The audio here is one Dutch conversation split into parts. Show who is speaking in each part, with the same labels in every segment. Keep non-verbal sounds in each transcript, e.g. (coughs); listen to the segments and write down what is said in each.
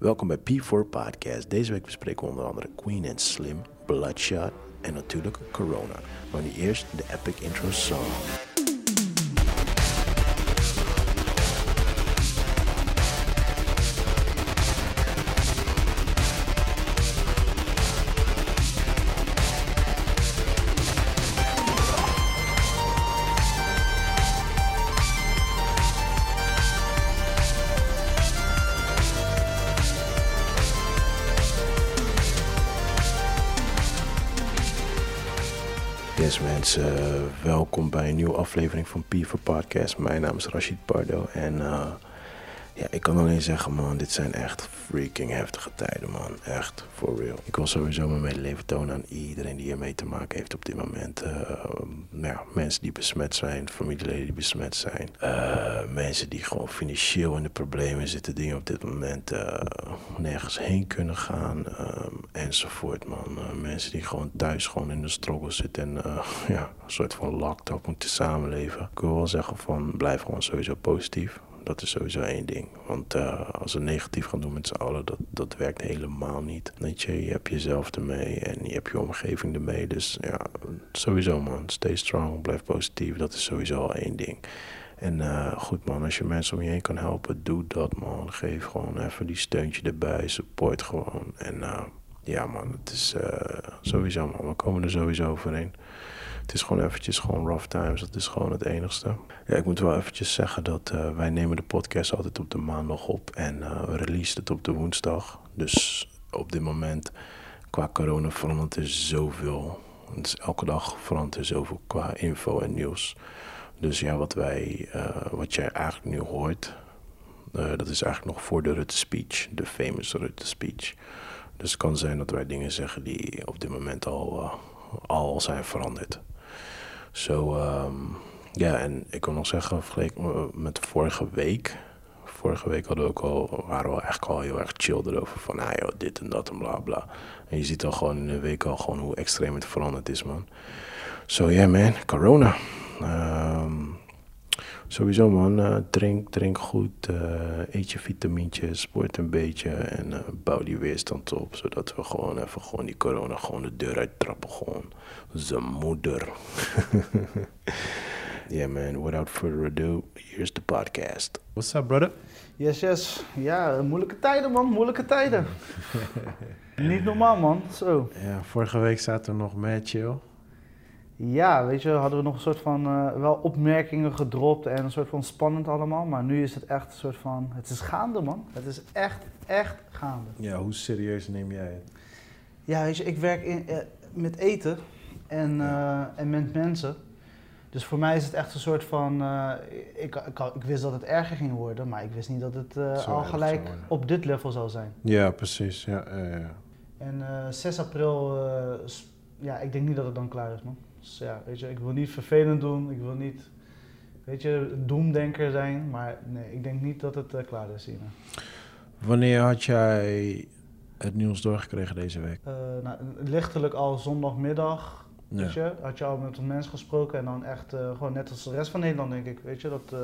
Speaker 1: Welkom bij P4 Podcast. Deze week bespreken we onder andere Queen and Slim, Bloodshot en natuurlijk Corona. Maar nu eerst de epic intro song. Welkom bij een nieuwe aflevering van P4 Podcast. Mijn naam is Rashid Pardo en eh, ja, ik kan alleen zeggen man, dit zijn echt freaking heftige tijden man. Echt, for real. Ik wil sowieso mijn medeleven tonen aan iedereen die hiermee te maken heeft op dit moment. Eh, nou ja, mensen die besmet zijn, familieleden die besmet zijn. eh, mensen die gewoon financieel in de problemen zitten, die op dit moment eh, nergens heen kunnen gaan. enzovoort man. Mensen die gewoon thuis gewoon in de struggle zitten en (laughs) ja, een soort van locked up moeten samenleven. Ik wil wel zeggen van blijf gewoon sowieso positief. Dat is sowieso één ding. Want eh, als we negatief gaan doen met z'n allen, dat, dat werkt helemaal niet. Weet je, je hebt jezelf ermee en je hebt je omgeving ermee. Dus ja, sowieso man, stay strong, blijf positief. Dat is sowieso al één ding. En eh, goed man, als je mensen om je heen kan helpen, doe dat man. Geef gewoon even die steuntje erbij, support gewoon. En eh, ja man, het is sowieso man, we komen er sowieso overheen. Het is gewoon eventjes gewoon rough times, dat is gewoon het enigste. Ja, ik moet wel eventjes zeggen dat eh, wij nemen de podcast altijd op de maandag op en eh, we releasen het op de woensdag. Dus op dit moment qua corona verandert er zoveel. Dus elke dag verandert er zoveel qua info en nieuws. Dus ja, wat wij, eh, wat jij eigenlijk nu hoort, dat is eigenlijk nog voor de Rutte speech, de famous Rutte speech. Dus het kan zijn dat wij dingen zeggen die op dit moment al, al zijn veranderd. Zo, ehm, ja, en ik kan nog zeggen, vergeleken eh, met vorige week. Vorige week hadden we ook al, waren we eigenlijk al heel erg chill erover. Van, ah joh, dit en dat en bla bla. En je ziet al gewoon in een week al gewoon hoe extreem het veranderd is, man. So yeah, man, corona. Ehm, sowieso, man. eh, drink, drink goed. eh, eet je vitamintjes. Sport een beetje. En eh, bouw die weerstand op. Zodat we gewoon even gewoon die corona gewoon de deur uittrappen. Gewoon zijn moeder. (laughs) yeah, man. Without further ado, here's the podcast.
Speaker 2: What's up, brother?
Speaker 3: Yes, yes. Ja, moeilijke tijden, man. Moeilijke tijden. (laughs) Niet normaal, man. Zo.
Speaker 2: Ja, vorige week zaten we nog mad chill.
Speaker 3: Ja, weet je, hadden we nog een soort van eh, wel opmerkingen gedropt en een soort van spannend allemaal. Maar nu is het echt een soort van, het is gaande, man. Het is echt, echt gaande.
Speaker 2: Ja, hoe serieus neem jij het?
Speaker 3: Ja, weet je, ik werk in, eh, met eten en, eh, en met mensen. Dus voor mij is het echt een soort van, ik, ik, ik wist dat het erger ging worden, maar ik wist niet dat het al gelijk op dit level zou zijn.
Speaker 2: Ja, precies. Ja, ja, ja.
Speaker 3: En eh, 6 april, ja, ik denk niet dat het dan klaar is, man. Dus ja, weet je, ik wil niet vervelend doen, ik wil niet, weet je, doemdenker zijn, maar nee, ik denk niet dat het eh, klaar is, Sina.
Speaker 2: Wanneer had jij het nieuws doorgekregen deze week?
Speaker 3: Eh nou, lichtelijk al zondagmiddag,
Speaker 2: Ja.
Speaker 3: weet je, had je al met een mens gesproken en dan echt, eh, gewoon net als de rest van Nederland, denk ik, weet je, dat,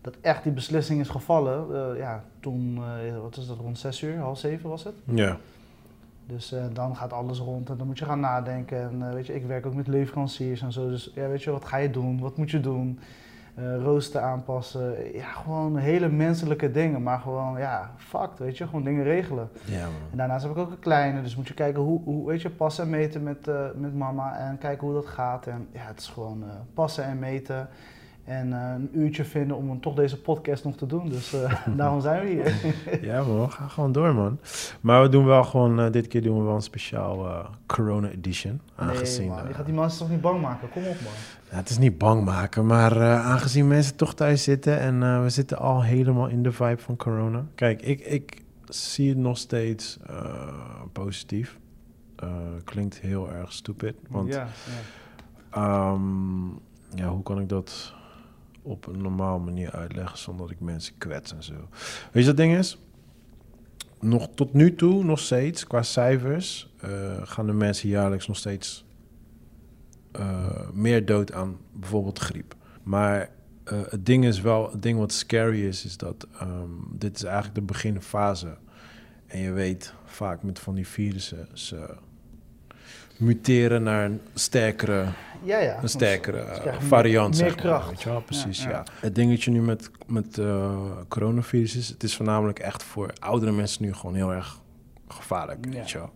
Speaker 3: dat echt die beslissing is gevallen. Ja, toen, wat is dat, rond 6 uur, half 7 was het?
Speaker 2: Ja.
Speaker 3: Dus eh, dan gaat alles rond en dan moet je gaan nadenken. En eh, weet je, ik werk ook met leveranciers en zo. Dus ja, weet je, wat ga je doen? Wat moet je doen? Eh rooster aanpassen. Ja, gewoon hele menselijke dingen. Maar gewoon, ja, fuck, weet je, gewoon dingen regelen.
Speaker 2: Ja,
Speaker 3: En
Speaker 2: man.
Speaker 3: daarnaast heb ik ook een kleine, dus moet je kijken hoe, hoe weet je, passen en meten met, met mama. En kijken hoe dat gaat. En ja, het is gewoon passen en meten. En eh, een uurtje vinden om toch deze podcast nog te doen. Dus eh, (laughs) daarom zijn we hier. (laughs)
Speaker 2: Ja, man. We gaan gewoon door, man. Maar we doen wel gewoon, eh, dit keer doen we wel een speciaal Corona Edition. Aangezien,
Speaker 3: nee, man, je gaat die mensen toch niet bang maken? Kom op, man.
Speaker 2: Het is niet bang maken, maar aangezien mensen toch thuis zitten en we zitten al helemaal in de vibe van corona. Kijk, ik, ik zie het nog steeds positief. Klinkt heel erg stupid, want
Speaker 3: ja, ja.
Speaker 2: ehm, ja, hoe kan ik dat op een normale manier uitleggen zonder dat ik mensen kwets en zo. Weet je wat ding is? Nog tot nu toe, nog steeds, qua cijfers, eh, gaan de mensen jaarlijks nog steeds eh, meer dood aan bijvoorbeeld griep. Maar eh, het ding is wel, het ding wat scary is, is dat ehm, dit is eigenlijk de beginfase.
Speaker 1: En je weet vaak met van die virussen, ze muteren naar een sterkere,
Speaker 3: Ja, ja.
Speaker 1: een sterkere variant.
Speaker 3: Meer,
Speaker 1: zeg maar,
Speaker 3: kracht.
Speaker 1: weet je wel? Precies,
Speaker 3: Ja,
Speaker 1: ja,
Speaker 3: ja.
Speaker 1: Het dingetje nu met, met eh, coronavirus is, het is voornamelijk echt voor oudere mensen nu gewoon heel erg gevaarlijk,
Speaker 3: Ja.
Speaker 1: weet je wel.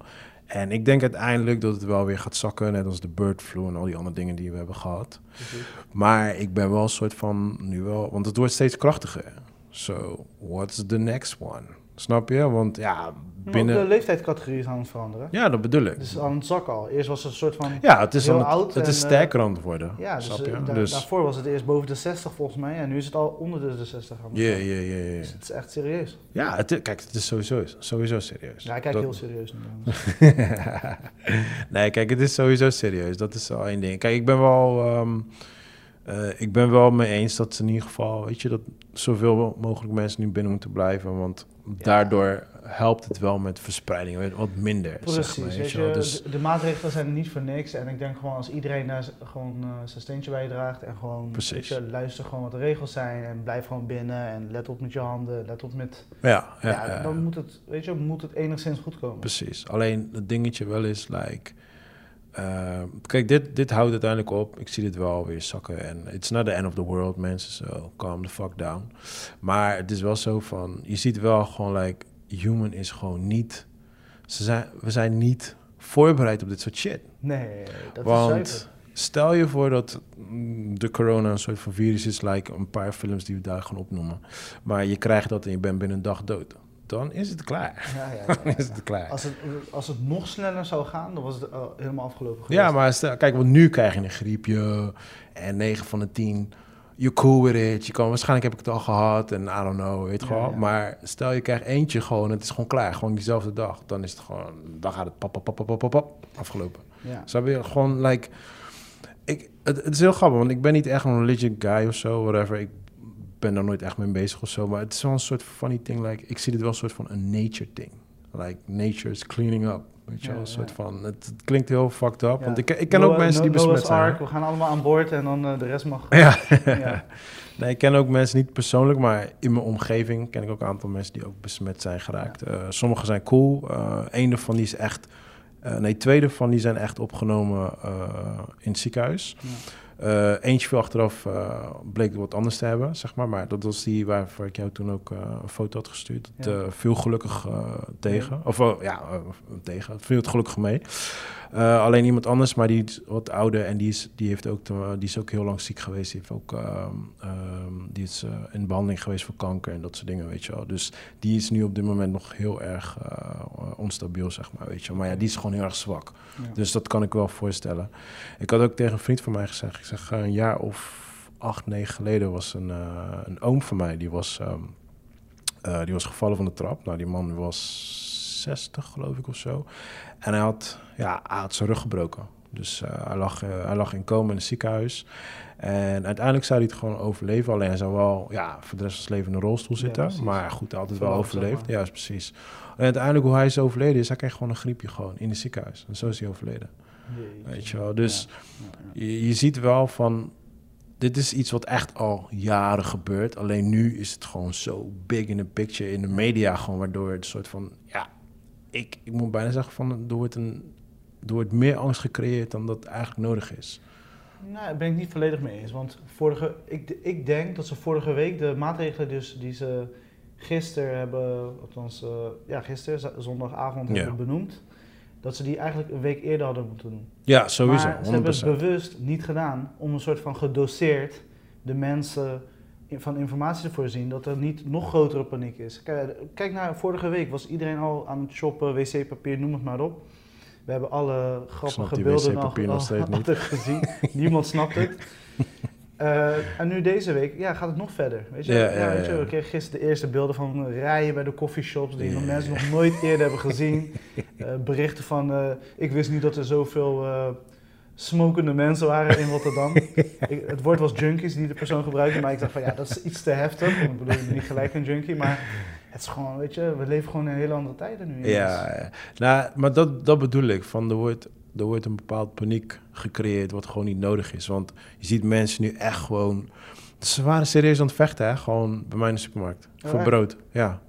Speaker 1: En ik denk uiteindelijk dat het wel weer gaat zakken, net als de bird flu en al die andere dingen die we hebben gehad.
Speaker 3: Precies.
Speaker 1: Maar ik ben wel een soort van nu wel, want het wordt steeds krachtiger. So, what's the next one? Snap je? Want ja,
Speaker 3: Maar
Speaker 1: binnen.
Speaker 3: de leeftijdscategorie is aan het veranderen.
Speaker 1: Ja, dat bedoel ik.
Speaker 3: Is aan het zakken al. Eerst was het een soort van...
Speaker 1: Ja, het is, aan het,
Speaker 3: oud
Speaker 1: het is
Speaker 3: en,
Speaker 1: sterker aan het worden.
Speaker 3: Ja, dus,
Speaker 1: snap
Speaker 3: eh,
Speaker 1: je? dus
Speaker 3: daarvoor was het eerst boven de 60 volgens mij. En nu is het al onder de, de 60 aan het
Speaker 1: ja, ja, ja, ja.
Speaker 3: Dus het is echt serieus.
Speaker 1: Ja, het, kijk, het is sowieso, sowieso serieus.
Speaker 3: Ja, ik kijk
Speaker 1: Dat-
Speaker 3: heel serieus nu. (laughs)
Speaker 1: nee, kijk, het is sowieso serieus. Dat is al één ding. Kijk, ik ben wel, ehm, eh, ik ben wel mee eens dat in ieder geval, weet je, dat zoveel mogelijk mensen nu binnen moeten blijven, want daardoor helpt het wel met verspreiding wat minder. zeg
Speaker 3: Precies,
Speaker 1: maar,
Speaker 3: weet
Speaker 1: je. Dus,
Speaker 3: de, de maatregelen zijn er niet voor niks. En ik denk gewoon als iedereen daar gewoon eh, zijn steentje bijdraagt en gewoon je, luister gewoon wat de regels zijn en blijf gewoon binnen en let op met je handen, let op met...
Speaker 1: ja, ja,
Speaker 3: Ja,
Speaker 1: ja,
Speaker 3: dan moet het, weet je, moet het enigszins goed komen.
Speaker 1: precies. Alleen het dingetje wel is, like, eh, kijk, dit, dit houdt uiteindelijk op. Ik zie dit wel weer zakken. En it's not the end of the world, mensen. So calm the fuck down. Maar het is wel zo van, je ziet wel gewoon, like, human is gewoon niet, ze zijn, we zijn niet voorbereid op dit soort shit.
Speaker 3: Nee, dat
Speaker 1: Want
Speaker 3: is zuiver.
Speaker 1: stel je voor dat mm, de corona een soort van virus is, like een paar films die we daar gaan opnoemen. Maar je krijgt dat en je bent binnen een dag dood. Dan is het klaar.
Speaker 3: Ja, ja, ja, (laughs)
Speaker 1: Dan is het klaar.
Speaker 3: Als, het, als het nog sneller zou gaan, dan was het al helemaal afgelopen geweest.
Speaker 1: Ja, maar stel, kijk, want nu krijg je een griepje en 9 van de 10. You're cool with it. Je kan, waarschijnlijk heb ik het al gehad en I don't know, weet je. Maar stel je krijgt eentje gewoon, het is gewoon klaar. Gewoon diezelfde dag. Dan is het gewoon, dan gaat het pap, pap, pap, pap, pap, pap, afgelopen.
Speaker 3: Ja.
Speaker 1: Snap je? Gewoon, like... Ik, het, het is heel grappig, want ik ben niet echt een religion guy of zo, whatever. Ik ben daar nooit echt mee bezig of zo. Maar het is wel een soort funny thing, like... Ik zie dit wel een soort van een nature thing. Like, nature is cleaning up. Weet je wel, een soort van... Het, het klinkt heel fucked up, want ik, ik ken ook mensen die
Speaker 3: No-
Speaker 1: besmet zijn.
Speaker 3: Ark, we gaan allemaal aan boord en dan eh, de rest mag...
Speaker 1: Ja. (laughs) Nee, ik ken ook mensen niet persoonlijk, maar in mijn omgeving ken ik ook een aantal mensen die ook besmet zijn geraakt. Eh sommigen zijn cool. Eh Eén daarvan die is echt. nee, twee daarvan die zijn echt opgenomen in het ziekenhuis.
Speaker 3: Ja.
Speaker 1: Eh, eentje veel achteraf eh, bleek wat anders te hebben, zeg maar. Maar dat was die waarvoor ik jou toen ook eh, een foto had gestuurd. Dat
Speaker 3: Ja.
Speaker 1: viel gelukkig tegen. Of ja, tegen. Het viel het gelukkig mee. Eh, alleen iemand anders, maar die is wat ouder en die is, die heeft ook, te- die is ook heel lang ziek geweest. Die, heeft ook, ehm, ehm, die is eh, in behandeling geweest voor kanker en dat soort dingen, weet je wel. Dus die is nu op dit moment nog heel erg eh, onstabiel, zeg maar, weet je wel. Maar ja, die is gewoon heel erg zwak.
Speaker 3: Ja.
Speaker 1: Dus dat kan ik wel voorstellen. Ik had ook tegen een vriend van mij gezegd, ik zeg een jaar of acht, negen geleden was een, een oom van mij, die was, ehm, eh, die was gevallen van de trap. Nou, die man was 60, geloof ik, of zo. En hij had, ja, hij had zijn rug gebroken. Dus eh, hij, lag, eh, hij lag in coma in het ziekenhuis. En uiteindelijk zou hij het gewoon overleven. Alleen hij zou wel ja, voor de rest van zijn leven in een rolstoel zitten. maar goed, hij had het wel
Speaker 3: zeg
Speaker 1: overleefd.
Speaker 3: maar.
Speaker 1: Ja, precies. En uiteindelijk hoe hij is overleden is, hij kreeg gewoon een griepje gewoon in het ziekenhuis. En zo is hij overleden.
Speaker 3: Jeetje.
Speaker 1: Weet je wel. Dus
Speaker 3: Ja,
Speaker 1: je, je ziet wel van, dit is iets wat echt al jaren gebeurt. Alleen nu is het gewoon zo big in the picture in de media, gewoon waardoor het soort van, ja, ik, ik moet bijna zeggen van, er wordt, een, er wordt meer angst gecreëerd dan dat eigenlijk nodig is.
Speaker 3: Nou, daar ben ik niet volledig mee eens. Want vorige, ik, ik denk dat ze vorige week de maatregelen dus die ze gisteren hebben, althans eh, ja, gisteren, zondagavond
Speaker 1: Ja.
Speaker 3: hebben benoemd, dat ze die eigenlijk een week eerder hadden moeten doen.
Speaker 1: Ja, sowieso,
Speaker 3: maar ze hebben
Speaker 1: 100%.
Speaker 3: het bewust niet gedaan om een soort van gedoseerd de mensen van informatie te voorzien dat er niet nog grotere paniek is. Kijk, kijk naar vorige week was iedereen al aan het shoppen, wc-papier, noem het maar op. We hebben alle grappige beelden al,
Speaker 1: nog steeds
Speaker 3: al- gezien. (laughs) Niemand snapt het. (laughs) Eh, en nu deze week ja, gaat het nog verder. Weet je?
Speaker 1: Ja,
Speaker 3: Ja,
Speaker 1: ja,
Speaker 3: weet je,
Speaker 1: ja.
Speaker 3: we kregen gisteren de eerste beelden van rijen bij de coffeeshops die mensen nog nooit eerder hebben gezien. (laughs) Eh, berichten van, eh, ik wist niet dat er zoveel smokende mensen waren in Rotterdam. ik, het woord was junkies die de persoon gebruikte, maar ik dacht van ja, dat is iets te heftig. Ik bedoel, ik ben niet gelijk een junkie, maar het is gewoon, weet je, we leven gewoon in hele andere tijden nu.
Speaker 1: Ja, ja. Nou, maar dat, dat bedoel ik. Van, er, wordt, er wordt een bepaald paniek gecreëerd wat gewoon niet nodig is. Want je ziet mensen nu echt gewoon... Ze waren serieus aan het vechten, hè? Gewoon bij mij in de supermarkt.
Speaker 3: Oh,
Speaker 1: voor
Speaker 3: echt?
Speaker 1: brood, ja.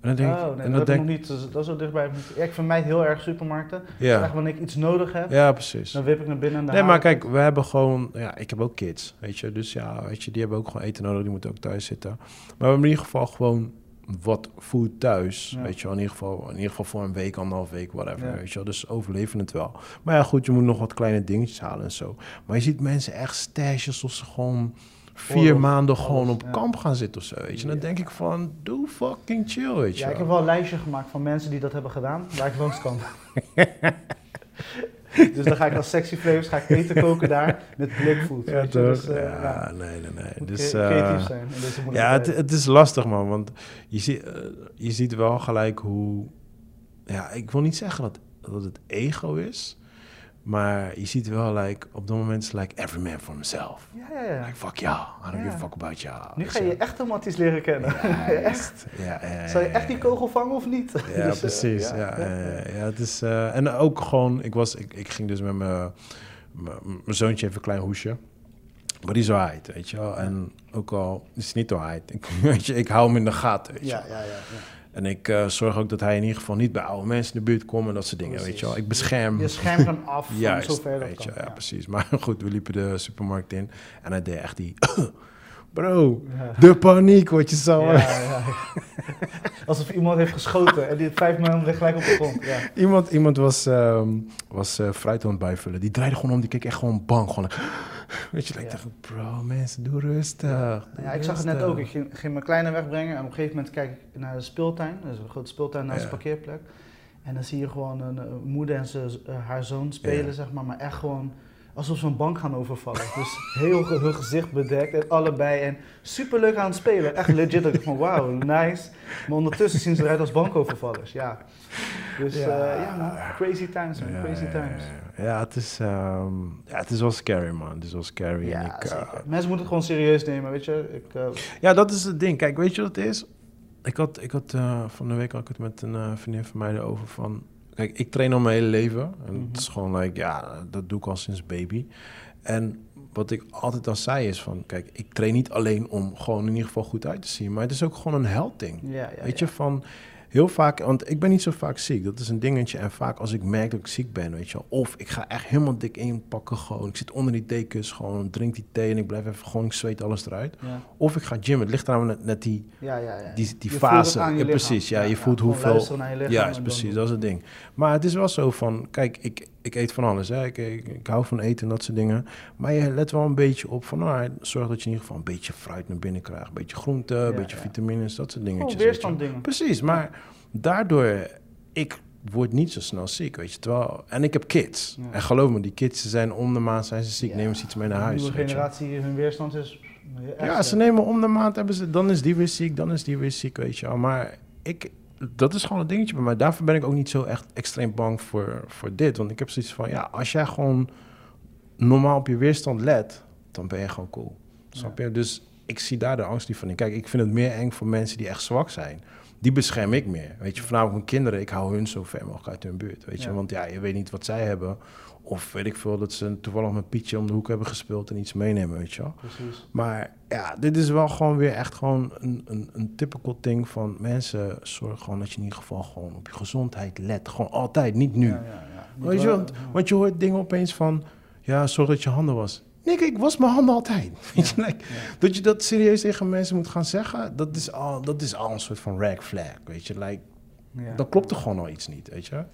Speaker 1: En dan denk ik,
Speaker 3: oh, nee,
Speaker 1: en
Speaker 3: dat, ik
Speaker 1: denk
Speaker 3: nog niet. Dus dat is zo dichtbij. Ja, ik vermijd heel erg supermarkten. Dus
Speaker 1: ja,
Speaker 3: echt wanneer ik iets nodig heb,
Speaker 1: ja, precies.
Speaker 3: dan wip ik naar binnen. en
Speaker 1: Nee, maar kijk, we hebben gewoon, ja, ik heb ook kids, weet je, dus ja, weet je, die hebben ook gewoon eten nodig, die moeten ook thuis zitten. Maar we hebben in ieder geval gewoon wat food thuis,
Speaker 3: Ja.
Speaker 1: weet je wel, in ieder geval, in ieder geval voor een week, anderhalf week, whatever,
Speaker 3: Ja.
Speaker 1: weet je wel, dus overleven het wel. Maar ja, goed, je moet nog wat kleine dingetjes halen en zo. Maar je ziet mensen echt stashen alsof ze gewoon vier
Speaker 3: Oorlog,
Speaker 1: maanden
Speaker 3: alles,
Speaker 1: gewoon op
Speaker 3: ja.
Speaker 1: kamp gaan zitten of zo, weet je. En dan denk ik van, doe fucking chill, weet je
Speaker 3: Ja, ik heb wel een lijstje gemaakt van mensen die dat hebben gedaan, waar ik langs kan. (laughs) (laughs) dus dan ga ik als sexy flavors ga ik eten koken daar met blikfood.
Speaker 1: Ja, toch?
Speaker 3: dus, eh,
Speaker 1: ja, nee, nee, nee.
Speaker 3: moet
Speaker 1: Dus, eh,
Speaker 3: creatief zijn
Speaker 1: Ja, het, het is lastig, man. Want je, ziet, eh, je ziet wel gelijk hoe... Ja, ik wil niet zeggen dat, dat het ego is. Maar je ziet wel, like, op dat moment is like every man for himself.
Speaker 3: Ja, ja, ja.
Speaker 1: Like, fuck jou. I don't give a fuck about you.
Speaker 3: Nu ga je echt Matties leren kennen.
Speaker 1: Ja, (laughs)
Speaker 3: echt?
Speaker 1: Ja, ja, ja,
Speaker 3: Zal je echt die kogel vangen of niet?
Speaker 1: Ja, (laughs)
Speaker 3: Dus, eh,
Speaker 1: precies. Ja, ja, het is, eh, en ook gewoon, ik, was, ik, ik ging dus met mijn zoontje even een klein hoesje. Maar die is wel weet je wel. En ook al is het niet zo (laughs) weet je, ik hou hem in de gaten, weet je
Speaker 3: ja, ja. ja.
Speaker 1: En ik eh, zorg ook dat hij in ieder geval niet bij oude mensen in de buurt komt en dat soort dingen, weet je wel. Ik bescherm...
Speaker 3: Je schermt hem af (laughs) van zover dat
Speaker 1: weet je,
Speaker 3: kan.
Speaker 1: ja, precies. Maar (laughs) goed, we liepen de supermarkt in en hij deed echt die... (coughs) Bro,
Speaker 3: Ja.
Speaker 1: de paniek, wat je zo...
Speaker 3: Ja, ja. (laughs) Alsof iemand heeft geschoten en die vijf minuten ligt gelijk op de grond. Ja.
Speaker 1: Iemand, iemand was, ehm, was eh, fruit aan het bijvullen. Die draaide gewoon om, die keek echt gewoon bang. Gewoon, (laughs) weet je, ik dacht, bro, mensen, doe rustig. doe
Speaker 3: Ja, ik zag het net ook. Ik ging, ging mijn kleine wegbrengen en op een gegeven moment kijk ik naar de speeltuin. Dat is een grote speeltuin naast de parkeerplek. En dan zie je gewoon een, eh, moeder en ze, eh, haar zoon spelen, zeg maar. Maar echt gewoon alsof ze een bank gaan overvallen. Dus heel hun gezicht bedekt en allebei. En super leuk aan het spelen. Echt legit. Ik van wauw, nice. Maar ondertussen zien ze eruit als bankovervallers. Ja. Dus
Speaker 1: Ja.
Speaker 3: ja, ja man, crazy times man,
Speaker 1: Ja,
Speaker 3: crazy times.
Speaker 1: Ja, ja, het is, ehm, ja, het is wel scary, man. Het is wel scary. en ik, eh.
Speaker 3: Mensen moeten het gewoon serieus nemen, weet je. Ik, eh,
Speaker 1: ja, dat is het ding. Kijk, weet je wat het is? Ik had, ik had eh, van de week had ik het met een eh, vriendin van mij erover van... Kijk, ik train al mijn hele leven. En
Speaker 3: Mhm.
Speaker 1: het is gewoon, like, ja, dat doe ik al sinds baby. En wat ik altijd al zei is van... Kijk, ik train niet alleen om gewoon in ieder geval goed uit te zien. Maar het is ook gewoon een helding.
Speaker 3: ja, ja,
Speaker 1: Weet
Speaker 3: ja.
Speaker 1: je, van heel vaak, want ik ben niet zo vaak ziek, dat is een dingetje. En vaak als ik merk dat ik ziek ben, weet je wel, of ik ga echt helemaal dik inpakken, gewoon. Ik zit onder die dekens, gewoon drink die thee en ik blijf even gewoon, ik zweet alles eruit.
Speaker 3: Ja,
Speaker 1: Of ik ga gymmen, het ligt eraan net, net die,
Speaker 3: ja, ja. ja.
Speaker 1: die, die
Speaker 3: Je voelt
Speaker 1: fase.
Speaker 3: het aan je
Speaker 1: precies, ja, je voelt hoeveel...
Speaker 3: naar je lichaam.
Speaker 1: Precies, dat is het ding. Maar het is wel zo van, kijk, ik, ik eet van alles. Hè. Ik, ik, ik hou van eten en dat soort dingen. Maar je let wel een beetje op van, nou, zorg dat je in ieder geval een beetje fruit naar binnen krijgt. Een beetje groente, een beetje
Speaker 3: ja.
Speaker 1: vitamines, dat soort dingetjes. Wel.
Speaker 3: weerstand dingen.
Speaker 1: Precies, maar daardoor, ik word niet zo snel ziek, weet je. Terwijl, en ik heb kids.
Speaker 3: Ja.
Speaker 1: En geloof me, die kids ze zijn om de maand zijn ze ziek, nemen ze iets mee naar
Speaker 3: De
Speaker 1: huis.
Speaker 3: nieuwe
Speaker 1: weet je.
Speaker 3: generatie, hun weerstand is... echt
Speaker 1: Ja, ze
Speaker 3: sterk.
Speaker 1: nemen om de maand, hebben ze, dan is die weer ziek, dan is die weer ziek, weet je wel. Maar ik, dat is gewoon een dingetje bij mij. Daarvoor ben ik ook niet zo echt extreem bang voor, voor dit. Want ik heb zoiets van, ja, als jij gewoon normaal op je weerstand let, dan ben je gewoon cool. Snap je? Dus ik zie daar de angst niet van in. Kijk, ik vind het meer eng voor mensen die echt zwak zijn. Die bescherm ik meer. Weet je, voornamelijk mijn kinderen, ik hou hun zo ver mogelijk uit hun buurt. Weet je,
Speaker 3: Ja.
Speaker 1: want ja, je weet niet wat zij hebben. Of weet ik veel, dat ze toevallig met Pietje om de hoek hebben gespeeld en iets meenemen, weet je wel.
Speaker 3: Precies.
Speaker 1: Maar ja, dit is wel gewoon weer echt gewoon een, een, een typical ding van mensen. Zorg gewoon dat je in ieder geval gewoon op je gezondheid let. Gewoon altijd, niet nu.
Speaker 3: Ja, ja, ja.
Speaker 1: Weet je,
Speaker 3: wel-
Speaker 1: want, want je hoort dingen opeens van, ja, zorg dat je handen was. Nee, ik was mijn handen altijd. (laughs) Weet je, like,
Speaker 3: ja.
Speaker 1: Dat je dat serieus tegen mensen moet gaan zeggen, dat is al, dat is al een soort van rag flag, weet je. Like,
Speaker 3: Ja.
Speaker 1: Dan klopt er gewoon al iets niet, weet je.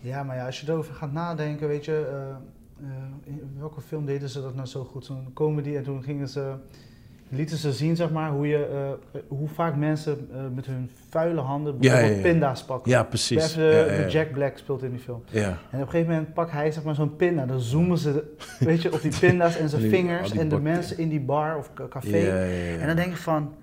Speaker 3: Ja, maar ja, als je erover gaat nadenken, weet je, eh, eh, in welke film deden ze dat nou zo goed? Zo'n comedy en toen gingen ze, lieten ze zien, zeg maar, hoe, je, eh, hoe vaak mensen met hun vuile handen bijvoorbeeld
Speaker 1: ja, ja.
Speaker 3: pinda's pakken.
Speaker 1: Ja, precies.
Speaker 3: De Jack Black speelt in die film.
Speaker 1: Ja.
Speaker 3: En op een gegeven moment pakt hij zeg maar zo'n pinda, dan zoomen ze, weet je, op die pinda's en zijn (laughs) vingers
Speaker 1: die
Speaker 3: en de mensen in die bar of ca- café.
Speaker 1: Ja, ja, ja.
Speaker 3: En dan denk ik van,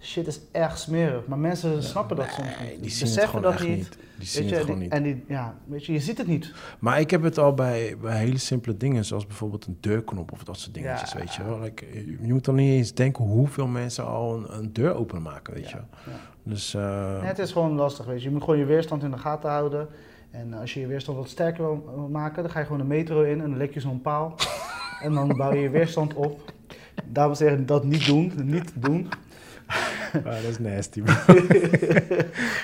Speaker 3: shit is echt smerig. Maar mensen snappen dat soms
Speaker 1: Nee,
Speaker 3: niet.
Speaker 1: die zien het
Speaker 3: Beseffen
Speaker 1: gewoon
Speaker 3: dat niet.
Speaker 1: Die zien
Speaker 3: Weet
Speaker 1: het
Speaker 3: je,
Speaker 1: gewoon
Speaker 3: die-
Speaker 1: niet.
Speaker 3: en die, ja, weet je, je ziet het niet.
Speaker 1: Maar ik heb het al bij, bij hele simpele dingen, zoals bijvoorbeeld een deurknop of dat soort dingetjes,
Speaker 3: Ja.
Speaker 1: weet je wel. Like, je je moet dan niet eens denken hoeveel mensen al een, een deur openmaken, weet je wel. Dus, eh,
Speaker 3: Nee, het is gewoon lastig, weet je. Je moet gewoon je weerstand in de gaten houden. En als je je weerstand wat sterker wil wil maken, dan ga je gewoon de metro in en dan lek je zo'n paal. (laughs) en dan bouw je je weerstand op. Dames en heren, dat niet doen. Niet doen. (laughs)
Speaker 1: Ah, dat is nasty.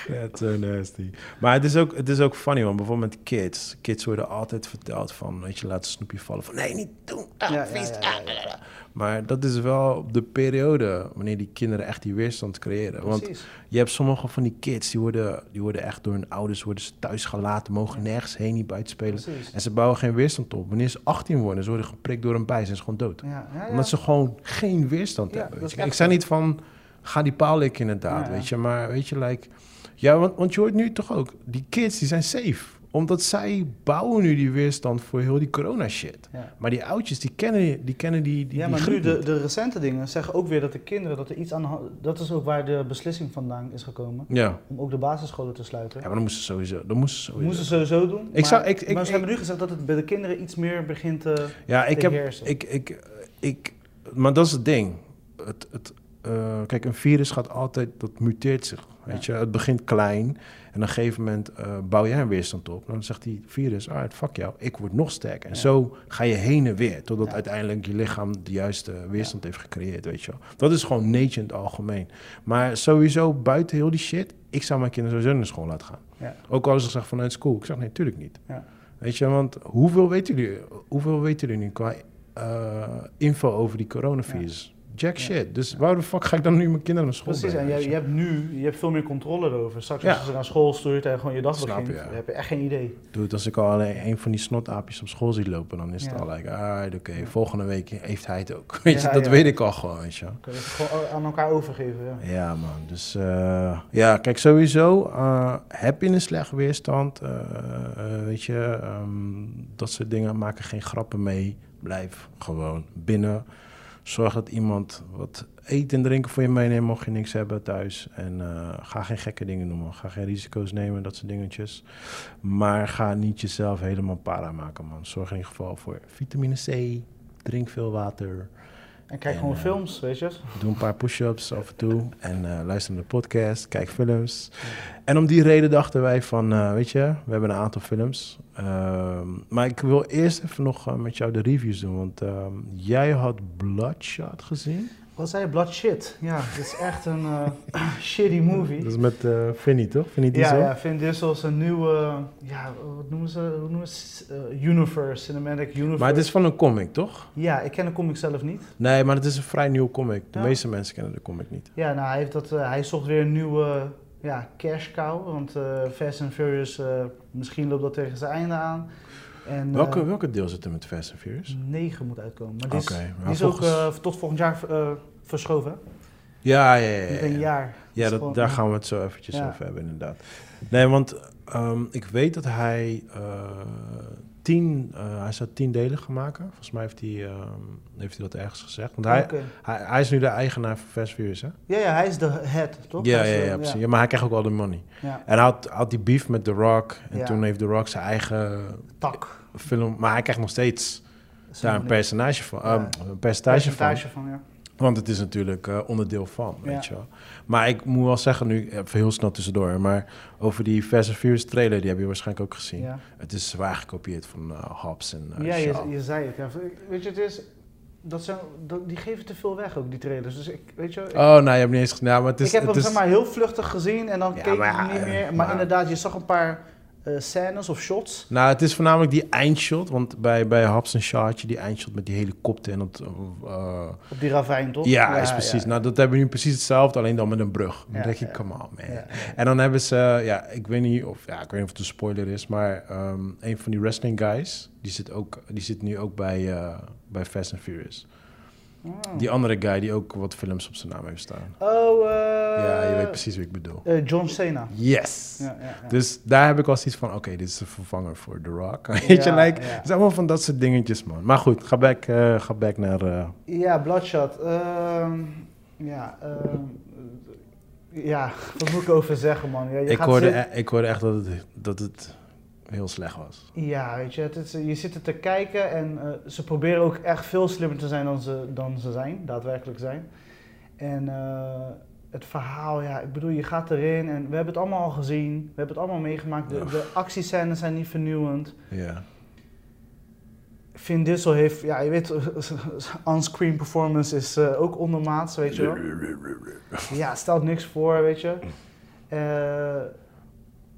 Speaker 1: That's (laughs) so nasty. Maar het is, ook, het is ook funny, want bijvoorbeeld met kids. Kids worden altijd verteld van, weet je, laat een snoepje vallen. Van, nee, niet doen. Ah,
Speaker 3: Ja, ja,
Speaker 1: vies.
Speaker 3: ja, ja,
Speaker 1: ah. Maar dat is wel de periode wanneer die kinderen echt die weerstand creëren. Want je hebt sommige van die kids, die worden, die worden echt door hun ouders worden ze thuis gelaten, mogen nergens heen, niet buiten spelen.
Speaker 3: Precies.
Speaker 1: En ze bouwen geen weerstand op. Wanneer ze 18 worden, ze worden geprikt door een bij, zijn ze gewoon dood. Omdat ze gewoon geen weerstand hebben. Ik zei niet van, ga die paal likken inderdaad,
Speaker 3: Ja,
Speaker 1: weet je. Maar weet je, like... Ja, want, want je hoort nu toch ook, die kids die zijn safe. Omdat zij bouwen nu die weerstand voor heel die corona shit.
Speaker 3: Ja.
Speaker 1: Maar die oudjes, die kennen die, kennen die, die
Speaker 3: ja,
Speaker 1: die
Speaker 3: maar nu de, de recente dingen zeggen ook weer dat de kinderen, dat er iets aan de hand... Dat is ook waar de beslissing vandaan is gekomen.
Speaker 1: Ja.
Speaker 3: Om ook de basisscholen te sluiten.
Speaker 1: ja, maar dan moesten ze sowieso... Dan moesten ze sowieso.
Speaker 3: moesten sowieso doen.
Speaker 1: Ik
Speaker 3: maar,
Speaker 1: zou- ik- ik-
Speaker 3: maar ze
Speaker 1: ik-
Speaker 3: hebben nu gezegd dat het bij de kinderen iets meer begint te,
Speaker 1: Ja, ik
Speaker 3: te
Speaker 1: heb...
Speaker 3: heersen.
Speaker 1: Ik, ik, ik, maar dat is het ding. Het, het, eh, kijk, een virus gaat altijd... Dat muteert zich, weet je. Het begint klein. En op een gegeven moment eh, bouw jij een weerstand op. Dan zegt die virus, ah, fuck jou, ik word nog sterker. En
Speaker 3: Ja.
Speaker 1: zo ga je heen en weer. Totdat
Speaker 3: Ja.
Speaker 1: uiteindelijk je lichaam de juiste weerstand heeft gecreëerd, weet je wel. Dat is gewoon nature in het algemeen. Maar sowieso, buiten heel die shit... Ik zou mijn kinderen sowieso naar school laten gaan.
Speaker 3: Ja.
Speaker 1: Ook al is ze gezegd vanuit school. Ik zeg, nee, tuurlijk niet.
Speaker 3: Ja.
Speaker 1: Weet je, want hoeveel weten jullie, hoeveel weten jullie nu qua eh, info over die coronavirus? Jack
Speaker 3: Ja.
Speaker 1: shit. Dus waar de fuck ga ik dan nu mijn kinderen naar school
Speaker 3: Precies, en je, je hebt nu je hebt veel meer controle erover. Straks als je ze naar school stuurt en gewoon je dag
Speaker 1: Snap
Speaker 3: begint,
Speaker 1: je,
Speaker 3: heb je echt geen idee.
Speaker 1: Dude, als ik al alleen een van die snotaapjes op school zie lopen, dan is het al like, ah, oké, volgende week heeft hij het ook. (laughs) Weet je, dat weet ik al gewoon, weet je.
Speaker 3: Kun je het gewoon aan elkaar overgeven. Ja.
Speaker 1: Ja, man. Dus eh, ja, kijk, sowieso eh, heb je een slecht weerstand. eh, weet je, ehm, dat soort dingen maken geen grappen mee. Blijf gewoon binnen. Zorg dat iemand wat eten en drinken voor je meeneemt, mocht je niks hebben thuis. En eh, ga geen gekke dingen doen, man. Ga geen risico's nemen, dat soort dingetjes. Maar ga niet jezelf helemaal para maken, man. Zorg in ieder geval voor vitamine C. Drink veel water.
Speaker 3: En kijk
Speaker 1: En,
Speaker 3: gewoon
Speaker 1: eh,
Speaker 3: films, weet je.
Speaker 1: Doe een paar push-ups af en toe. (laughs) En eh, luister naar de podcast. Kijk films. En om die reden dachten wij van, eh, weet je, we hebben een aantal films. Ehm, maar ik wil eerst even nog met jou de reviews doen. Want ehm, jij had Bloodshot gezien.
Speaker 3: Wat zei je? Blood shit. Ja, dit is echt een eh, (clears throat) shitty movie.
Speaker 1: Dat is met eh Vinny, toch? Vinny
Speaker 3: Ja,
Speaker 1: Diesel?
Speaker 3: ja, Vin Diesel is een nieuwe, ja, wat noemen ze, hoe noemen ze, eh, universe, cinematic universe.
Speaker 1: Maar het is van een comic, toch?
Speaker 3: Ja, ik ken de comic zelf niet.
Speaker 1: Nee, maar het is een vrij nieuwe comic. De
Speaker 3: Ja.
Speaker 1: meeste mensen kennen de comic niet.
Speaker 3: Ja, nou, hij, heeft dat, hij zocht weer een nieuwe ja, cash cow, want Fast and Furious, misschien loopt dat tegen zijn einde aan. En,
Speaker 1: Welke,
Speaker 3: eh,
Speaker 1: welke deel zit er met Fast and Furious?
Speaker 3: 9 moet uitkomen. Maar die is,
Speaker 1: Oké,
Speaker 3: die
Speaker 1: maar
Speaker 3: is
Speaker 1: volgens-
Speaker 3: ook eh, tot volgend jaar eh, verschoven.
Speaker 1: Ja, ja, ja. ja,
Speaker 3: een
Speaker 1: ja.
Speaker 3: jaar.
Speaker 1: Ja, dat,
Speaker 3: gewoon-
Speaker 1: daar gaan we het zo eventjes
Speaker 3: Ja.
Speaker 1: over hebben, inderdaad. Nee, want ehm, ik weet dat hij tien, eh, hij zou tien delen gaan maken. Volgens mij heeft hij, ehm, heeft hij dat ergens gezegd. Want hij, hij, hij is nu de eigenaar van Fast Furious, hè?
Speaker 3: Ja, ja, hij is de head, toch?
Speaker 1: Ja, ja, ja, precies. Ja, maar hij krijgt ook al de money.
Speaker 3: ja.
Speaker 1: En hij had, had die beef met The Rock. En toen heeft The Rock zijn eigen
Speaker 3: Tak.
Speaker 1: film... Maar hij krijgt nog steeds daar een personage van. Ehm, een percentage van.
Speaker 3: percentage van, ja.
Speaker 1: Want het is natuurlijk eh, onderdeel van,
Speaker 3: Ja.
Speaker 1: weet je wel. Maar ik moet wel zeggen nu, even heel snel tussendoor, maar over die Fast and Furious trailer, die heb je waarschijnlijk ook gezien.
Speaker 3: Ja,
Speaker 1: Het is zwaar gekopieerd van eh Hobbs en eh
Speaker 3: ja je, je zei het. Ja. Weet je, het is... Dat zijn, dat, die geven te veel weg ook, die trailers. Dus ik, weet je... ik-
Speaker 1: Oh, nou, je hebt niet eens. Ja, maar het is,
Speaker 3: ik heb
Speaker 1: het
Speaker 3: hem
Speaker 1: is,
Speaker 3: zeg maar heel vluchtig gezien en dan keek ik niet
Speaker 1: eh,
Speaker 3: meer. Maar,
Speaker 1: maar-
Speaker 3: inderdaad, je zag een paar eh, scènes of shots.
Speaker 1: Nou, het is voornamelijk die eindshot, want bij, bij Hobbs en Shaw had je die eindshot met die helikopter en dat... eh,
Speaker 3: Op die ravijn, toch?
Speaker 1: ja, is precies. Nou, dat hebben we nu precies hetzelfde, alleen dan met een brug. Dan
Speaker 3: Ja,
Speaker 1: denk je,
Speaker 3: ja.
Speaker 1: come on, man. En dan hebben ze, ja, ik weet niet of, ja, ik weet niet of het een spoiler is, maar ehm, een van die wrestling guys, die zit, ook, die zit nu ook bij, eh, bij Fast and Furious.
Speaker 3: Oh.
Speaker 1: Die andere guy die ook wat films op zijn naam heeft staan.
Speaker 3: Oh, eh,
Speaker 1: ja, je weet precies wie ik bedoel.
Speaker 3: eh, John Cena.
Speaker 1: Yes!
Speaker 3: Ja, ja, ja.
Speaker 1: Dus daar heb ik al zoiets van, oké, dit is de vervanger voor The Rock. (laughs) Weet je, like, het is allemaal van dat soort dingetjes, man. Maar goed, ga back, eh, ga back naar...
Speaker 3: Ja, Bloodshot. ehm, ja, ehm, ja, (laughs) wat moet ik over zeggen, man? Ja, je
Speaker 1: ik,
Speaker 3: gaat
Speaker 1: hoorde, e- ik hoorde echt dat het, dat het heel slecht was.
Speaker 3: Ja, weet je, het is, je zit er te kijken en eh, ze proberen ook echt veel slimmer te zijn dan ze, dan ze zijn, daadwerkelijk zijn. En eh, het verhaal, ja, ik bedoel, je gaat erin en we hebben het allemaal al gezien, we hebben het allemaal meegemaakt. De, de actiescènes zijn niet vernieuwend.
Speaker 1: Ja.
Speaker 3: Vin Diesel heeft, ja, je weet, (laughs) on-screen performance is eh, ook ondermaats, weet je wel. (laughs) Ja, stelt niks voor, weet je. Eh,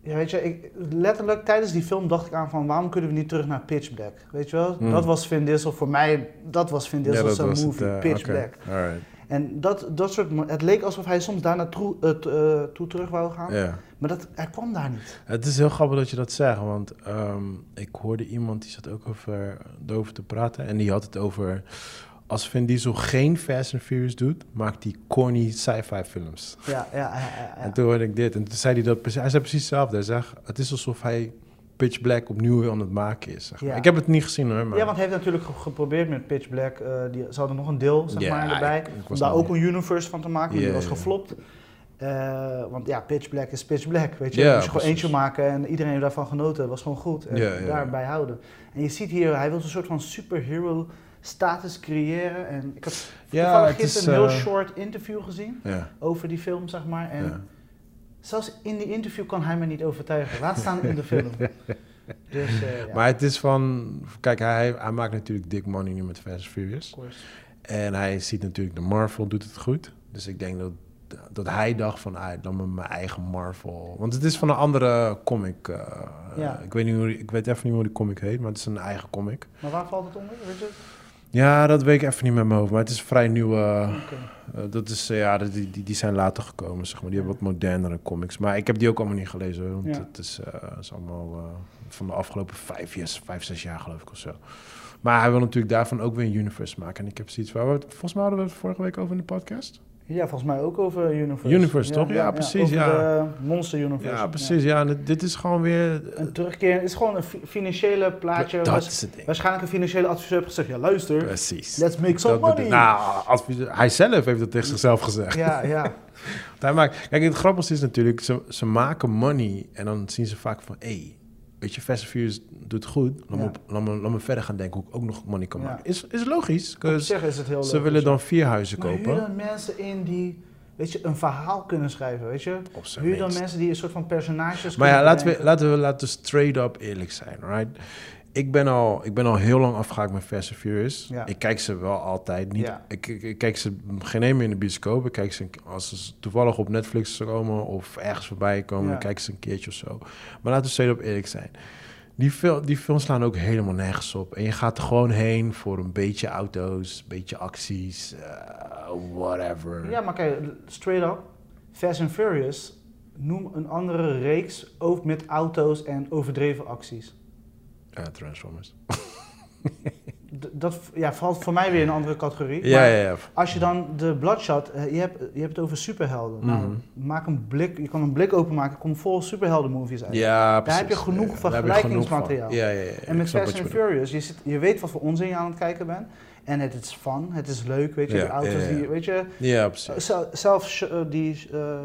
Speaker 3: ja, weet je, ik, letterlijk tijdens die film dacht ik aan van waarom kunnen we niet terug naar Pitch Black, weet je wel?
Speaker 1: Hmm.
Speaker 3: Dat was Vin Diesel, voor mij, dat was Vin Diesel zijn movie,
Speaker 1: eh,
Speaker 3: Pitch. Black.
Speaker 1: Alright.
Speaker 3: En dat, dat soort, het leek alsof hij soms daar naartoe eh, toe terug wou gaan, maar dat, hij kwam daar niet.
Speaker 1: Het is heel grappig dat je dat zegt, want ehm, ik hoorde iemand die zat ook over, erover te praten. En die had het over, als Vin Diesel geen Fast and Furious doet, maakt hij corny sci-fi films.
Speaker 3: Ja, ja, ja.
Speaker 1: En toen hoorde ik dit, en toen zei hij dat, precies- hij zei precies hetzelfde. Hij zegt, het is alsof hij Pitch Black opnieuw weer aan het maken is. Zeg maar.
Speaker 3: Ja.
Speaker 1: Ik heb het niet gezien hoor, maar...
Speaker 3: Ja, want hij heeft natuurlijk ge- geprobeerd met Pitch Black. eh, die, ze hadden nog een deel zeg maar, erbij.
Speaker 1: ik- ik
Speaker 3: om daar ook een universe van te maken, maar die was geflopt. Eh, want ja, Pitch Black is Pitch Black, weet je. Moest je gewoon eentje maken en iedereen heeft daarvan genoten. Dat was gewoon goed. En
Speaker 1: ja.
Speaker 3: daarbij houden. En je ziet hier, hij wil een soort van superhero status creëren. En ik had
Speaker 1: Ja, is,
Speaker 3: gisteren een heel
Speaker 1: eh,
Speaker 3: short interview gezien over die film, zeg maar. En zelfs in die interview kan hij me niet overtuigen. Laat staan in de film. (laughs) Dus eh, ja,
Speaker 1: Maar het is van... Kijk, hij, hij maakt natuurlijk dik money nu met Fast Furious. En hij ziet natuurlijk de Marvel doet het goed. Dus ik denk dat, dat hij dacht van, ah, dan met mijn eigen Marvel. Want het is van een andere comic. eh,
Speaker 3: Ja.
Speaker 1: ik, weet niet hoe, ik weet even niet hoe die comic heet, maar het is een eigen comic.
Speaker 3: Maar waar valt het onder, je?
Speaker 1: Ja, dat weet ik even niet met mijn hoofd. Maar het is vrij nieuwe... Eh, dat is, eh, ja, die, die, die zijn later gekomen, zeg maar. Die hebben wat modernere comics. Maar ik heb die ook allemaal niet gelezen, hoor, want
Speaker 3: Ja.
Speaker 1: het is, eh, is allemaal van de afgelopen vijf, yes, vijf, zes jaar geloof ik of zo. Maar hij wil natuurlijk daarvan ook weer een universe maken. En ik heb zoiets waar we het, volgens mij hadden we het vorige week over in de podcast.
Speaker 3: Ja, volgens mij ook over Universe.
Speaker 1: Universe, toch? Ja, precies, ja.
Speaker 3: de Monster Universe.
Speaker 1: Ja, precies. Ja, en dit is gewoon weer...
Speaker 3: Een terugkeer. Het is gewoon een fi- financiële plaatje.
Speaker 1: dat is het ding.
Speaker 3: Waarschijnlijk een financiële adviseur heeft gezegd, ja luister,
Speaker 1: Precies.
Speaker 3: let's make some
Speaker 1: Dat
Speaker 3: money.
Speaker 1: nou, adviseur- hij zelf heeft het tegen zichzelf gezegd.
Speaker 3: Ja, ja. (laughs)
Speaker 1: Hij maakt, kijk, het grappigste is natuurlijk, ze, ze maken money en dan zien ze vaak van, hé, hey, weet je, Fast Furious doet goed. Laat, me,
Speaker 3: Ja.
Speaker 1: op- laat, me, laat me verder gaan denken hoe ik ook nog money kan
Speaker 3: Ja.
Speaker 1: maken. Is, is logisch,
Speaker 3: is het heel
Speaker 1: ze
Speaker 3: leuk.
Speaker 1: willen dan vier huizen
Speaker 3: Maar huur
Speaker 1: kopen.
Speaker 3: dan mensen in die, weet je, een verhaal kunnen schrijven, weet je. Huur dan mensen die een soort van personages
Speaker 1: Maar ja, laten we, laten we laten we straight up eerlijk zijn, right? Ik ben al, ik ben al heel lang afgehaakt met Fast and Furious.
Speaker 3: Ja.
Speaker 1: Ik kijk ze wel altijd niet.
Speaker 3: Ja.
Speaker 1: Ik, ik, ik kijk ze geen meer in de bioscoop. Ik kijk ze als ze toevallig op Netflix komen of ergens voorbij komen.
Speaker 3: Ja.
Speaker 1: Dan kijk ik ze een keertje of zo. Maar laten we straight up eerlijk zijn. Die, fil die films slaan ook helemaal nergens op. En je gaat er gewoon heen voor een beetje auto's, een beetje acties, eh, whatever.
Speaker 3: Ja, maar kijk, straight up, Fast and Furious, noem een andere reeks, ook met auto's en overdreven acties.
Speaker 1: Eh, Transformers.
Speaker 3: Dat ja, valt voor mij weer in een andere categorie.
Speaker 1: Ja,
Speaker 3: Maar
Speaker 1: ja, ja.
Speaker 3: Als je dan de Bloodshot, eh, je, hebt, je hebt het over superhelden. Nou,
Speaker 1: Mhm.
Speaker 3: maak een blik, je kan een blik openmaken, kom vol superhelden movies uit.
Speaker 1: Ja, precies.
Speaker 3: heb je genoeg
Speaker 1: Ja, ja. Daar heb je
Speaker 3: vergelijkingsmateriaal.
Speaker 1: genoeg van. Ja, ja, ja.
Speaker 3: En met Fast and. Furious, je, zit, je weet wat voor onzin je aan het kijken bent. En het is fun, het is leuk, weet je,
Speaker 1: Ja,
Speaker 3: die auto's
Speaker 1: ja, ja.
Speaker 3: die, weet je,
Speaker 1: Ja, precies.
Speaker 3: zel- zelfs eh, die eh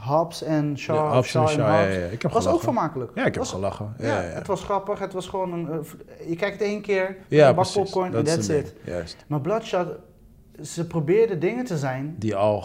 Speaker 3: Hobbs en Shaw,
Speaker 1: Ja, en Shaw, ja, ja. Ik heb
Speaker 3: was ook vermakelijk.
Speaker 1: Ja, ik heb
Speaker 3: Was-
Speaker 1: gelachen.
Speaker 3: Ja, het was grappig, het was gewoon een, je kijkt het één keer,
Speaker 1: ja,
Speaker 3: een bak popcorn en
Speaker 1: Dat is
Speaker 3: that's
Speaker 1: het
Speaker 3: it.
Speaker 1: Juist.
Speaker 3: Maar Bloodshot, ze probeerden dingen te zijn,
Speaker 1: Die al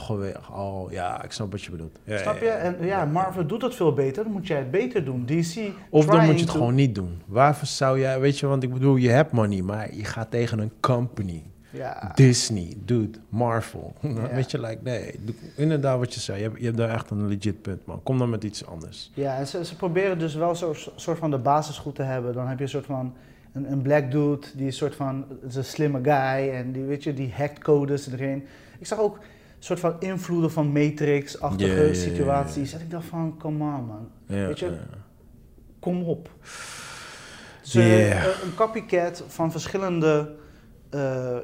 Speaker 1: al, ja, ik snap wat je bedoelt.
Speaker 3: Snap je? En ja, Marvel doet dat veel beter, dan moet jij het beter doen. DC,
Speaker 1: Of dan moet je het
Speaker 3: to-
Speaker 1: gewoon niet doen. Waarvoor zou jij, weet je, want ik bedoel, je hebt money, maar je gaat tegen een company.
Speaker 3: Ja,
Speaker 1: Disney, dude, Marvel. (laughs)
Speaker 3: Ja.
Speaker 1: Weet je, like, nee. Inderdaad wat je zei, je hebt, je hebt daar echt een legit punt, man. Kom dan met iets anders.
Speaker 3: ja en ze, ze proberen dus wel zo'n soort van de basis goed te hebben. Dan heb je een soort van een, een black dude, die een soort van, is een slimme guy en die, weet je, die hackt codes erin. Ik zag ook een soort van invloeden van Matrix-achtige situaties. En ik dacht van, come on man, Weet je, kom op. Ze,
Speaker 1: Yeah.
Speaker 3: eh, een copycat van verschillende eh,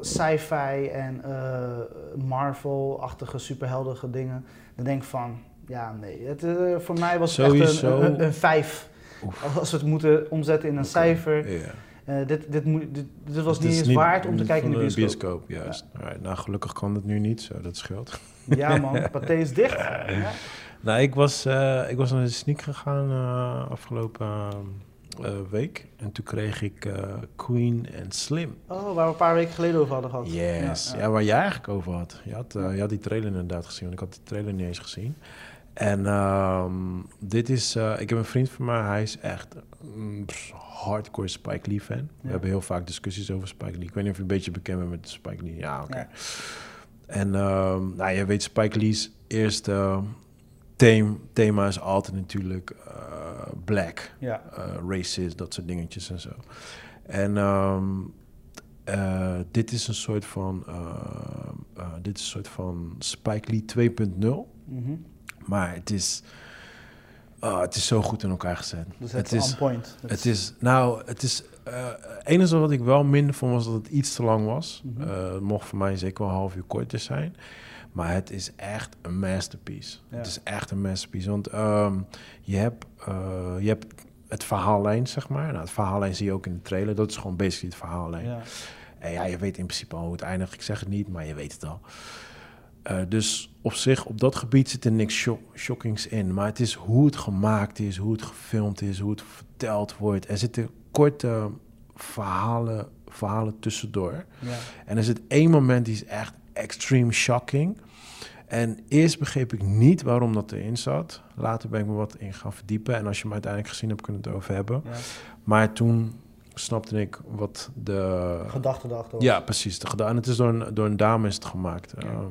Speaker 3: sci-fi en eh, Marvel-achtige superheldige dingen. Dan denk ik van, ja nee, het, eh, voor mij was het echt een, een, een vijf.
Speaker 1: Oef.
Speaker 3: Als we het moeten omzetten in een cijfer.
Speaker 1: Ja.
Speaker 3: Eh, dit, dit, moet, dit, dit was niet eens waard om te kijken in de bioscoop.
Speaker 1: juist. Alright, nou, gelukkig kan het nu niet, zo, dat scheelt.
Speaker 3: Ja man, (laughs) Pathé is dicht. Ja.
Speaker 1: Nou, ik was, ik was naar de sneak gegaan afgelopen eh, week. En toen kreeg ik eh, Queen en Slim.
Speaker 3: Oh, waar we een paar weken geleden over hadden gehad.
Speaker 1: Yes.
Speaker 3: Ja,
Speaker 1: Ja,
Speaker 3: ja.
Speaker 1: waar jij eigenlijk over had. Je had, je had die trailer inderdaad gezien, want ik had die trailer niet eens gezien. En ehm, dit is, ik heb een vriend van mij, hij is echt een hardcore Spike Lee fan. We hebben heel vaak discussies over Spike Lee. Ik weet niet of je een beetje bekend bent met Spike Lee. Ja, oké. En ehm, nou, je weet Spike Lee's eerste thema, thema is altijd natuurlijk eh, black,
Speaker 3: Ja.
Speaker 1: eh, racist, dat soort dingetjes en zo. En ehm, eh, dit is een soort van, dit is een soort van Spike Lee 2.0.
Speaker 3: Mhm.
Speaker 1: Maar het is, ah, het is zo goed in elkaar gezet.
Speaker 3: Dus
Speaker 1: het is,
Speaker 3: on point.
Speaker 1: Het is, nou, het is. Het enige wat ik wel minder vond was dat het iets te lang was.
Speaker 3: Mhm.
Speaker 1: Het mocht voor mij zeker wel een half uur korter zijn. Maar het is echt een masterpiece.
Speaker 3: Ja.
Speaker 1: Het is echt een masterpiece. Want ehm, je, hebt, eh, je hebt het verhaallijn, zeg maar. Nou, het verhaallijn zie je ook in de trailer. Dat is gewoon basically het verhaallijn.
Speaker 3: Ja.
Speaker 1: En ja, je weet in principe al hoe het eindigt. Ik zeg het niet, maar je weet het al. Eh, dus op zich, op dat gebied zit er niks shock, shockings in. Maar het is hoe het gemaakt is, hoe het gefilmd is, hoe het verteld wordt. Er zitten korte verhalen, verhalen tussendoor.
Speaker 3: Ja.
Speaker 1: En er zit één moment die is echt extreme shocking. En eerst begreep ik niet waarom dat erin zat. Later ben ik me wat in gaan verdiepen. En als je hem uiteindelijk gezien hebt, kunnen we het over hebben.
Speaker 3: Ja.
Speaker 1: Maar toen snapte ik wat de...
Speaker 3: Gedachte erachter. was.
Speaker 1: Ja, precies. De gedaan. En het is door een, door een dame is het gemaakt.
Speaker 3: Ja.
Speaker 1: Ehm,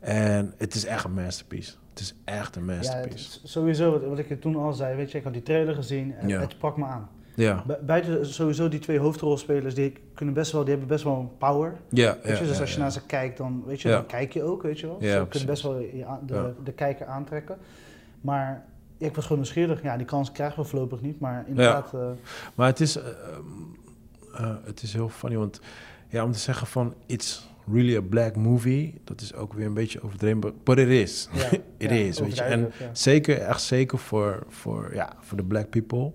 Speaker 1: en het is echt een masterpiece. Het is echt een
Speaker 3: Ja, het
Speaker 1: masterpiece.
Speaker 3: sowieso, wat, wat ik er toen al zei, weet je, ik had die trailer gezien en
Speaker 1: Ja.
Speaker 3: het pakt me aan.
Speaker 1: Ja,
Speaker 3: Buiten sowieso die twee hoofdrolspelers, die kunnen best wel, die hebben best wel een power.
Speaker 1: ja,
Speaker 3: Weet je, dus als je naar ze kijkt, dan, weet je, dan kijk je ook, weet je wel. Ze
Speaker 1: precies.
Speaker 3: kunnen best wel de, de kijker aantrekken. Maar ja, ik was gewoon nieuwsgierig. Ja, die kans krijgen we voorlopig niet, maar inderdaad... eh,
Speaker 1: Maar het is, eh, eh, het is heel funny, want ja, om te zeggen van it's really a black movie, dat is ook weer een beetje overdreven, but- it is.
Speaker 3: ja, (laughs)
Speaker 1: It is, weet je. En zeker, echt zeker voor, voor, ja, voor de black people,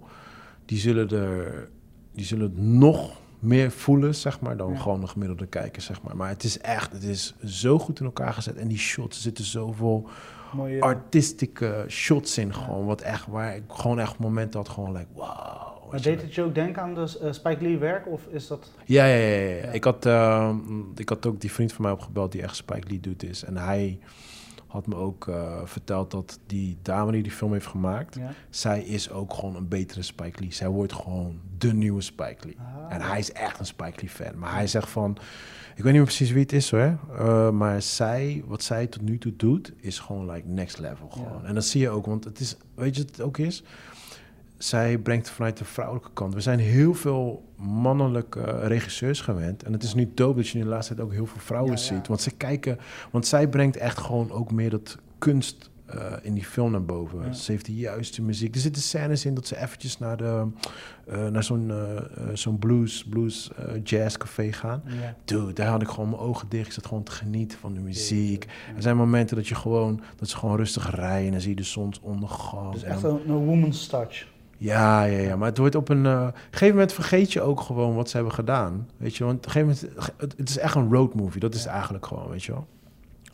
Speaker 1: die zullen, er, die zullen het nog meer voelen, zeg maar, dan
Speaker 3: Ja.
Speaker 1: gewoon de gemiddelde kijker, zeg maar. Maar het is echt, het is zo goed in elkaar gezet en die shots, er zitten zoveel
Speaker 3: Mooie,
Speaker 1: artistieke shots in, gewoon, wat echt, waar ik gewoon echt momenten had, gewoon like, wow.
Speaker 3: maar deed het je ook denken aan de eh, Spike Lee werk, of is dat...
Speaker 1: Ja, ja, ja, ja.
Speaker 3: Ja.
Speaker 1: Ik, had, ehm, ik had ook die vriend van mij opgebeld die echt Spike Lee doet is. En hij had me ook eh, verteld dat die dame die die film heeft gemaakt...
Speaker 3: Ja.
Speaker 1: zij is ook gewoon een betere Spike Lee. Zij wordt gewoon de nieuwe Spike Lee.
Speaker 3: Ah.
Speaker 1: En hij is echt een Spike Lee fan. Maar hij zegt van... Ik weet niet meer precies wie het is hoor. eh, maar zij, wat zij tot nu toe doet, is gewoon like next level. Gewoon.
Speaker 3: Ja.
Speaker 1: En dat zie je ook, want het is, weet je wat het ook is? Zij brengt vanuit de vrouwelijke kant. We zijn heel veel mannelijke regisseurs gewend. En het is nu dope dat je in de laatste tijd ook heel veel vrouwen
Speaker 3: Ja, ja.
Speaker 1: ziet. Want ze kijken, want zij brengt echt gewoon ook meer dat kunst eh, in die film naar boven.
Speaker 3: Ja.
Speaker 1: Ze heeft de juiste muziek. Er zitten scènes in dat ze eventjes naar, de, eh, naar zo'n eh, zo'n blues, blues jazz café gaan.
Speaker 3: Ja.
Speaker 1: Dude, daar had ik gewoon mijn ogen dicht. Ik zat gewoon te genieten van de muziek. Er zijn momenten dat je gewoon, dat ze gewoon rustig rijden en dan zie je de zonsondergang.
Speaker 3: Dus echt een, een woman's touch.
Speaker 1: Ja, ja, ja, maar het wordt op een eh, gegeven moment vergeet je ook gewoon wat ze hebben gedaan. Weet je, want op een gegeven moment, het, het is echt een road movie. Dat is het eigenlijk gewoon, weet je wel.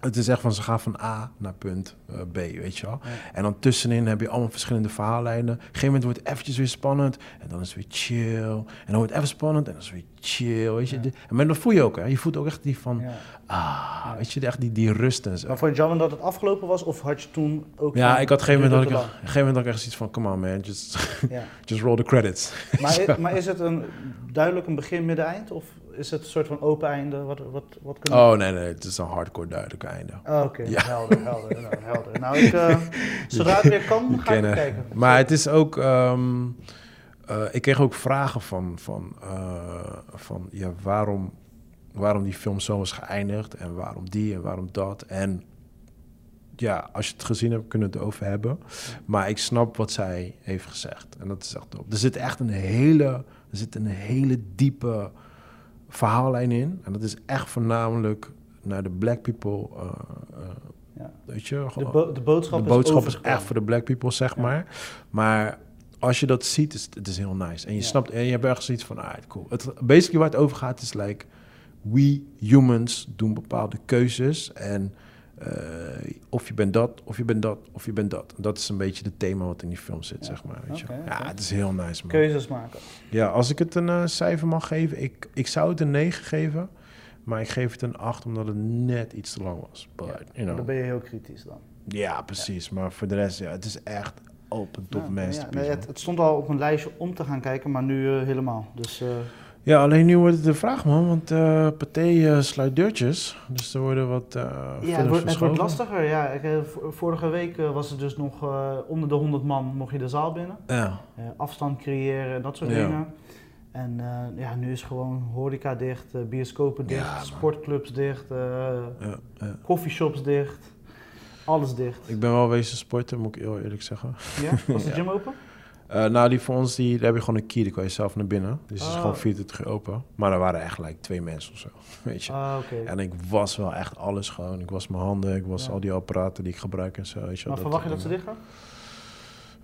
Speaker 1: Het is echt van ze gaan van A naar punt eh, B, weet je wel.
Speaker 3: Ja.
Speaker 1: En dan tussenin heb je allemaal verschillende verhaallijnen. Op een gegeven moment wordt het eventjes weer spannend. En dan is het weer chill. En dan wordt het even spannend en dan is het weer chill, weet je.
Speaker 3: Ja.
Speaker 1: De- Maar dat voel je ook, hè. Je voelt ook echt die van,
Speaker 3: Ja.
Speaker 1: ah, weet je, echt die, die rust en zo.
Speaker 3: Maar vond je jammer dat het afgelopen was, of had je toen ook...
Speaker 1: Ja, ik had een gegeven moment,
Speaker 3: duurt
Speaker 1: ik, gegeven moment had ik echt zoiets van, come on man, just, (laughs) just roll the credits.
Speaker 3: Maar, (laughs) maar is het een, duidelijk een begin, midden, eind? Of is het een soort van open einde? Wat, wat, wat kunnen
Speaker 1: Oh nee, nee, het is een hardcore duidelijk einde.
Speaker 3: Oh, Oké,
Speaker 1: Ja.
Speaker 3: helder, helder, nou, helder. Nou, ik, eh, (laughs) zodra het weer kan, ga ik kijken.
Speaker 1: Maar het is ook. ehm, eh, ik kreeg ook vragen van, van, eh, van ja, waarom, waarom die film zo is geëindigd en waarom die en waarom dat. En ja, als je het gezien hebt, kunnen we het over hebben. Maar ik snap wat zij heeft gezegd. En dat is echt top. Er zit echt een hele, er zit een hele diepe verhaallijn in. En dat is echt voornamelijk naar de black people. eh, eh,
Speaker 3: Ja.
Speaker 1: Weet je,
Speaker 3: De,
Speaker 1: gewoon-
Speaker 3: bo- de boodschap,
Speaker 1: de boodschap is echt voor de black people, zeg
Speaker 3: Ja.
Speaker 1: maar. Maar als je dat ziet, is het is heel nice. En je
Speaker 3: Ja.
Speaker 1: snapt, en je hebt ergens iets van, ah, cool. Het, basically waar het over gaat is like, we humans doen bepaalde keuzes. En of je bent dat, of je bent dat, of je bent dat. Dat is een beetje het thema wat in die film zit,
Speaker 3: Ja.
Speaker 1: zeg maar. Weet je. Ja, het is heel nice, man.
Speaker 3: Keuzes maken.
Speaker 1: Ja, als ik het een eh, cijfer mag geven, ik, ik zou het een 9 geven. Maar ik geef het een 8 omdat het net iets te lang was. But,
Speaker 3: Ja,
Speaker 1: you know.
Speaker 3: Dan ben je heel kritisch dan.
Speaker 1: Ja, precies. Maar voor de rest, ja, het is echt open top
Speaker 3: Ja, nee,
Speaker 1: man.
Speaker 3: het, het stond al op een lijstje om te gaan kijken, maar nu eh, helemaal. Dus eh,
Speaker 1: Ja, alleen nu wordt het de vraag, man. Want eh Pathé eh, sluit deurtjes. Dus er worden wat eh
Speaker 3: ja, het wordt, het wordt lastiger. Ja, vorige week was het dus nog onder de 100 man mocht je de zaal binnen.
Speaker 1: Ja,
Speaker 3: afstand creëren, dat soort
Speaker 1: Ja.
Speaker 3: dingen. En ja, nu is gewoon horeca dicht, bioscopen dicht,
Speaker 1: Ja,
Speaker 3: sportclubs dicht,
Speaker 1: ja, ja.
Speaker 3: coffeeshops dicht. Alles dicht.
Speaker 1: Ik ben wel wezen sporten, moet ik heel eerlijk zeggen.
Speaker 3: Ja? Was de (laughs) gym open?
Speaker 1: Eh, nou, die voor ons, die, daar heb je gewoon een key. Die kan je zelf naar binnen. Dus het is
Speaker 3: Oh.
Speaker 1: gewoon 24 uur open. Maar er waren echt like, twee mensen of zo. (laughs) Weet je.
Speaker 3: Ah.
Speaker 1: En ik was wel echt alles gewoon. Ik was mijn handen, ik was
Speaker 3: Ja.
Speaker 1: al die apparaten die ik gebruik en zo. Weet je,
Speaker 3: Maar verwacht je dat ze dicht gaan?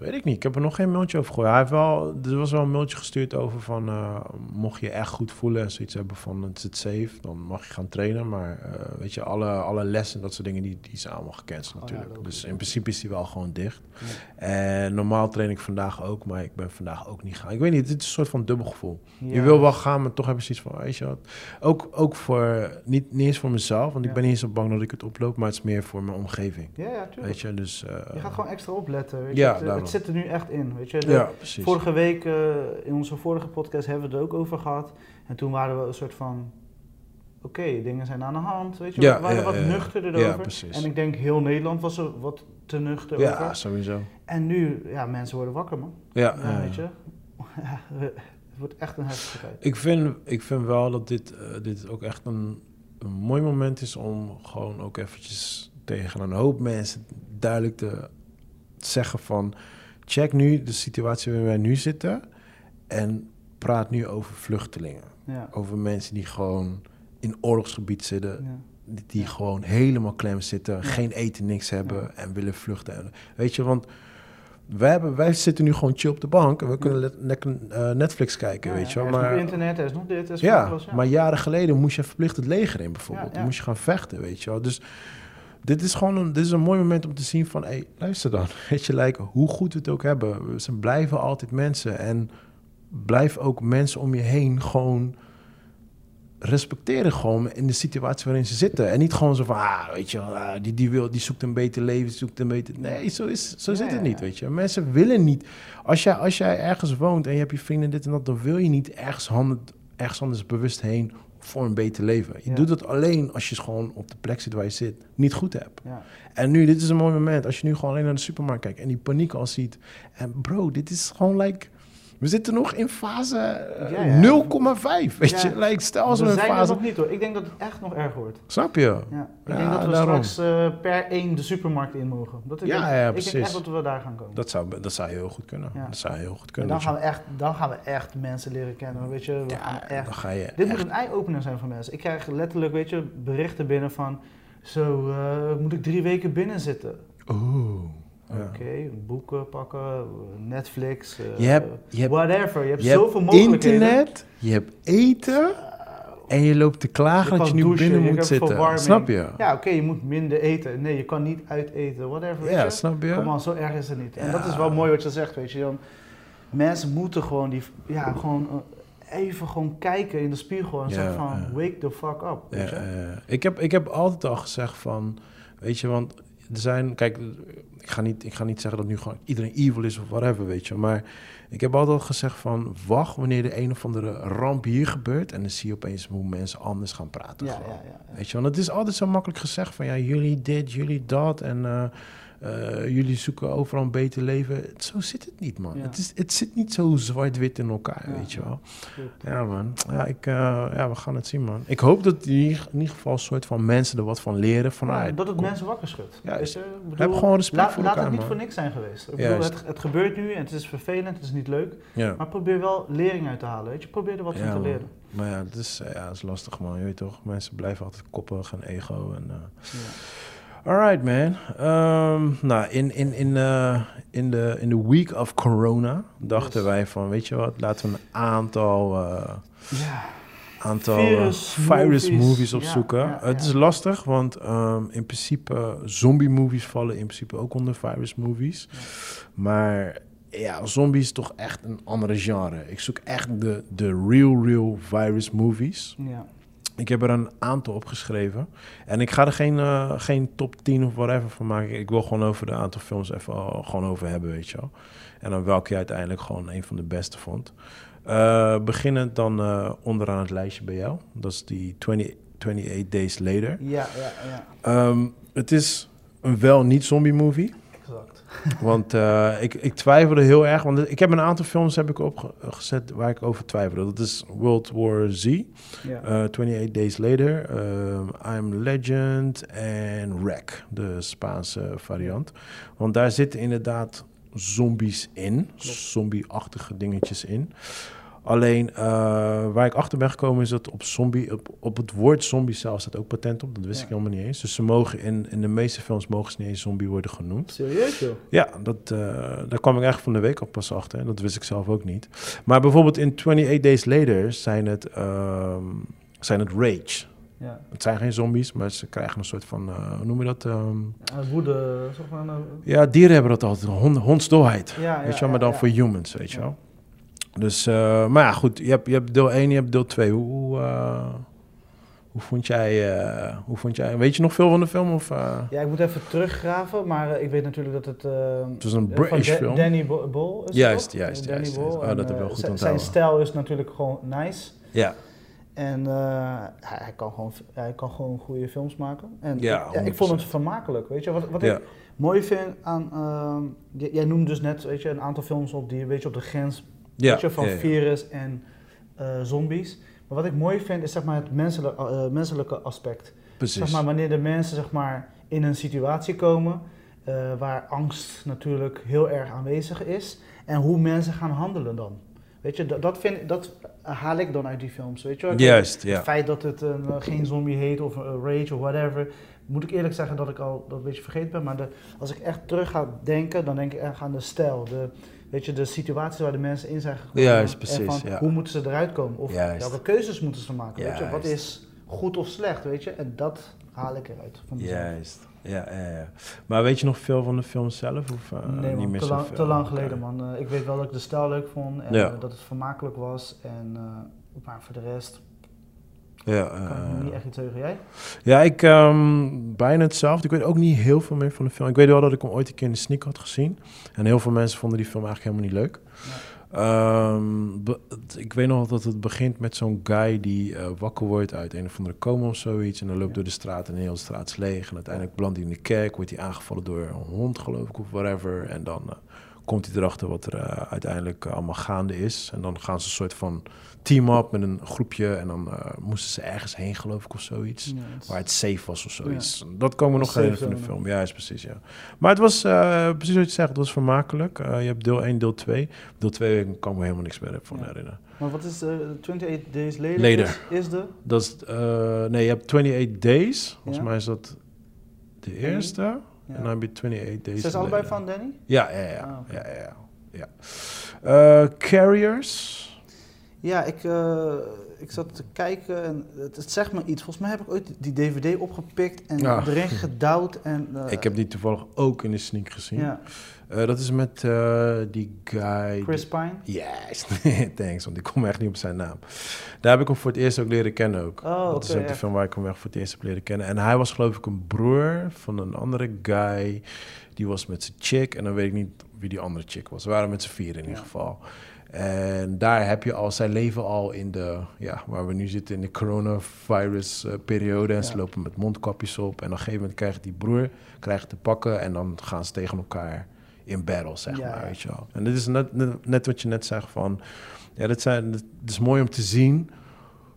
Speaker 1: Weet ik niet. Ik heb er nog geen mailtje over gegooid. Hij heeft wel, er was wel een mailtje gestuurd over van... eh, mocht je echt goed voelen en zoiets hebben van het is safe... dan mag je gaan trainen. Maar eh, weet je, alle, alle lessen dat soort dingen... die, die zijn allemaal gecanceld
Speaker 3: Oh ja,
Speaker 1: natuurlijk. dus in principe is die wel gewoon dicht.
Speaker 3: Ja.
Speaker 1: En normaal train ik vandaag ook... maar ik ben vandaag ook niet gaan. Ik weet niet, het is een soort van dubbel gevoel. Je
Speaker 3: Ja.
Speaker 1: wil wel gaan, maar toch heb je zoiets van... Weet je wat, ook, ook voor... Niet, niet eens voor mezelf, want ik
Speaker 3: Ja.
Speaker 1: ben niet eens zo bang dat ik het oploop... maar het is meer voor mijn omgeving.
Speaker 3: Ja, ja, tuurlijk.
Speaker 1: Weet je, dus... eh,
Speaker 3: Je gaat gewoon extra opletten. Weet
Speaker 1: Ja?
Speaker 3: Het,
Speaker 1: daarom.
Speaker 3: het zit er nu echt in. Weet je? De-
Speaker 1: Ja, precies.
Speaker 3: Vorige week, eh, in onze vorige podcast, hebben we het er ook over gehad. En toen waren we een soort van... Oké, dingen zijn aan de hand. Weet je?
Speaker 1: Ja,
Speaker 3: we waren
Speaker 1: ja,
Speaker 3: wat
Speaker 1: ja, ja.
Speaker 3: nuchterder
Speaker 1: Ja,
Speaker 3: erover.
Speaker 1: precies.
Speaker 3: En ik denk heel Nederland was er wat te nuchter
Speaker 1: Ja,
Speaker 3: over.
Speaker 1: sowieso.
Speaker 3: En nu, ja, mensen worden wakker, man.
Speaker 1: Ja,
Speaker 3: Ja,
Speaker 1: ja.
Speaker 3: weet je. Ja, (laughs) het wordt echt een heftige tijd.
Speaker 1: Ik vind, ik vind wel dat dit, eh, dit ook echt een, een mooi moment is om gewoon ook eventjes tegen een hoop mensen duidelijk te zeggen van... check nu de situatie waarin wij nu zitten en praat nu over vluchtelingen.
Speaker 3: Ja.
Speaker 1: Over mensen die gewoon in oorlogsgebied zitten,
Speaker 3: Ja.
Speaker 1: die, die
Speaker 3: Ja.
Speaker 1: gewoon helemaal klem zitten, geen eten, niks hebben en willen vluchten. Weet je, want wij, hebben, wij zitten nu gewoon chill op de bank en we kunnen eh, Netflix kijken, weet je wel. Maar,
Speaker 3: internet, er is nog dit, er is
Speaker 1: ja, maar jaren geleden moest je verplicht het leger in bijvoorbeeld. Dan moest je gaan vechten, weet je wel. Dus dit is gewoon een, dit is een mooi moment om te zien van... hé, hey, luister dan. (laughs) Weet je, like, hoe goed we het ook hebben. Ze blijven altijd mensen. En blijf ook mensen om je heen gewoon respecteren gewoon in de situatie waarin ze zitten. En niet gewoon zo van, ah, weet je ah, die, die, wil, die zoekt een beter leven, die zoekt een beter... Nee, zo, is, zo
Speaker 3: Ja,
Speaker 1: zit het niet, weet je. Mensen willen niet... Als jij, als jij ergens woont en je hebt je vrienden dit en dat... dan wil je niet ergens, handen, ergens anders bewust heen voor een beter leven. Je
Speaker 3: Ja.
Speaker 1: doet het alleen als je gewoon op de plek zit waar je zit, niet goed hebt.
Speaker 3: Ja.
Speaker 1: En nu, dit is een mooi moment. Als je nu gewoon alleen naar de supermarkt kijkt en die paniek al ziet. En bro, dit is gewoon like... We zitten nog in fase eh,
Speaker 3: Ja, ja.
Speaker 1: 0,5, weet
Speaker 3: Ja.
Speaker 1: je. Like, stel als
Speaker 3: we
Speaker 1: we
Speaker 3: zijn er
Speaker 1: fase...
Speaker 3: nog niet hoor. Ik denk dat het echt nog erger wordt.
Speaker 1: Snap je?
Speaker 3: Ja. Ik denk dat we
Speaker 1: daarom.
Speaker 3: straks eh, per één de supermarkt in mogen. Dat ik
Speaker 1: Ja,
Speaker 3: denk,
Speaker 1: ja,
Speaker 3: ik
Speaker 1: precies.
Speaker 3: denk echt dat we daar gaan komen.
Speaker 1: Dat zou, dat zou heel goed kunnen. Dat zou heel goed
Speaker 3: en
Speaker 1: kunnen.
Speaker 3: dan gaan, we echt, dan gaan we echt mensen leren kennen. Weet je, we gaan echt
Speaker 1: dan ga je
Speaker 3: Dit
Speaker 1: echt...
Speaker 3: moet een eye-opener zijn voor mensen. Ik krijg letterlijk, weet je, berichten binnen van... Zo, eh, moet ik drie weken binnen zitten?
Speaker 1: Oeh.
Speaker 3: Oké, boeken pakken, Netflix, eh,
Speaker 1: Je hebt, je hebt,
Speaker 3: whatever. Je hebt
Speaker 1: je
Speaker 3: zoveel
Speaker 1: hebt
Speaker 3: mogelijkheden.
Speaker 1: internet, je hebt eten en je loopt te klagen
Speaker 3: Je
Speaker 1: dat je nu
Speaker 3: douchen,
Speaker 1: binnen
Speaker 3: je
Speaker 1: moet zitten.
Speaker 3: verwarming.
Speaker 1: Snap je?
Speaker 3: Ja, oké, je moet minder eten. Nee, je kan niet uit eten, whatever.
Speaker 1: Ja,
Speaker 3: je?
Speaker 1: snap je?
Speaker 3: Kom aan, zo erg is het niet. En
Speaker 1: Ja.
Speaker 3: dat is wel mooi wat je zegt, weet je. Dan, mensen moeten gewoon, die, ja, gewoon eh, even gewoon kijken in de spiegel en
Speaker 1: Ja,
Speaker 3: zeggen van,
Speaker 1: ja.
Speaker 3: wake the fuck up. Weet
Speaker 1: Ja,
Speaker 3: je?
Speaker 1: eh, ik, heb, ik heb altijd al gezegd van, weet je, want er zijn, kijk, ik ga niet, ik ga niet zeggen dat nu gewoon iedereen evil is of whatever, weet je, maar ik heb altijd al gezegd van, wacht wanneer de een of andere ramp hier gebeurt en dan zie je opeens hoe mensen anders gaan praten.
Speaker 3: Ja,
Speaker 1: gewoon.
Speaker 3: ja, ja, ja.
Speaker 1: Weet je, want het is altijd zo makkelijk gezegd van, ja, jullie dit, jullie dat en eh, eh, jullie zoeken overal een beter leven. Zo zit het niet, man.
Speaker 3: Ja.
Speaker 1: Het, is, het zit niet zo zwart-wit in elkaar,
Speaker 3: Ja,
Speaker 1: weet je wel. Ja, man. Ja, ik, eh, ja, we gaan het zien, man. Ik hoop dat in ieder, in ieder geval een soort van mensen er wat van leren. Van,
Speaker 3: Ja,
Speaker 1: ah,
Speaker 3: dat het
Speaker 1: kom-
Speaker 3: mensen wakker schudt.
Speaker 1: Ja,
Speaker 3: Weet je? Ik bedoel,
Speaker 1: Heb gewoon respect
Speaker 3: laat,
Speaker 1: voor
Speaker 3: laat
Speaker 1: elkaar,
Speaker 3: het niet
Speaker 1: man.
Speaker 3: voor niks zijn geweest. Ik bedoel, het, het gebeurt nu en het is vervelend, het is niet leuk.
Speaker 1: Ja.
Speaker 3: Maar probeer wel lering uit te halen. Weet je? Probeer er wat van te
Speaker 1: man.
Speaker 3: leren.
Speaker 1: Maar ja, het is, eh, ja, het is lastig, man. Je weet toch, mensen blijven altijd koppig en ego. En. Alright, man. Ehm, nou, in, in, in, eh, in, de, in de week of corona dachten
Speaker 3: Yes.
Speaker 1: wij van, weet je wat, laten we een aantal... eh,
Speaker 3: ja.
Speaker 1: aantal
Speaker 3: Virus
Speaker 1: eh, virus
Speaker 3: movies.
Speaker 1: opzoeken.
Speaker 3: ja,
Speaker 1: Het is lastig, want ehm, in principe zombie movies vallen in principe ook onder virus movies. Maar ja, zombie is toch echt een andere genre. Ik zoek echt de, de real, real virus movies.
Speaker 3: Ja.
Speaker 1: Ik heb er een aantal opgeschreven. En ik ga er geen, eh, geen top 10 of whatever van maken. Ik wil gewoon over de aantal films even al, gewoon over hebben, weet je wel. En dan welke je uiteindelijk gewoon een van de beste vond. Uh, beginnend dan onderaan het lijstje bij jou. Dat is die 20, 28 Days Later.
Speaker 3: Ja, ja, ja.
Speaker 1: Um, het is een wel niet zombie movie.
Speaker 3: Exact. (laughs)
Speaker 1: Want uh, ik, ik twijfelde heel erg. Want ik heb een aantal films heb ik opgezet waar ik over twijfelde. Dat is World War Z, ja. uh, 28 Days Later, uh, I'm Legend en Wreck, de Spaanse variant. Want daar zitten inderdaad zombies in, zombie-achtige dingetjes in. Alleen uh, waar ik achter ben gekomen is dat op, zombie, op, op het woord zombie zelf staat ook patent op. Dat wist
Speaker 3: Ja.
Speaker 1: ik helemaal niet eens. Dus ze mogen in, in de meeste films mogen ze niet eens zombie worden genoemd.
Speaker 3: Serieus joh?
Speaker 1: Ja, dat, eh, daar kwam ik eigenlijk van de week op pas achter. En dat wist ik zelf ook niet. Maar bijvoorbeeld in 28 Days Later zijn het, ehm, zijn het rage.
Speaker 3: Ja.
Speaker 1: Het zijn geen zombies, maar ze krijgen een soort van, eh, hoe noem je dat? ehm,
Speaker 3: Ja, woede, zeg maar.
Speaker 1: ja, dieren hebben dat altijd. Hond, hondsdolheid.
Speaker 3: Ja, ja,
Speaker 1: weet je wel, maar dan voor humans, weet je wel. Dus, eh, maar ja, goed. Je hebt, je hebt deel 1, je hebt deel 2. Hoe, hoe, eh, hoe vond jij, eh, hoe vond jij, weet je nog veel van de film? Of,
Speaker 3: Ja, ik moet even teruggraven, maar ik weet natuurlijk dat het...
Speaker 1: het was een British
Speaker 3: Da-
Speaker 1: film.
Speaker 3: Danny Bo- Ball is het
Speaker 1: Juist,
Speaker 3: toch?
Speaker 1: juist,
Speaker 3: Danny
Speaker 1: juist. Oh, dat heb ik wel goed
Speaker 3: zijn-
Speaker 1: onthouden.
Speaker 3: Zijn stijl is natuurlijk gewoon nice.
Speaker 1: Ja,
Speaker 3: En hij, hij kan gewoon, hij kan gewoon goede films maken. En
Speaker 1: Ja,
Speaker 3: ik, ik vond
Speaker 1: 100%.
Speaker 3: het vermakelijk. Weet je, wat, wat
Speaker 1: ja.
Speaker 3: ik mooi vind aan... ehm, jij noemde dus net weet je, een aantal films op die een beetje op de grens
Speaker 1: ja.
Speaker 3: weet je, van
Speaker 1: ja, ja.
Speaker 3: virus en eh, zombies. Maar wat ik mooi vind is zeg maar, het menselijke, eh, menselijke aspect.
Speaker 1: Precies.
Speaker 3: Zeg maar, wanneer de mensen zeg maar, in een situatie komen eh, waar angst natuurlijk heel erg aanwezig is. En hoe mensen gaan handelen dan. Weet je, dat, vind, dat haal ik dan uit die films. Weet je wel?
Speaker 1: Juist, ja.
Speaker 3: Het feit dat het een, geen zombie heet of rage of whatever. Moet ik eerlijk zeggen dat ik al dat een beetje vergeten ben. Maar de, als ik echt terug ga denken, dan denk ik echt aan de stijl. De, weet je, de situaties waar de mensen in zijn gekomen.
Speaker 1: Juist,
Speaker 3: en van
Speaker 1: ja.
Speaker 3: Hoe moeten ze eruit komen? Of
Speaker 1: Juist.
Speaker 3: welke keuzes moeten ze maken? Weet je? Wat is goed of slecht, weet je? En dat haal ik eruit van.
Speaker 1: Juist. Ja, ja, ja. Maar weet je nog veel van de film zelf? Of, eh,
Speaker 3: nee,
Speaker 1: niet meer
Speaker 3: te, lang, te lang geleden, man. Eh, ik weet wel dat ik de stijl leuk vond en
Speaker 1: Ja.
Speaker 3: eh, dat het vermakelijk was. En, maar voor de rest
Speaker 1: Ja,
Speaker 3: kan ik
Speaker 1: eh,
Speaker 3: me niet echt iets. Jij?
Speaker 1: ja, ik ehm, bijna hetzelfde. Ik weet ook niet heel veel meer van de film. Ik weet wel dat ik hem ooit een keer in de sneak had gezien. En heel veel mensen vonden die film eigenlijk helemaal niet leuk. Ehm, ik weet nog dat het begint met zo'n guy die eh, wakker wordt uit een of andere coma of zoiets. En dan loopt
Speaker 3: Ja.
Speaker 1: door de straat en de hele straat is leeg. En uiteindelijk belandt hij in de kerk, wordt hij aangevallen door een hond geloof ik of whatever. En dan eh, komt hij erachter wat er eh, uiteindelijk eh, allemaal gaande is. En dan gaan ze een soort van team-up met een groepje. En dan eh, moesten ze ergens heen geloof ik of zoiets.
Speaker 3: Ja, het is-
Speaker 1: Waar het safe was of zoiets. Dat komen we nog herinneren van de film. Ja, is precies, ja. Maar het was, precies wat je zegt, het was vermakelijk. Je hebt deel 1, deel 2. Deel 2 kan me helemaal niks meer van
Speaker 3: Ja.
Speaker 1: herinneren.
Speaker 3: Maar wat is eh 28 Days Later?
Speaker 1: Later.
Speaker 3: Is, is de?
Speaker 1: Dat is, nee, je hebt 28 Days. Volgens mij is dat de eerste. En dan heb je 28 Days
Speaker 3: Zijn ze allebei van Danny?
Speaker 1: Ja, ja, ja.
Speaker 3: Ah,
Speaker 1: ja, ja, ja. ja. Eh, Carriers.
Speaker 3: Ja, ik, eh, ik zat te kijken en het, het zegt me iets. Volgens mij heb ik ooit die DVD opgepikt en erin gedouwd. En, eh,
Speaker 1: ik heb die toevallig ook in de sneak gezien.
Speaker 3: ja,
Speaker 1: Eh, dat is met eh, die guy...
Speaker 3: Chris Pine.
Speaker 1: Yes, (laughs) thanks, want ik kom echt niet op zijn naam. Daar heb ik hem voor het eerst ook leren kennen ook.
Speaker 3: Oh,
Speaker 1: dat is ook de film waar ik hem echt voor het eerst heb leren kennen. En hij was geloof ik een broer van een andere guy. Die was met zijn chick en dan weet ik niet wie die andere chick was. Ze waren met z'n vier in ieder geval. En daar heb je al zijn leven al in de, ja, waar we nu zitten in de coronavirus eh, periode. En ze
Speaker 3: Ja.
Speaker 1: lopen met mondkapjes op. En op een gegeven moment krijgt die broer krijgt te pakken en dan gaan ze tegen elkaar in battle, zeg
Speaker 3: Ja,
Speaker 1: maar, weet je wel. En dit is net, net, net wat je net zegt van, ja, dat zijn, het is mooi om te zien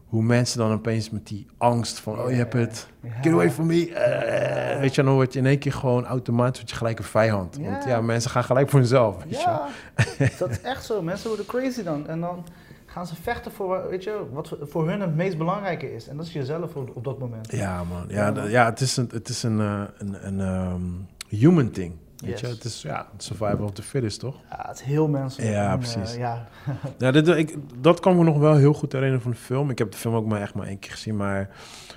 Speaker 1: hoe mensen dan opeens met die angst van, oh, je hebt het, get away from me, eh, weet je, dan word je in één keer gewoon automatisch word je gelijk een vijand. Want
Speaker 3: Ja.
Speaker 1: mensen gaan gelijk voor hunzelf, weet je wel.
Speaker 3: Ja, (laughs) dat is echt zo. Mensen worden crazy dan. En dan gaan ze vechten voor, weet je, wat voor- hun het meest belangrijke is. En dat is jezelf op, op dat moment.
Speaker 1: Ja, man. Ja,
Speaker 3: Ja,
Speaker 1: d-
Speaker 3: man.
Speaker 1: ja het is een, het is een, eh, een, een ehm, human thing. Weet
Speaker 3: Yes.
Speaker 1: je, het is ja, survival of the fittest, toch?
Speaker 3: Ja, het is heel menselijk.
Speaker 1: Ja,
Speaker 3: En,
Speaker 1: precies.
Speaker 3: eh, ja. (laughs)
Speaker 1: Ja, dit, ik, dat kan me nog wel heel goed herinneren van de film. Ik heb de film ook maar echt maar één keer gezien, maar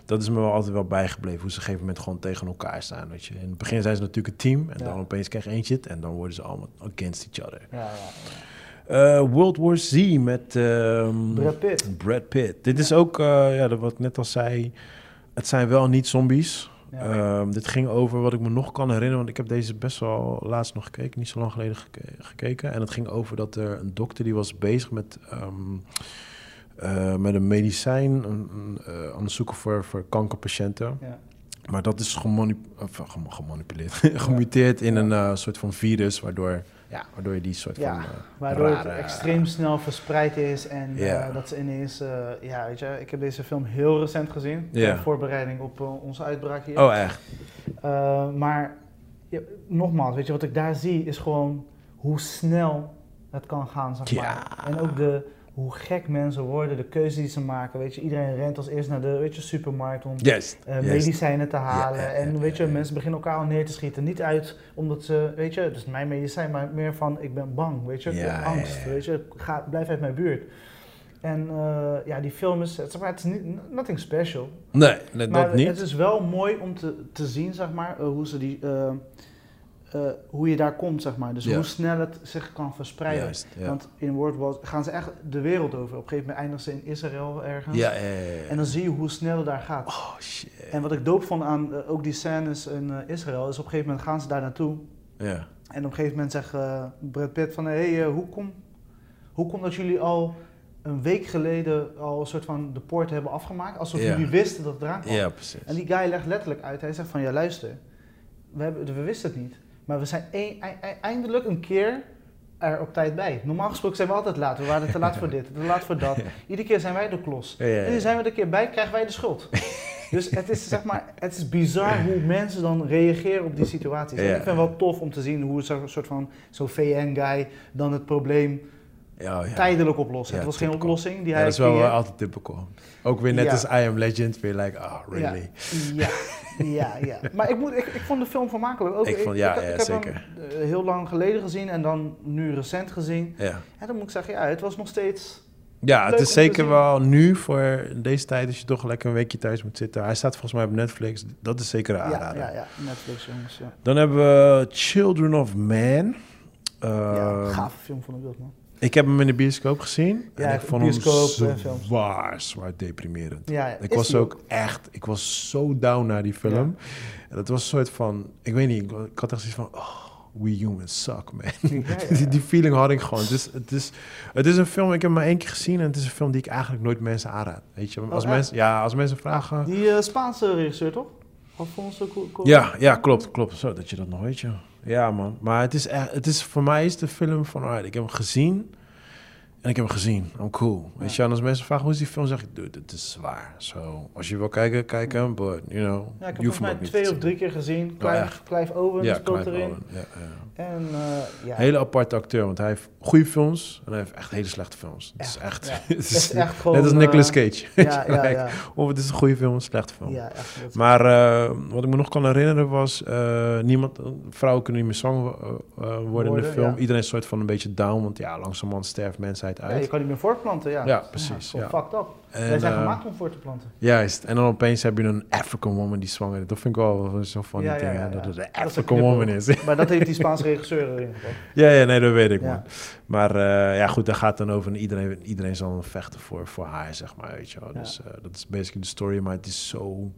Speaker 1: dat is me wel altijd wel bijgebleven. Hoe ze op een gegeven moment gewoon tegen elkaar staan, weet je. In het begin zijn ze natuurlijk een team en
Speaker 3: Ja.
Speaker 1: dan opeens krijg je eentje het en dan worden ze allemaal against each other.
Speaker 3: Ja, ja,
Speaker 1: Eh, World War Z met ehm,
Speaker 3: Brad Pitt.
Speaker 1: Brad Pitt. Dit is ook, eh, ja, dat wat ik net al zei, het zijn wel niet zombies.
Speaker 3: Ja.
Speaker 1: Ehm, dit ging over wat ik me nog kan herinneren, want ik heb deze best wel laatst nog gekeken, niet zo lang geleden geke- gekeken. En het ging over dat er een dokter die was bezig met, ehm, eh, met een medicijn een, een, eh, aan het zoeken voor, voor kankerpatiënten.
Speaker 3: Ja.
Speaker 1: Maar dat is gemani- of, eh, gem- gemanipuleerd, (laughs) gemuteerd in een eh, soort van virus, waardoor, ja, waardoor je die soort
Speaker 3: Ja,
Speaker 1: van... eh,
Speaker 3: Waardoor
Speaker 1: rare-
Speaker 3: het extreem snel verspreid is en eh,
Speaker 1: Ja.
Speaker 3: dat ze ineens, eh, ja weet je, ik heb deze film heel recent gezien,
Speaker 1: Ja.
Speaker 3: voorbereiding op onze uitbraak hier.
Speaker 1: Oh, echt?
Speaker 3: Maar ja, nogmaals, weet je, wat ik daar zie is gewoon hoe snel het kan gaan, zeg
Speaker 1: Ja.
Speaker 3: maar. En ook de, hoe gek mensen worden, de keuzes die ze maken, weet je. Iedereen rent als eerst naar de weet je, supermarkt om eh, medicijnen te halen. En weet je, mensen beginnen elkaar al neer te schieten. Niet uit omdat ze, weet je, het is mijn medicijn, maar meer van ik ben bang, weet je, ik heb angst, weet je, ga, blijf uit mijn buurt. En eh, ja, die film is, zeg maar, het is niet, nothing special.
Speaker 1: Nee,
Speaker 3: Maar
Speaker 1: dat niet.
Speaker 3: het is wel mooi om te, te zien, zeg maar, eh, hoe, ze die, eh, hoe je daar komt, zeg maar. Dus
Speaker 1: Ja.
Speaker 3: hoe snel het zich kan verspreiden.
Speaker 1: Juist, ja.
Speaker 3: Want in World War gaan ze echt de wereld over. Op een gegeven moment eindigen ze in Israël ergens.
Speaker 1: Ja, ja, ja, ja.
Speaker 3: En dan zie je hoe snel het daar gaat.
Speaker 1: Oh, shit.
Speaker 3: En wat ik doop vond aan eh, ook die scènes in eh, Israël, is op een gegeven moment gaan ze daar naartoe.
Speaker 1: Ja.
Speaker 3: En op een gegeven moment zegt Brad Pitt van, hé, hey, hoe komt hoe kom dat jullie al een week geleden al een soort van de poort hebben afgemaakt? Alsof jullie wisten dat het eraan kwam.
Speaker 1: ja, precies.
Speaker 3: En die guy legt letterlijk uit, hij zegt van, ja luister, we, hebben, we wisten het niet. Maar we zijn eindelijk een keer er op tijd bij. Normaal gesproken zijn we altijd laat. We waren te laat voor dit, te laat voor dat. (laughs) Iedere keer zijn wij de klos.
Speaker 1: Ja, ja,
Speaker 3: En nu zijn we er een keer bij, krijgen wij de schuld. (laughs) dus het is, zeg maar, het is bizar hoe mensen dan reageren op die situaties. En ik vind het wel tof om te zien hoe zo'n soort van zo'n VN-guy dan het probleem
Speaker 1: Ja, ja.
Speaker 3: tijdelijk oplost.
Speaker 1: Ja,
Speaker 3: het was geen oplossing die
Speaker 1: Ja,
Speaker 3: hij
Speaker 1: dat is wel altijd typical. Ook weer net
Speaker 3: Ja.
Speaker 1: als I Am Legend, weer like, oh, really?
Speaker 3: Ja, ja, ja. Maar ik, moet, ik, ik vond de film vermakelijk. Ook,
Speaker 1: Ik vond- ja,
Speaker 3: ik,
Speaker 1: ja,
Speaker 3: heb
Speaker 1: zeker.
Speaker 3: hem eh, heel lang geleden gezien en dan nu recent gezien.
Speaker 1: Ja.
Speaker 3: En dan moet ik zeggen, ja, het was nog steeds...
Speaker 1: Ja,
Speaker 3: Leuk
Speaker 1: het is zeker wel nu voor deze tijd, als je toch lekker een weekje thuis moet zitten. Hij staat volgens mij op Netflix. Dat is zeker een
Speaker 3: Ja,
Speaker 1: aanrader.
Speaker 3: ja, ja, Netflix jongens. Ja,
Speaker 1: Dan hebben we Children of Man.
Speaker 3: ja
Speaker 1: Ehm,
Speaker 3: gave film vond ik dat, man.
Speaker 1: Ik heb hem in de bioscoop gezien.
Speaker 3: Ja,
Speaker 1: en ik vond
Speaker 3: bioscoop,
Speaker 1: hem zwaar, zwaar deprimerend.
Speaker 3: Ja, ja,
Speaker 1: Ik
Speaker 3: is
Speaker 1: was ook echt, ik was zo down naar die film. En dat was een soort van, ik weet niet, ik, had echt zoiets van, oh, we humans suck, man.
Speaker 3: Ja, ja, (laughs)
Speaker 1: die,
Speaker 3: ja.
Speaker 1: die feeling had ik gewoon. Het is, het, is, het is een film, ik heb hem maar één keer gezien en het is een film die ik eigenlijk nooit mensen aanraad. Weet je, als,
Speaker 3: echt?
Speaker 1: mensen, ja, als mensen vragen...
Speaker 3: Die eh, Spaanse regisseur, toch? Alfonso Cu- Cu-
Speaker 1: Ja, ja, klopt, klopt. Zo, dat je dat nog weet, ja. Ja, man. Maar het is echt, het is, voor mij is de film van, alright, ik heb hem gezien en ik heb hem gezien. I'm cool. Weet je, als mensen vragen hoe is die film, zeg ik, dude, het is zwaar. Zo, als je wil kijken, kijk hem, but, you know,
Speaker 3: Ja, ik heb volgens
Speaker 1: hem
Speaker 3: mij twee of drie keer gezien.
Speaker 1: Oh,
Speaker 3: Clive,
Speaker 1: echt?
Speaker 3: Clive Owen
Speaker 1: Ja, Clive
Speaker 3: erin.
Speaker 1: Owen, ja, ja.
Speaker 3: En eh, ja,
Speaker 1: Hele aparte acteur, want hij heeft goede films en hij heeft echt hele slechte films. Het is echt, (laughs) het is
Speaker 3: is echt gewoon...
Speaker 1: net als
Speaker 3: eh,
Speaker 1: Nicolas Cage.
Speaker 3: Ja, (laughs) ja,
Speaker 1: Like,
Speaker 3: ja.
Speaker 1: Of het is een goede film, een slechte film.
Speaker 3: Echt.
Speaker 1: Maar eh, wat ik me nog kan herinneren was, eh, niemand, vrouwen kunnen niet meer zwanger eh, eh, worden, in
Speaker 3: Worden,
Speaker 1: de film. Iedereen is soort van een beetje down, want ja, langzamerhand sterft mensheid
Speaker 3: ja,
Speaker 1: uit.
Speaker 3: je kan niet meer voortplanten, ja.
Speaker 1: Ja, precies,
Speaker 3: Ja,
Speaker 1: ja.
Speaker 3: Fucked up.
Speaker 1: En,
Speaker 3: Wij zijn
Speaker 1: eh,
Speaker 3: gemaakt om voor te planten.
Speaker 1: Juist, en dan opeens heb je een African woman die zwanger is. Dat vind ik wel zo van die
Speaker 3: Ja, ja,
Speaker 1: dat het een African woman is.
Speaker 3: Maar dat heeft die Spaanse regisseur erin gebracht. (laughs)
Speaker 1: ja, ja, nee, dat weet ik, man. Maar eh, ja, goed, daar gaat dan over. en Iedereen, iedereen zal dan vechten voor, voor haar, zeg maar, weet je wel. Dus eh, dat is basically de story, maar het is zo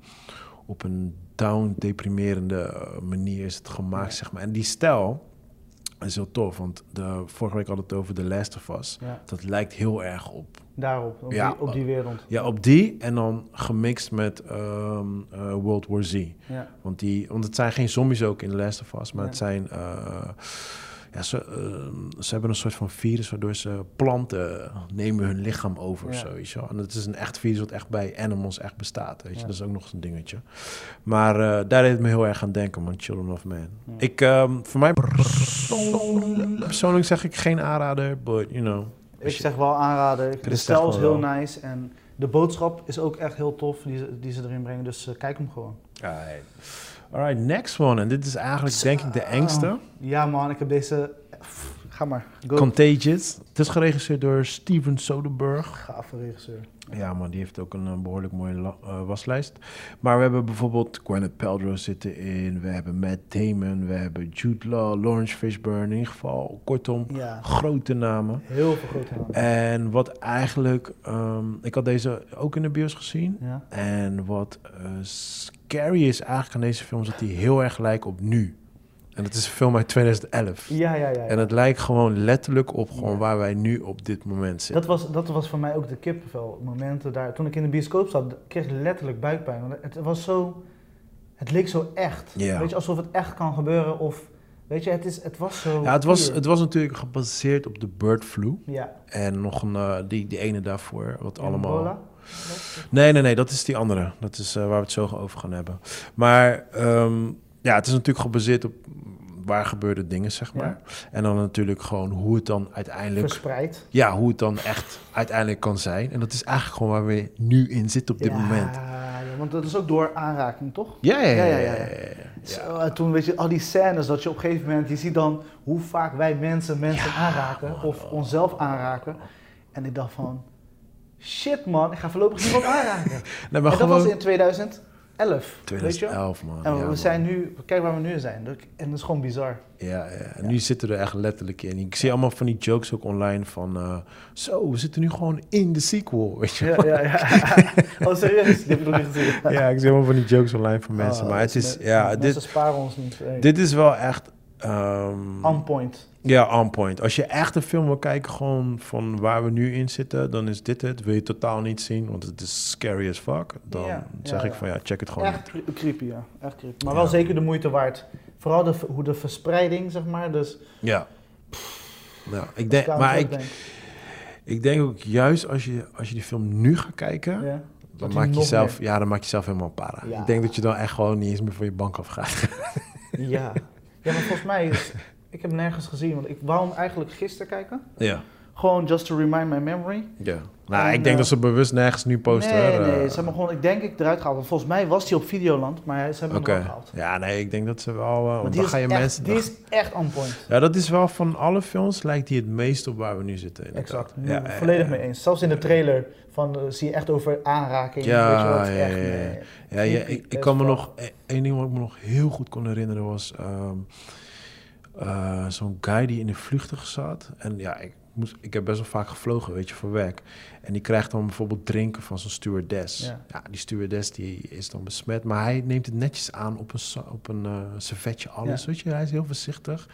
Speaker 1: op een down, deprimerende manier is het gemaakt, zeg maar. En die stijl is heel tof, want de, vorige week hadden we het over The Last of Us.
Speaker 3: Ja,
Speaker 1: Dat lijkt heel erg op
Speaker 3: daarop, op,
Speaker 1: Ja,
Speaker 3: die, op die wereld.
Speaker 1: Ja, op die en dan gemixt met ehm, eh, World War Z.
Speaker 3: Ja,
Speaker 1: Want, die, want het zijn geen zombies ook in The Last of Us, maar het zijn... eh, ja, ze, ehm, ze hebben een soort van virus waardoor ze planten nemen hun lichaam over.
Speaker 3: Ja.
Speaker 1: Wel. En het is een echt virus wat echt bij animals echt bestaat. Weet je?
Speaker 3: Ja.
Speaker 1: Dat is ook nog een dingetje. Maar eh, daar deed het me heel erg aan denken, man. Children of Man.
Speaker 3: Ja.
Speaker 1: Ik, ehm, voor mij persoonlijk, zeg ik geen aanrader, but you know.
Speaker 3: ik zeg wel aanraden. De stijl is heel
Speaker 1: wel.
Speaker 3: nice en de boodschap is ook echt heel tof die, ze- die ze erin brengen. Dus eh, kijk hem gewoon.
Speaker 1: Alright. Alright, next one. En dit is eigenlijk denk ik de engste.
Speaker 3: Ja man, ik heb deze... Ga maar. Go.
Speaker 1: Contagious. Het is geregisseerd door Steven Soderbergh.
Speaker 3: Gave regisseur.
Speaker 1: Ja, man, die heeft ook een, eh, behoorlijk mooie eh, waslijst. Maar we hebben bijvoorbeeld Gwyneth Paltrow zitten in. We hebben Matt Damon. We hebben Jude Law, Lawrence Fishburne. In ieder geval, kortom,
Speaker 3: Ja,
Speaker 1: grote namen.
Speaker 3: heel veel grote namen.
Speaker 1: En wat eigenlijk... ehm, ik had deze ook in de bios gezien.
Speaker 3: Ja.
Speaker 1: En wat eh, scary is eigenlijk aan deze film... is dat die heel erg lijkt op nu. En het is een film uit 2011.
Speaker 3: Ja, ja, ja. ja.
Speaker 1: En het lijkt gewoon letterlijk op gewoon waar wij nu op dit moment zitten.
Speaker 3: Dat was, dat was voor mij ook de kippenvel. Momenten daar. Toen ik in de bioscoop zat, kreeg ik letterlijk buikpijn. Want het was zo. Het leek zo echt.
Speaker 1: Ja.
Speaker 3: Weet je, alsof het echt kan gebeuren. Of. Weet je, het, is, het was zo.
Speaker 1: Ja, het was, het was natuurlijk gebaseerd op de bird flu.
Speaker 3: Ja.
Speaker 1: En nog een, eh, die, die ene daarvoor, wat allemaal...
Speaker 3: Ebola?
Speaker 1: Nee, nee, nee, dat is die andere. Dat is eh, waar we het zo over gaan hebben. Maar ehm, ja, het is natuurlijk gebaseerd op waar gebeurde dingen, zeg maar. En dan natuurlijk gewoon hoe het dan uiteindelijk...
Speaker 3: Verspreid.
Speaker 1: Ja, hoe het dan echt uiteindelijk kan zijn. En dat is eigenlijk gewoon waar we nu in zitten op dit
Speaker 3: ja,
Speaker 1: moment.
Speaker 3: Ja, want dat is ook door aanraking, toch?
Speaker 1: Ja, ja, ja.
Speaker 3: Ja,
Speaker 1: ja,
Speaker 3: ja,
Speaker 1: ja,
Speaker 3: ja.
Speaker 1: ja.
Speaker 3: Zo, en toen weet je, al die scènes dat je op een gegeven moment, je ziet dan hoe vaak wij mensen mensen aanraken of onszelf aanraken. En ik dacht van, shit man, ik ga voorlopig niemand (laughs) aanraken.
Speaker 1: Nee, maar
Speaker 3: en dat
Speaker 1: gewoon...
Speaker 3: was in 2011, weet je
Speaker 1: 2011, man.
Speaker 3: En
Speaker 1: ja,
Speaker 3: we
Speaker 1: man.
Speaker 3: zijn nu, kijk waar we nu zijn. En dat is gewoon bizar.
Speaker 1: Ja, ja. En nu zitten we er echt letterlijk in. Ik zie allemaal van die jokes ook online van... eh, zo, we zitten nu gewoon in de sequel, weet je
Speaker 3: Ja, ja, ja. (laughs) Oh, serieus? Die heb ik nog niet gezien.
Speaker 1: Ja, ik zie allemaal van die jokes online van mensen.
Speaker 3: Oh,
Speaker 1: maar het is, ja,
Speaker 3: Mensen
Speaker 1: dit,
Speaker 3: sparen ons niet. Hey.
Speaker 1: dit is wel echt... ehm,
Speaker 3: On point.
Speaker 1: ja, on point. Als je echt een film wil kijken gewoon van waar we nu in zitten... dan is dit het. Wil je totaal niet zien, want het is scary as fuck... dan
Speaker 3: Ja,
Speaker 1: zeg
Speaker 3: ja,
Speaker 1: ik van ja, check het gewoon
Speaker 3: Echt cre- creepy, ja. Echt creepy. Maar wel zeker de moeite waard. Vooral de, hoe de verspreiding, zeg maar. Dus,
Speaker 1: Ja. Ja, ik denk, maar
Speaker 3: ook
Speaker 1: ik,
Speaker 3: denk.
Speaker 1: ik denk ook juist als je, als je die film nu gaat kijken... Dan maak, je zelf, ja, dan maak je zelf helemaal para.
Speaker 3: Ja.
Speaker 1: Ik denk dat je dan echt gewoon niet eens meer van je bank af gaat.
Speaker 3: Ja. (laughs) ja, maar volgens mij is... (laughs) Ik heb nergens gezien, want ik wou hem eigenlijk gisteren kijken.
Speaker 1: Ja.
Speaker 3: Gewoon just to remind my memory.
Speaker 1: ja. Nou,
Speaker 3: En,
Speaker 1: ik denk
Speaker 3: eh,
Speaker 1: dat ze bewust nergens nu posten.
Speaker 3: nee,
Speaker 1: hoor.
Speaker 3: nee,
Speaker 1: Eh,
Speaker 3: ze hebben gewoon, ik denk ik eruit gehaald. Want volgens mij was hij op Videoland, maar ze hebben
Speaker 1: Oké.
Speaker 3: hem gehaald.
Speaker 1: Ja, nee, ik denk dat ze wel... eh,
Speaker 3: Want
Speaker 1: dan
Speaker 3: is,
Speaker 1: ga je
Speaker 3: echt,
Speaker 1: mensen...
Speaker 3: die is echt on point.
Speaker 1: Ja, dat is wel van alle films lijkt die het meest op waar we nu zitten. inderdaad.
Speaker 3: Exact,
Speaker 1: Ja,
Speaker 3: volledig
Speaker 1: ja.
Speaker 3: mee eens. Zelfs in de trailer van, zie je echt over aanraking.
Speaker 1: Ja,
Speaker 3: weet je wat,
Speaker 1: ja,
Speaker 3: echt,
Speaker 1: ja, ja. Ja, ja, ik, ik kan me nog... eh, één ding wat ik me nog heel goed kon herinneren was... ehm, eh, Zo'n guy die in de vliegtuig zat. En ja, ik, moest, ik heb best wel vaak gevlogen, weet je, voor werk. En die krijgt dan bijvoorbeeld drinken van zijn stewardess.
Speaker 3: Ja.
Speaker 1: Ja. die stewardess die is dan besmet. Maar hij neemt het netjes aan op een, op een eh, servetje, alles.
Speaker 3: Ja.
Speaker 1: Weet je, hij is heel voorzichtig.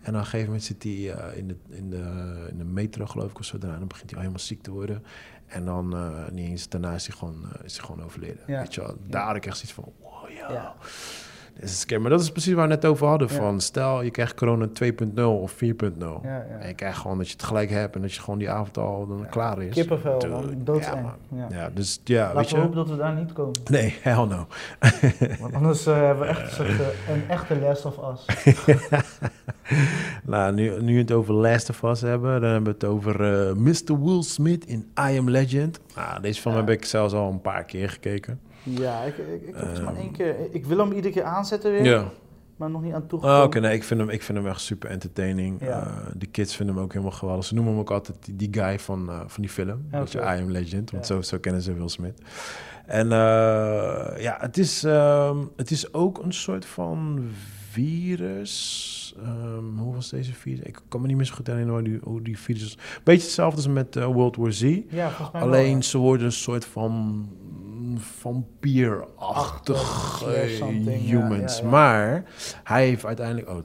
Speaker 1: En op een gegeven moment zit hij eh, in, de, in, de, in de metro, geloof ik, of zo. Daarna dan begint hij al helemaal ziek te worden. En dan eh, niet eens daarna is hij gewoon, is hij gewoon overleden.
Speaker 3: Ja.
Speaker 1: Weet je wel, daar had ik echt zoiets van, wow, ja. Dit is scary. Maar dat is precies waar we het net over hadden.
Speaker 3: Ja.
Speaker 1: Van stel, je krijgt corona 2.0 of 4.0.
Speaker 3: Ja, ja.
Speaker 1: En je krijgt gewoon dat je het gelijk hebt en dat je gewoon die avond al dan klaar is.
Speaker 3: Kippenvel. Doodseng.
Speaker 1: Ja, dus ja, weet
Speaker 3: we
Speaker 1: je.
Speaker 3: hopen dat we daar niet komen.
Speaker 1: Nee, (laughs) hell no. (laughs)
Speaker 3: Want anders eh, hebben we echt een, soort, eh, een echte Last of Us. (laughs)
Speaker 1: nou, nu, nu we het over Last of Us hebben, dan hebben we het over eh, Mr. Will Smith in I Am Legend. Nou, deze film heb ik zelfs al een paar keer gekeken.
Speaker 3: Ja, ik, ik, ik heb mij
Speaker 1: Ehm.
Speaker 3: één keer... Ik wil hem iedere keer aanzetten weer,
Speaker 1: Ja.
Speaker 3: maar nog niet aan
Speaker 1: Oh,
Speaker 3: toegekomen.
Speaker 1: Oké, nee, ik vind, hem, ik vind hem echt super entertaining.
Speaker 3: Ja.
Speaker 1: Eh, de kids vinden hem ook helemaal geweldig. Ze noemen hem ook altijd die, die guy van, eh, van die film. Je, I. Am Legend, want
Speaker 3: Ja.
Speaker 1: zo, zo kennen ze Will Smith. En eh, ja, het is, ehm, het is ook een soort van virus. Ehm, hoe was deze virus? Ik kan me niet meer zo goed herinneren hoe die, hoe die virus. Beetje hetzelfde als met World War Z.
Speaker 3: Ja, wel,
Speaker 1: Alleen ze worden een soort van vampierachtig
Speaker 3: Achtig, ja, something, ja,
Speaker 1: humans.
Speaker 3: ja, ja.
Speaker 1: Maar hij heeft uiteindelijk... Oh,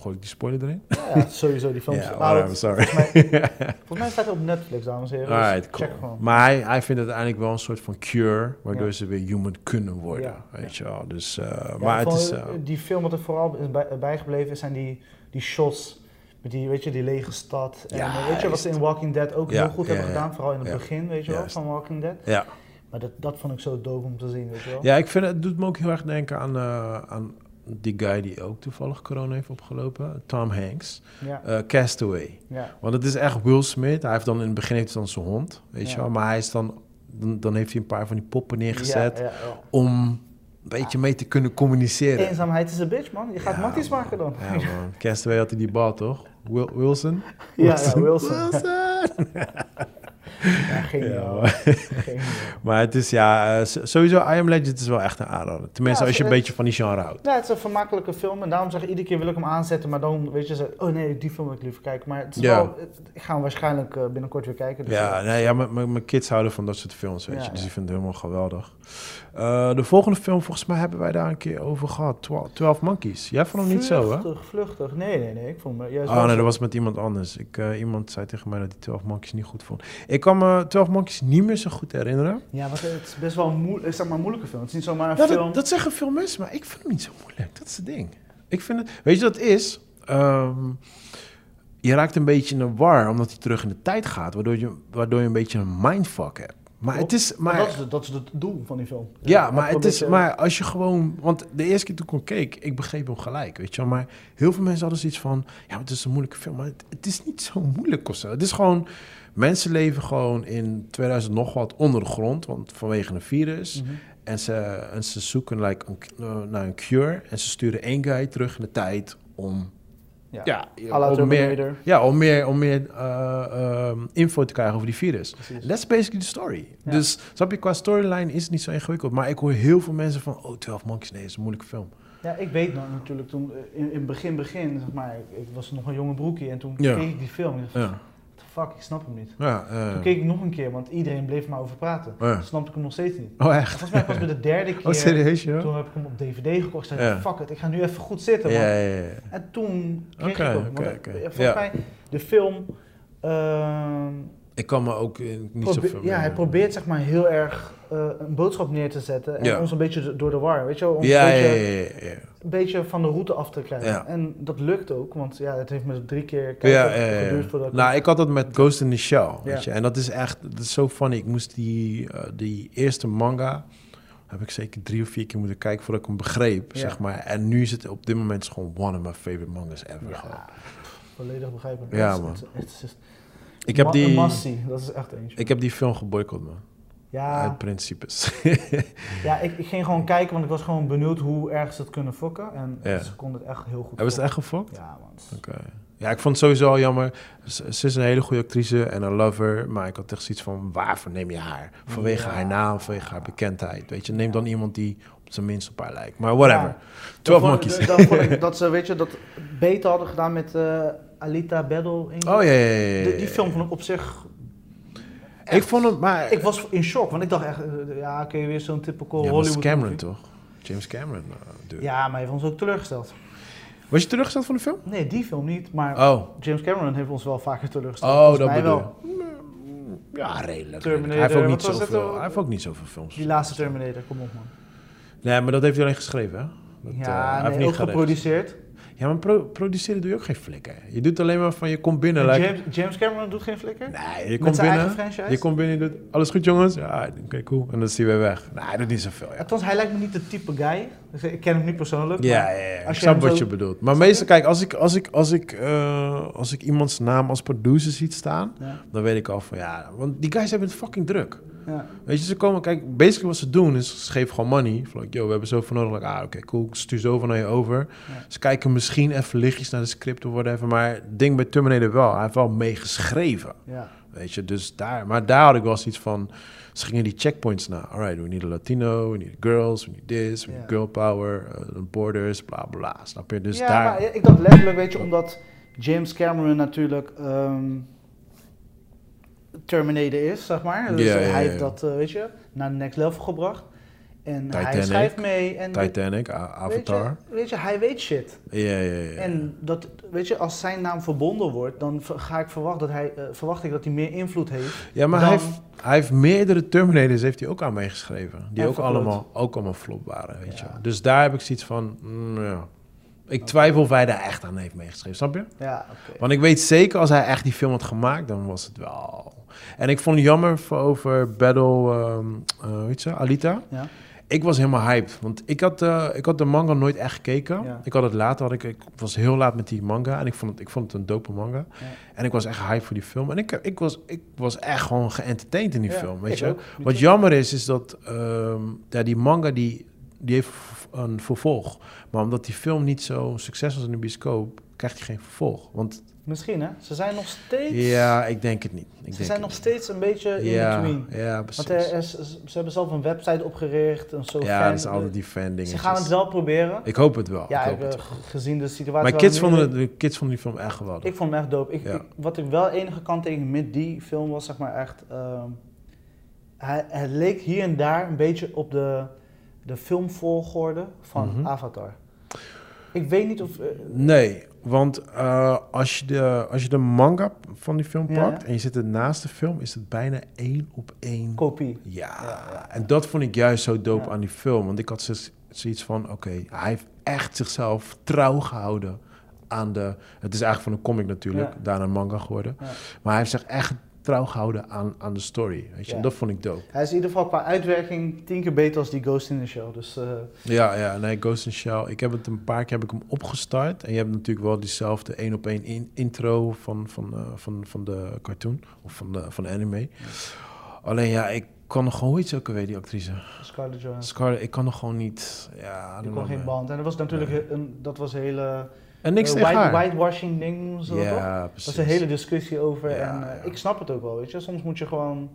Speaker 1: gooi ik die spoiler erin?
Speaker 3: Ja, sowieso die films. Dat- (laughs)
Speaker 1: sorry.
Speaker 3: Volgens mij, (laughs) volgens mij staat hij op Netflix, dames en heren. dus check gewoon.
Speaker 1: Maar hij, hij vindt het uiteindelijk wel een soort van cure... waardoor ze weer human kunnen worden, weet je wel. Dus, eh, maar het
Speaker 3: van,
Speaker 1: is...
Speaker 3: eh, die film wat er vooral is bij, bijgebleven is, zijn die, die shots met die, weet je, die lege stad. En
Speaker 1: Ja,
Speaker 3: weet je wat ze in Walking Dead ook
Speaker 1: Ja,
Speaker 3: heel goed
Speaker 1: ja,
Speaker 3: hebben gedaan, vooral in het begin, weet je wel, van Walking Dead.
Speaker 1: ja.
Speaker 3: Maar dat, dat vond ik zo doof om te zien, weet je wel.
Speaker 1: ja, ik vind het, doet me ook heel erg denken aan, eh, aan die guy die ook toevallig corona heeft opgelopen. Tom Hanks.
Speaker 3: Ja,
Speaker 1: Eh, Castaway.
Speaker 3: ja.
Speaker 1: Want het is echt Will Smith. Hij heeft dan in het begin heeft hij dan zijn hond, weet je wel. Maar hij is dan, dan, dan heeft hij een paar van die poppen neergezet om een beetje mee te kunnen communiceren.
Speaker 3: Eenzaamheid is een bitch, man. Je gaat matties maken dan.
Speaker 1: Ja, man. Castaway had hij die bal, toch? Wil- Wilson?
Speaker 3: Ja, ja, Wilson.
Speaker 1: Wilson! (laughs) (laughs)
Speaker 3: Ja, geniaal.
Speaker 1: Ja, maar- (laughs)
Speaker 3: Geniaal.
Speaker 1: Maar het is ja, eh, sowieso I Am Legend is wel echt een aanrader. Tenminste,
Speaker 3: Ja,
Speaker 1: als je een
Speaker 3: het-
Speaker 1: beetje van die genre houdt.
Speaker 3: Ja, het is een vermakelijke film en daarom zeg ik iedere keer wil ik hem aanzetten, maar dan weet je, ze, oh nee, die film wil ik liever kijken. Maar het is wel, ik ga hem waarschijnlijk eh, binnenkort weer kijken. dus,
Speaker 1: Ja, nee, ja mijn- mijn kids houden van dat soort films, weet je. Dus die vinden het helemaal geweldig. Eh, de volgende film, volgens mij hebben wij daar een keer over gehad. 12, 12 Monkeys. Jij vond hem niet zo, hè?
Speaker 3: Vluchtig, vluchtig. Nee, nee, nee, ik vond hem juist
Speaker 1: Oh nee,
Speaker 3: zo.
Speaker 1: dat was met iemand anders. Ik, eh, iemand zei tegen mij dat hij 12 Monkeys niet goed vond. Ik kan me 12 Monkeys niet meer zo goed herinneren.
Speaker 3: Ja, want het is best wel een, moe, zeg maar, een moeilijke film. Het is niet zomaar een
Speaker 1: Ja,
Speaker 3: film.
Speaker 1: dat, dat zeggen veel mensen, maar ik vind hem niet zo moeilijk. Dat is het ding. Ik vind het, weet je wat het is? Ehm, je raakt een beetje in een war omdat hij terug in de tijd gaat, waardoor je, waardoor je een beetje een mindfuck hebt. Maar het is,
Speaker 3: Maar dat, is het, dat is het doel van die film.
Speaker 1: ja, maar het is, maar als je gewoon, want de eerste keer toen ik hem keek, ik begreep hem gelijk, weet je wel. Maar heel veel mensen hadden zoiets van, ja, het is een moeilijke film, maar het, het is niet zo moeilijk of zo. Het is gewoon, mensen leven gewoon in 2000 nog wat onder de grond, want vanwege een virus.
Speaker 3: Mhm.
Speaker 1: En ze, en ze zoeken like, een, naar een cure. En ze sturen één guy terug in de tijd om,
Speaker 3: Ja,
Speaker 1: om, meer, ja, om meer, om meer eh, ehm, info te krijgen over die virus.
Speaker 3: Precies.
Speaker 1: That's basically the story.
Speaker 3: Ja.
Speaker 1: Dus snap je, qua storyline is het niet zo ingewikkeld. Maar ik hoor heel veel mensen van, oh, 12 Monkeys, nee, is een moeilijke film.
Speaker 3: Ja, ik weet nog natuurlijk toen, eh, in, in begin, begin, zeg maar, ik, ik was nog een jonge broekie en toen
Speaker 1: Ja.
Speaker 3: keek ik die film. Dacht,
Speaker 1: Ja,
Speaker 3: fuck, ik snap hem niet.
Speaker 1: ja. eh,
Speaker 3: Toen keek ik nog een keer, want iedereen bleef maar over praten.
Speaker 1: Ja.
Speaker 3: Snapte ik hem nog steeds niet.
Speaker 1: Oh, echt?
Speaker 3: volgens mij pas bij de derde (laughs) keer,
Speaker 1: Oh, serieus, joh?
Speaker 3: toen heb ik hem op DVD gekocht. Ik zei, fuck it, ik ga nu even goed zitten. Man. En toen kreeg ik hem. Want,
Speaker 1: oké.
Speaker 3: eh, Volgens mij, de film, ehm,
Speaker 1: Ik kan me ook eh, niet
Speaker 3: probe-
Speaker 1: zoveel
Speaker 3: ja, hij
Speaker 1: meer-
Speaker 3: probeert zeg maar heel erg eh, een boodschap neer te zetten. En
Speaker 1: Ja.
Speaker 3: ons een beetje door de war, weet je wel? Ons
Speaker 1: Ja,
Speaker 3: een
Speaker 1: ja,
Speaker 3: beetje,
Speaker 1: ja, ja, ja.
Speaker 3: een beetje van de route af te krijgen. En dat lukt ook, want ja, het heeft me drie keer geduurd voordat ik...
Speaker 1: Nou, ik had dat met Ghost in the Shell, weet je. En dat is echt, dat is zo funny. Ik moest die, eh, die eerste manga, heb ik zeker drie of vier keer moeten kijken voordat ik hem begreep, zeg maar. En nu is het op dit moment is gewoon one of my favorite mangas ever.
Speaker 3: ja, volledig begrijpelijk.
Speaker 1: Ja, man. Ik heb
Speaker 3: ma-
Speaker 1: die,
Speaker 3: Een must-see, dat is echt eentje.
Speaker 1: ik heb die film geboycott, man.
Speaker 3: ja,
Speaker 1: Uit principes. (laughs)
Speaker 3: ja ik, ik ging gewoon kijken, want ik was gewoon benieuwd hoe erg ze het kunnen fokken. En
Speaker 1: Ja.
Speaker 3: ze konden het echt heel goed
Speaker 1: Hebben ze het echt gefokt?
Speaker 3: Ja, man.
Speaker 1: Oké. Ja, ik vond het sowieso al jammer. Ze, is een hele goede actrice en I love her. Maar ik had echt zoiets van, waarvoor neem je haar? Vanwege
Speaker 3: Ja.
Speaker 1: haar naam, vanwege haar bekendheid. Weet je, neem dan iemand die op zijn minst op haar lijkt. Maar whatever.
Speaker 3: Ja.
Speaker 1: 12
Speaker 3: Dan
Speaker 1: monkeys.
Speaker 3: vond- Dan vond ik (laughs) dat ze, weet je, dat beter hadden gedaan met eh, Alita Battle.
Speaker 1: Oh ja, ja, ja, ja,
Speaker 3: Die,
Speaker 1: ja.
Speaker 3: film vond ik op zich...
Speaker 1: Ik vond het, maar...
Speaker 3: Ik was in shock, want ik dacht echt, eh, ja, oké, weer zo'n typical
Speaker 1: ja,
Speaker 3: Hollywood
Speaker 1: Cameron
Speaker 3: movie.
Speaker 1: toch? James Cameron, dude.
Speaker 3: Ja, maar hij heeft ons ook teleurgesteld.
Speaker 1: Was je teruggesteld van de film?
Speaker 3: Nee, die film niet, maar
Speaker 1: Oh,
Speaker 3: James Cameron heeft ons wel vaker teleurgesteld.
Speaker 1: oh
Speaker 3: Volgens
Speaker 1: dat
Speaker 3: mij
Speaker 1: bedoel
Speaker 3: wel.
Speaker 1: je. Ja, redelijk.
Speaker 3: Terminator,
Speaker 1: Hij heeft, ook niet zoveel, hij heeft ook niet zoveel films.
Speaker 3: Die laatste Terminator, kom op man.
Speaker 1: Nee, maar dat heeft hij alleen geschreven, hè? Dat, eh, hij
Speaker 3: ja,
Speaker 1: heeft niet
Speaker 3: ook geproduceerd.
Speaker 1: Ja, maar pro- produceren doe je ook geen flikker. Je doet alleen maar van, je komt binnen...
Speaker 3: En
Speaker 1: like-
Speaker 3: James, James Cameron doet geen flikker?
Speaker 1: Nee, je komt binnen. Je komt binnen, je doet alles goed jongens. Ja, oké, cool. En dan is hij weer weg. Nee, hij doet niet zoveel. Ja,
Speaker 3: Althans, hij lijkt me niet de type guy. Dus Ik ken hem niet persoonlijk.
Speaker 1: ja,
Speaker 3: maar
Speaker 1: ja, ja. Ik
Speaker 3: als je
Speaker 1: snap wat
Speaker 3: zo-
Speaker 1: je bedoelt. Maar meestal, kijk, als ik, als, ik, als, ik, eh, als ik iemands naam als producer ziet staan,
Speaker 3: Ja,
Speaker 1: dan weet ik al van ja, want die guys hebben het fucking druk.
Speaker 3: Ja.
Speaker 1: Weet je, ze komen, kijk, basically wat ze doen is, ze geven gewoon money. Van, like, yo, we hebben zoveel nodig. Like, ah, oké, cool, ik stuur zoveel naar je over.
Speaker 3: Ja.
Speaker 1: Ze kijken misschien even lichtjes naar de script of whatever. Maar het ding bij Terminator wel, hij heeft wel meegeschreven.
Speaker 3: ja.
Speaker 1: Weet je, dus daar, maar daar had ik wel zoiets van, ze gingen die checkpoints na. Alright, we need a Latino, we need girls, we need this, we need girl power, uh, borders, bla bla. Snap je? Dus
Speaker 3: ja,
Speaker 1: daar.
Speaker 3: maar ik dacht letterlijk, weet je, omdat James Cameron natuurlijk ehm, Terminator is, zeg maar. Dus
Speaker 1: Ja,
Speaker 3: hij heeft dat, eh, weet je, naar de next level gebracht. En hij
Speaker 1: Titanic.
Speaker 3: schrijft mee. En
Speaker 1: Titanic, A-
Speaker 3: weet je,
Speaker 1: Avatar.
Speaker 3: weet je, hij weet shit.
Speaker 1: Ja, ja, ja.
Speaker 3: En dat, weet je, als zijn naam verbonden wordt, dan ga ik verwachten dat hij, eh, verwacht ik dat hij meer invloed heeft.
Speaker 1: ja, maar
Speaker 3: dan-
Speaker 1: hij, heeft, hij heeft meerdere Terminators heeft hij ook aan meegeschreven. Die
Speaker 3: En
Speaker 1: ook
Speaker 3: verkloot.
Speaker 1: allemaal, ook allemaal flop waren, weet je. Dus daar heb ik zoiets van, mm, ja. Ik twijfel of hij daar echt aan heeft meegeschreven, snap je?
Speaker 3: Ja, oké.
Speaker 1: Want ik weet zeker, als hij echt die film had gemaakt, dan was het wel... En ik vond het jammer voor over Battle, ehm eh, weet je, Alita.
Speaker 3: Ja.
Speaker 1: Ik was helemaal hyped, want ik had, eh, ik had de manga nooit echt gekeken.
Speaker 3: Ja.
Speaker 1: Ik had het later, had ik, ik was heel laat met die manga en ik vond het, ik vond het een dope manga.
Speaker 3: Ja.
Speaker 1: En ik was echt hyped voor die film. En ik, ik, was, ik was echt gewoon geënteerd in die film, weet je.
Speaker 3: ook.
Speaker 1: Wat jammer is, is dat ja, die manga die, die heeft een vervolg. Maar omdat die film niet zo succes was in de bioscoop, krijgt hij geen vervolg. Want
Speaker 3: Misschien hè? Ze zijn nog steeds...
Speaker 1: ja, ik denk het niet. Ik
Speaker 3: ze
Speaker 1: denk
Speaker 3: zijn nog
Speaker 1: niet.
Speaker 3: steeds een beetje in
Speaker 1: ja,
Speaker 3: between.
Speaker 1: Ja, precies.
Speaker 3: Want er is, ze hebben zelf een website opgericht. Een zo
Speaker 1: ja,
Speaker 3: fan,
Speaker 1: dat is altijd die fan
Speaker 3: Ze gaan het wel proberen.
Speaker 1: Ik hoop het wel.
Speaker 3: ja,
Speaker 1: ik hoop het.
Speaker 3: eh, gezien de situatie.
Speaker 1: Mijn
Speaker 3: waar
Speaker 1: kids vonden, het, de kids vonden die film echt geweldig.
Speaker 3: Ik vond hem echt dope. Ik,
Speaker 1: Ja.
Speaker 3: ik- wat ik wel enige kanttekening met die film was, zeg maar echt... hij, hij leek hier en daar een beetje op de, de filmvolgorde van
Speaker 1: Mhm.
Speaker 3: Avatar. Ik weet niet of... eh,
Speaker 1: Nee, want eh, als, je de, als je de manga van die film pakt
Speaker 3: ja.
Speaker 1: en je zit het naast de film, is het bijna één op één.
Speaker 3: kopie.
Speaker 1: Ja, en dat vond ik juist zo dope
Speaker 3: Ja.
Speaker 1: aan die film. Want ik had zo- zoiets van, oké, hij heeft echt zichzelf trouw gehouden aan de... Het is eigenlijk van een comic natuurlijk, daarna een manga geworden. Maar hij heeft zich echt trouw gehouden aan, aan de story, weet je.
Speaker 3: Ja.
Speaker 1: En dat vond ik dope.
Speaker 3: Hij is in ieder geval qua uitwerking tien keer beter als die Ghost in the Shell. Dus eh,
Speaker 1: Ja, ja, nee, Ghost in the Shell. Ik heb het een paar keer heb ik hem opgestart. En je hebt natuurlijk wel diezelfde één op één in, intro van, van, eh, van, van de cartoon of van de, van de anime. Alleen ja, ik kan nog gewoon, ze ook alweer, die actrice?
Speaker 3: Scarlett Johansson.
Speaker 1: Scarlett, ik kan nog gewoon niet, ja, I
Speaker 3: Die
Speaker 1: don't
Speaker 3: kon geen band. En dat was natuurlijk een, dat was een hele
Speaker 1: En niks tegen
Speaker 3: white, whitewashing ding noemen ze dat toch?
Speaker 1: ja,
Speaker 3: Er
Speaker 1: precies.
Speaker 3: was een hele discussie over
Speaker 1: Ja,
Speaker 3: en eh,
Speaker 1: ja.
Speaker 3: ik snap het ook wel, weet je. Soms moet je gewoon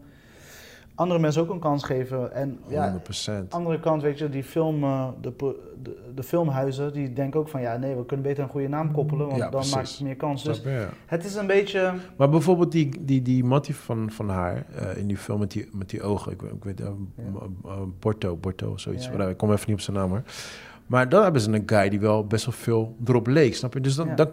Speaker 3: andere mensen ook een kans geven. En ja,
Speaker 1: 100%.
Speaker 3: andere kant, weet je, die film, eh, de, de, de filmhuizen, die denken ook van ja, nee, we kunnen beter een goede naam koppelen, want
Speaker 1: Ja,
Speaker 3: dan
Speaker 1: precies.
Speaker 3: maakt het meer kans. Dus?
Speaker 1: Ja.
Speaker 3: het is een beetje,
Speaker 1: Maar bijvoorbeeld die, die, die Mattie van, van haar eh, in die film met die, met die ogen, ik, weet- ik weet, eh,
Speaker 3: Ja.
Speaker 1: Borto, Borto, zoiets.
Speaker 3: Ja, ja.
Speaker 1: Ik kom even niet op zijn naam hoor. Maar dan hebben ze een guy die wel best wel veel erop leek, snap je? Dus dan,
Speaker 3: Ja.
Speaker 1: dan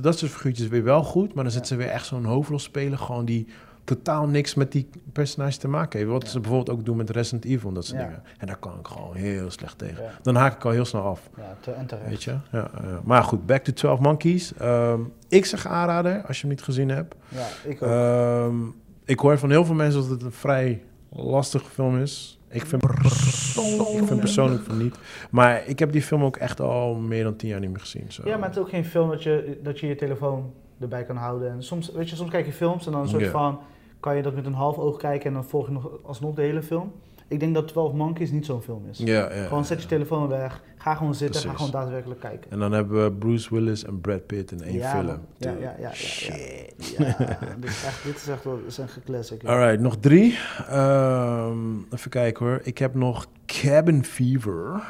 Speaker 1: dat soort figuurtjes weer wel goed, maar dan zetten
Speaker 3: Ja.
Speaker 1: ze weer echt zo'n hoofdrolspeler, gewoon die totaal niks met die personage te maken heeft. Wat
Speaker 3: Ja.
Speaker 1: ze bijvoorbeeld ook doen met Resident Evil en dat soort
Speaker 3: Ja.
Speaker 1: dingen. En daar kan ik gewoon heel slecht tegen.
Speaker 3: ja,
Speaker 1: Dan haak ik al heel snel af.
Speaker 3: ja te, en terecht.
Speaker 1: Weet je? Ja, ja. Maar goed, back to 12 Monkeys. Ehm, ik zeg aanrader als je hem niet gezien hebt.
Speaker 3: Ja, ik ook.
Speaker 1: Ehm, ik hoor van heel veel mensen dat het een vrij lastige film is. Ik vind, ik vind persoonlijk van niet. Maar ik heb die film ook echt al meer dan tien jaar niet meer gezien. Zo.
Speaker 3: Ja, maar het is ook geen film dat je, dat je je telefoon erbij kan houden. En soms, weet je, soms kijk je films en dan een soort van, kan je dat met een half oog kijken en dan volg je nog alsnog de hele film. Ik denk dat 12 Monkeys niet zo'n film is.
Speaker 1: Ja, ja,
Speaker 3: Gewoon zet je telefoon weg, ga gewoon zitten, ga
Speaker 1: Precies.
Speaker 3: gewoon daadwerkelijk kijken.
Speaker 1: En dan hebben we Bruce Willis en Brad Pitt in één
Speaker 3: Ja,
Speaker 1: film.
Speaker 3: Ja, ja, ja.
Speaker 1: Shit.
Speaker 3: Ja, dit, is echt, dit is echt wel is een classic. ja.
Speaker 1: Alright, nog drie. Ehm, even kijken hoor. Ik heb nog Cabin Fever.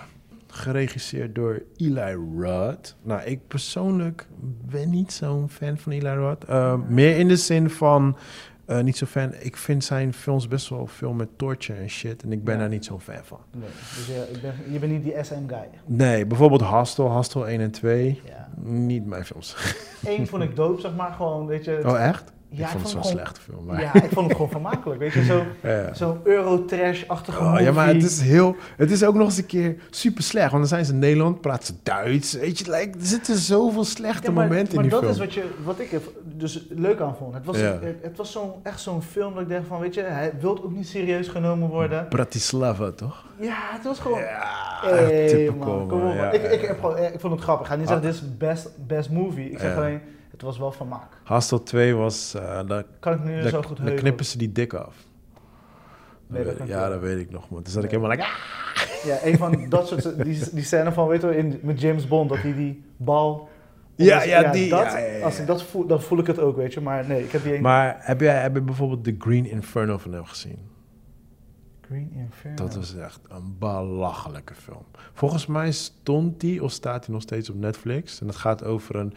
Speaker 1: Geregisseerd door Eli Roth. Nou, ik persoonlijk ben niet zo'n fan van Eli Roth. Ehm, meer in de zin van... eh, niet zo fan. Ik vind zijn films best wel veel met torture en shit. En ik ben
Speaker 3: Ja.
Speaker 1: daar niet zo'n fan van.
Speaker 3: Nee, dus je, ik ben, je bent niet die SM-guy.
Speaker 1: Nee, bijvoorbeeld Hostel, Hostel 1 en 2.
Speaker 3: Ja.
Speaker 1: Niet mijn films.
Speaker 3: Eén vond ik dope, zeg maar, gewoon, weet je.
Speaker 1: Oh, echt?
Speaker 3: Ja,
Speaker 1: ik vond het zo'n
Speaker 3: gewoon-
Speaker 1: slechte film. Maar...
Speaker 3: Ja, ik vond het gewoon vermakelijk, weet je. Zo, (laughs)
Speaker 1: Ja.
Speaker 3: Zo'n Eurotrash-achtige
Speaker 1: Oh, ja, maar het is heel. Het is ook nog eens een keer super slecht. Want dan zijn ze in Nederland, praten ze Duits. Weet je, like, er zitten zoveel slechte
Speaker 3: Ja, maar,
Speaker 1: momenten
Speaker 3: maar
Speaker 1: in die
Speaker 3: dat
Speaker 1: film.
Speaker 3: is wat, je, wat ik er dus leuk aan vond. Het was,
Speaker 1: Ja.
Speaker 3: het, het was zo'n, echt zo'n film dat ik dacht van, weet je, hij wil ook niet serieus genomen worden.
Speaker 1: Bratislava, toch?
Speaker 3: Ja, het was gewoon...
Speaker 1: Ja,
Speaker 3: Hey, man, kom op. Ik, ik,
Speaker 1: ja.
Speaker 3: heb gewoon, ik vond het grappig. Ik ga niet zeggen, dit is best, best movie. Ik zeg alleen, het was wel vermaak.
Speaker 1: Hostel 2 was... eh daar
Speaker 3: Kan ik nu
Speaker 1: daar-
Speaker 3: zo goed heugen.
Speaker 1: knippen ze die dik af.
Speaker 3: Nee, dat
Speaker 1: ja, dat weet ik nog, man. Toen zat ik helemaal like... ah!
Speaker 3: Ja, een van dat soort... Die, die scène van, weet je wel, in, met James Bond, dat hij die bal...
Speaker 1: Ja,
Speaker 3: Dus,
Speaker 1: ja, die-
Speaker 3: Dat,
Speaker 1: ja, ja, ja.
Speaker 3: Als ik dat voel, dan voel ik het ook, weet je. Maar nee, ik heb die een...
Speaker 1: Maar heb jij heb je bijvoorbeeld The Green Inferno van hem gezien?
Speaker 3: Green Inferno.
Speaker 1: Dat was echt een belachelijke film. Volgens mij stond die of staat hij nog steeds op Netflix. En het gaat over een.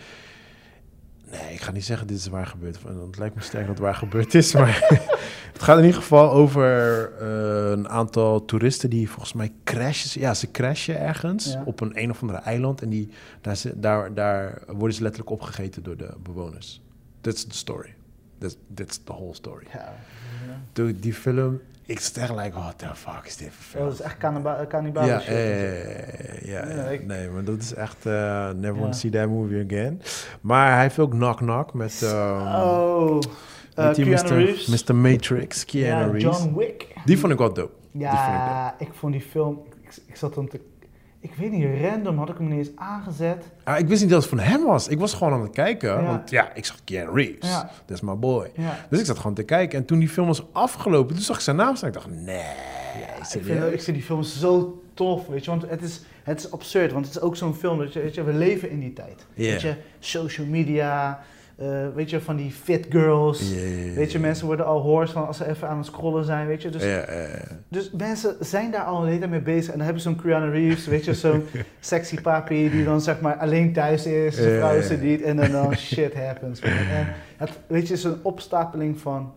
Speaker 1: Nee, ik ga niet zeggen dit is waar gebeurd. Het lijkt me sterk dat het waar gebeurd is. Maar (laughs) het gaat in ieder geval over eh, een aantal toeristen die volgens mij crashen. Ja, ze crashen ergens
Speaker 3: Ja.
Speaker 1: op een een of andere eiland. En die, daar, daar, daar worden ze letterlijk opgegeten door de bewoners. That's the story. That's, that's the whole story.
Speaker 3: Ja. ja.
Speaker 1: Dude, die film, ik zit echt like, what the fuck is dit voor
Speaker 3: Oh,
Speaker 1: film?
Speaker 3: dat is echt cannibale
Speaker 1: ja,
Speaker 3: shit.
Speaker 1: eh, ja,
Speaker 3: Ja,
Speaker 1: ja, nee, maar dat is echt eh, never want to see that movie again. Maar hij heeft ook Knock Knock met, ehm
Speaker 3: oh, eh,
Speaker 1: met die
Speaker 3: Keanu
Speaker 1: Mr.
Speaker 3: Reeves.
Speaker 1: Mr. Matrix, Keanu
Speaker 3: ja,
Speaker 1: Reeves.
Speaker 3: John Wick.
Speaker 1: Die vond ik wel dope. Die vond ik dope.
Speaker 3: Ja, ik vond die film... Ik, ik zat hem te... Ik weet niet, random had ik hem niet eens aangezet.
Speaker 1: Ah, ik wist niet dat het van hem was. Ik was gewoon aan het kijken,
Speaker 3: Ja.
Speaker 1: want ja, ik zag Keanu Reeves.
Speaker 3: Ja.
Speaker 1: Dat is my boy.
Speaker 3: Ja.
Speaker 1: Dus ik zat gewoon te kijken. En toen die film was afgelopen, toen zag ik zijn naam staan. Ik dacht, nee.
Speaker 3: ik, vind, ik vind die film zo tof, weet je, want het is, het is absurd, want het is ook zo'n film, dat je, weet je, we leven in die tijd.
Speaker 4: Ja.
Speaker 3: Weet je, social media, eh, weet je, van die fit girls. Weet je, mensen worden al hoors van als ze even aan het scrollen zijn, weet je. Dus, dus mensen zijn daar al een hele tijd mee bezig. En dan hebben ze zo'n Keanu Reeves, weet je, zo'n (laughs) sexy papi die dan zeg maar alleen thuis is, zijn
Speaker 4: Ja,
Speaker 3: vrouw is er niet en dan, dan (laughs) shit happens. En het, weet je, een opstapeling van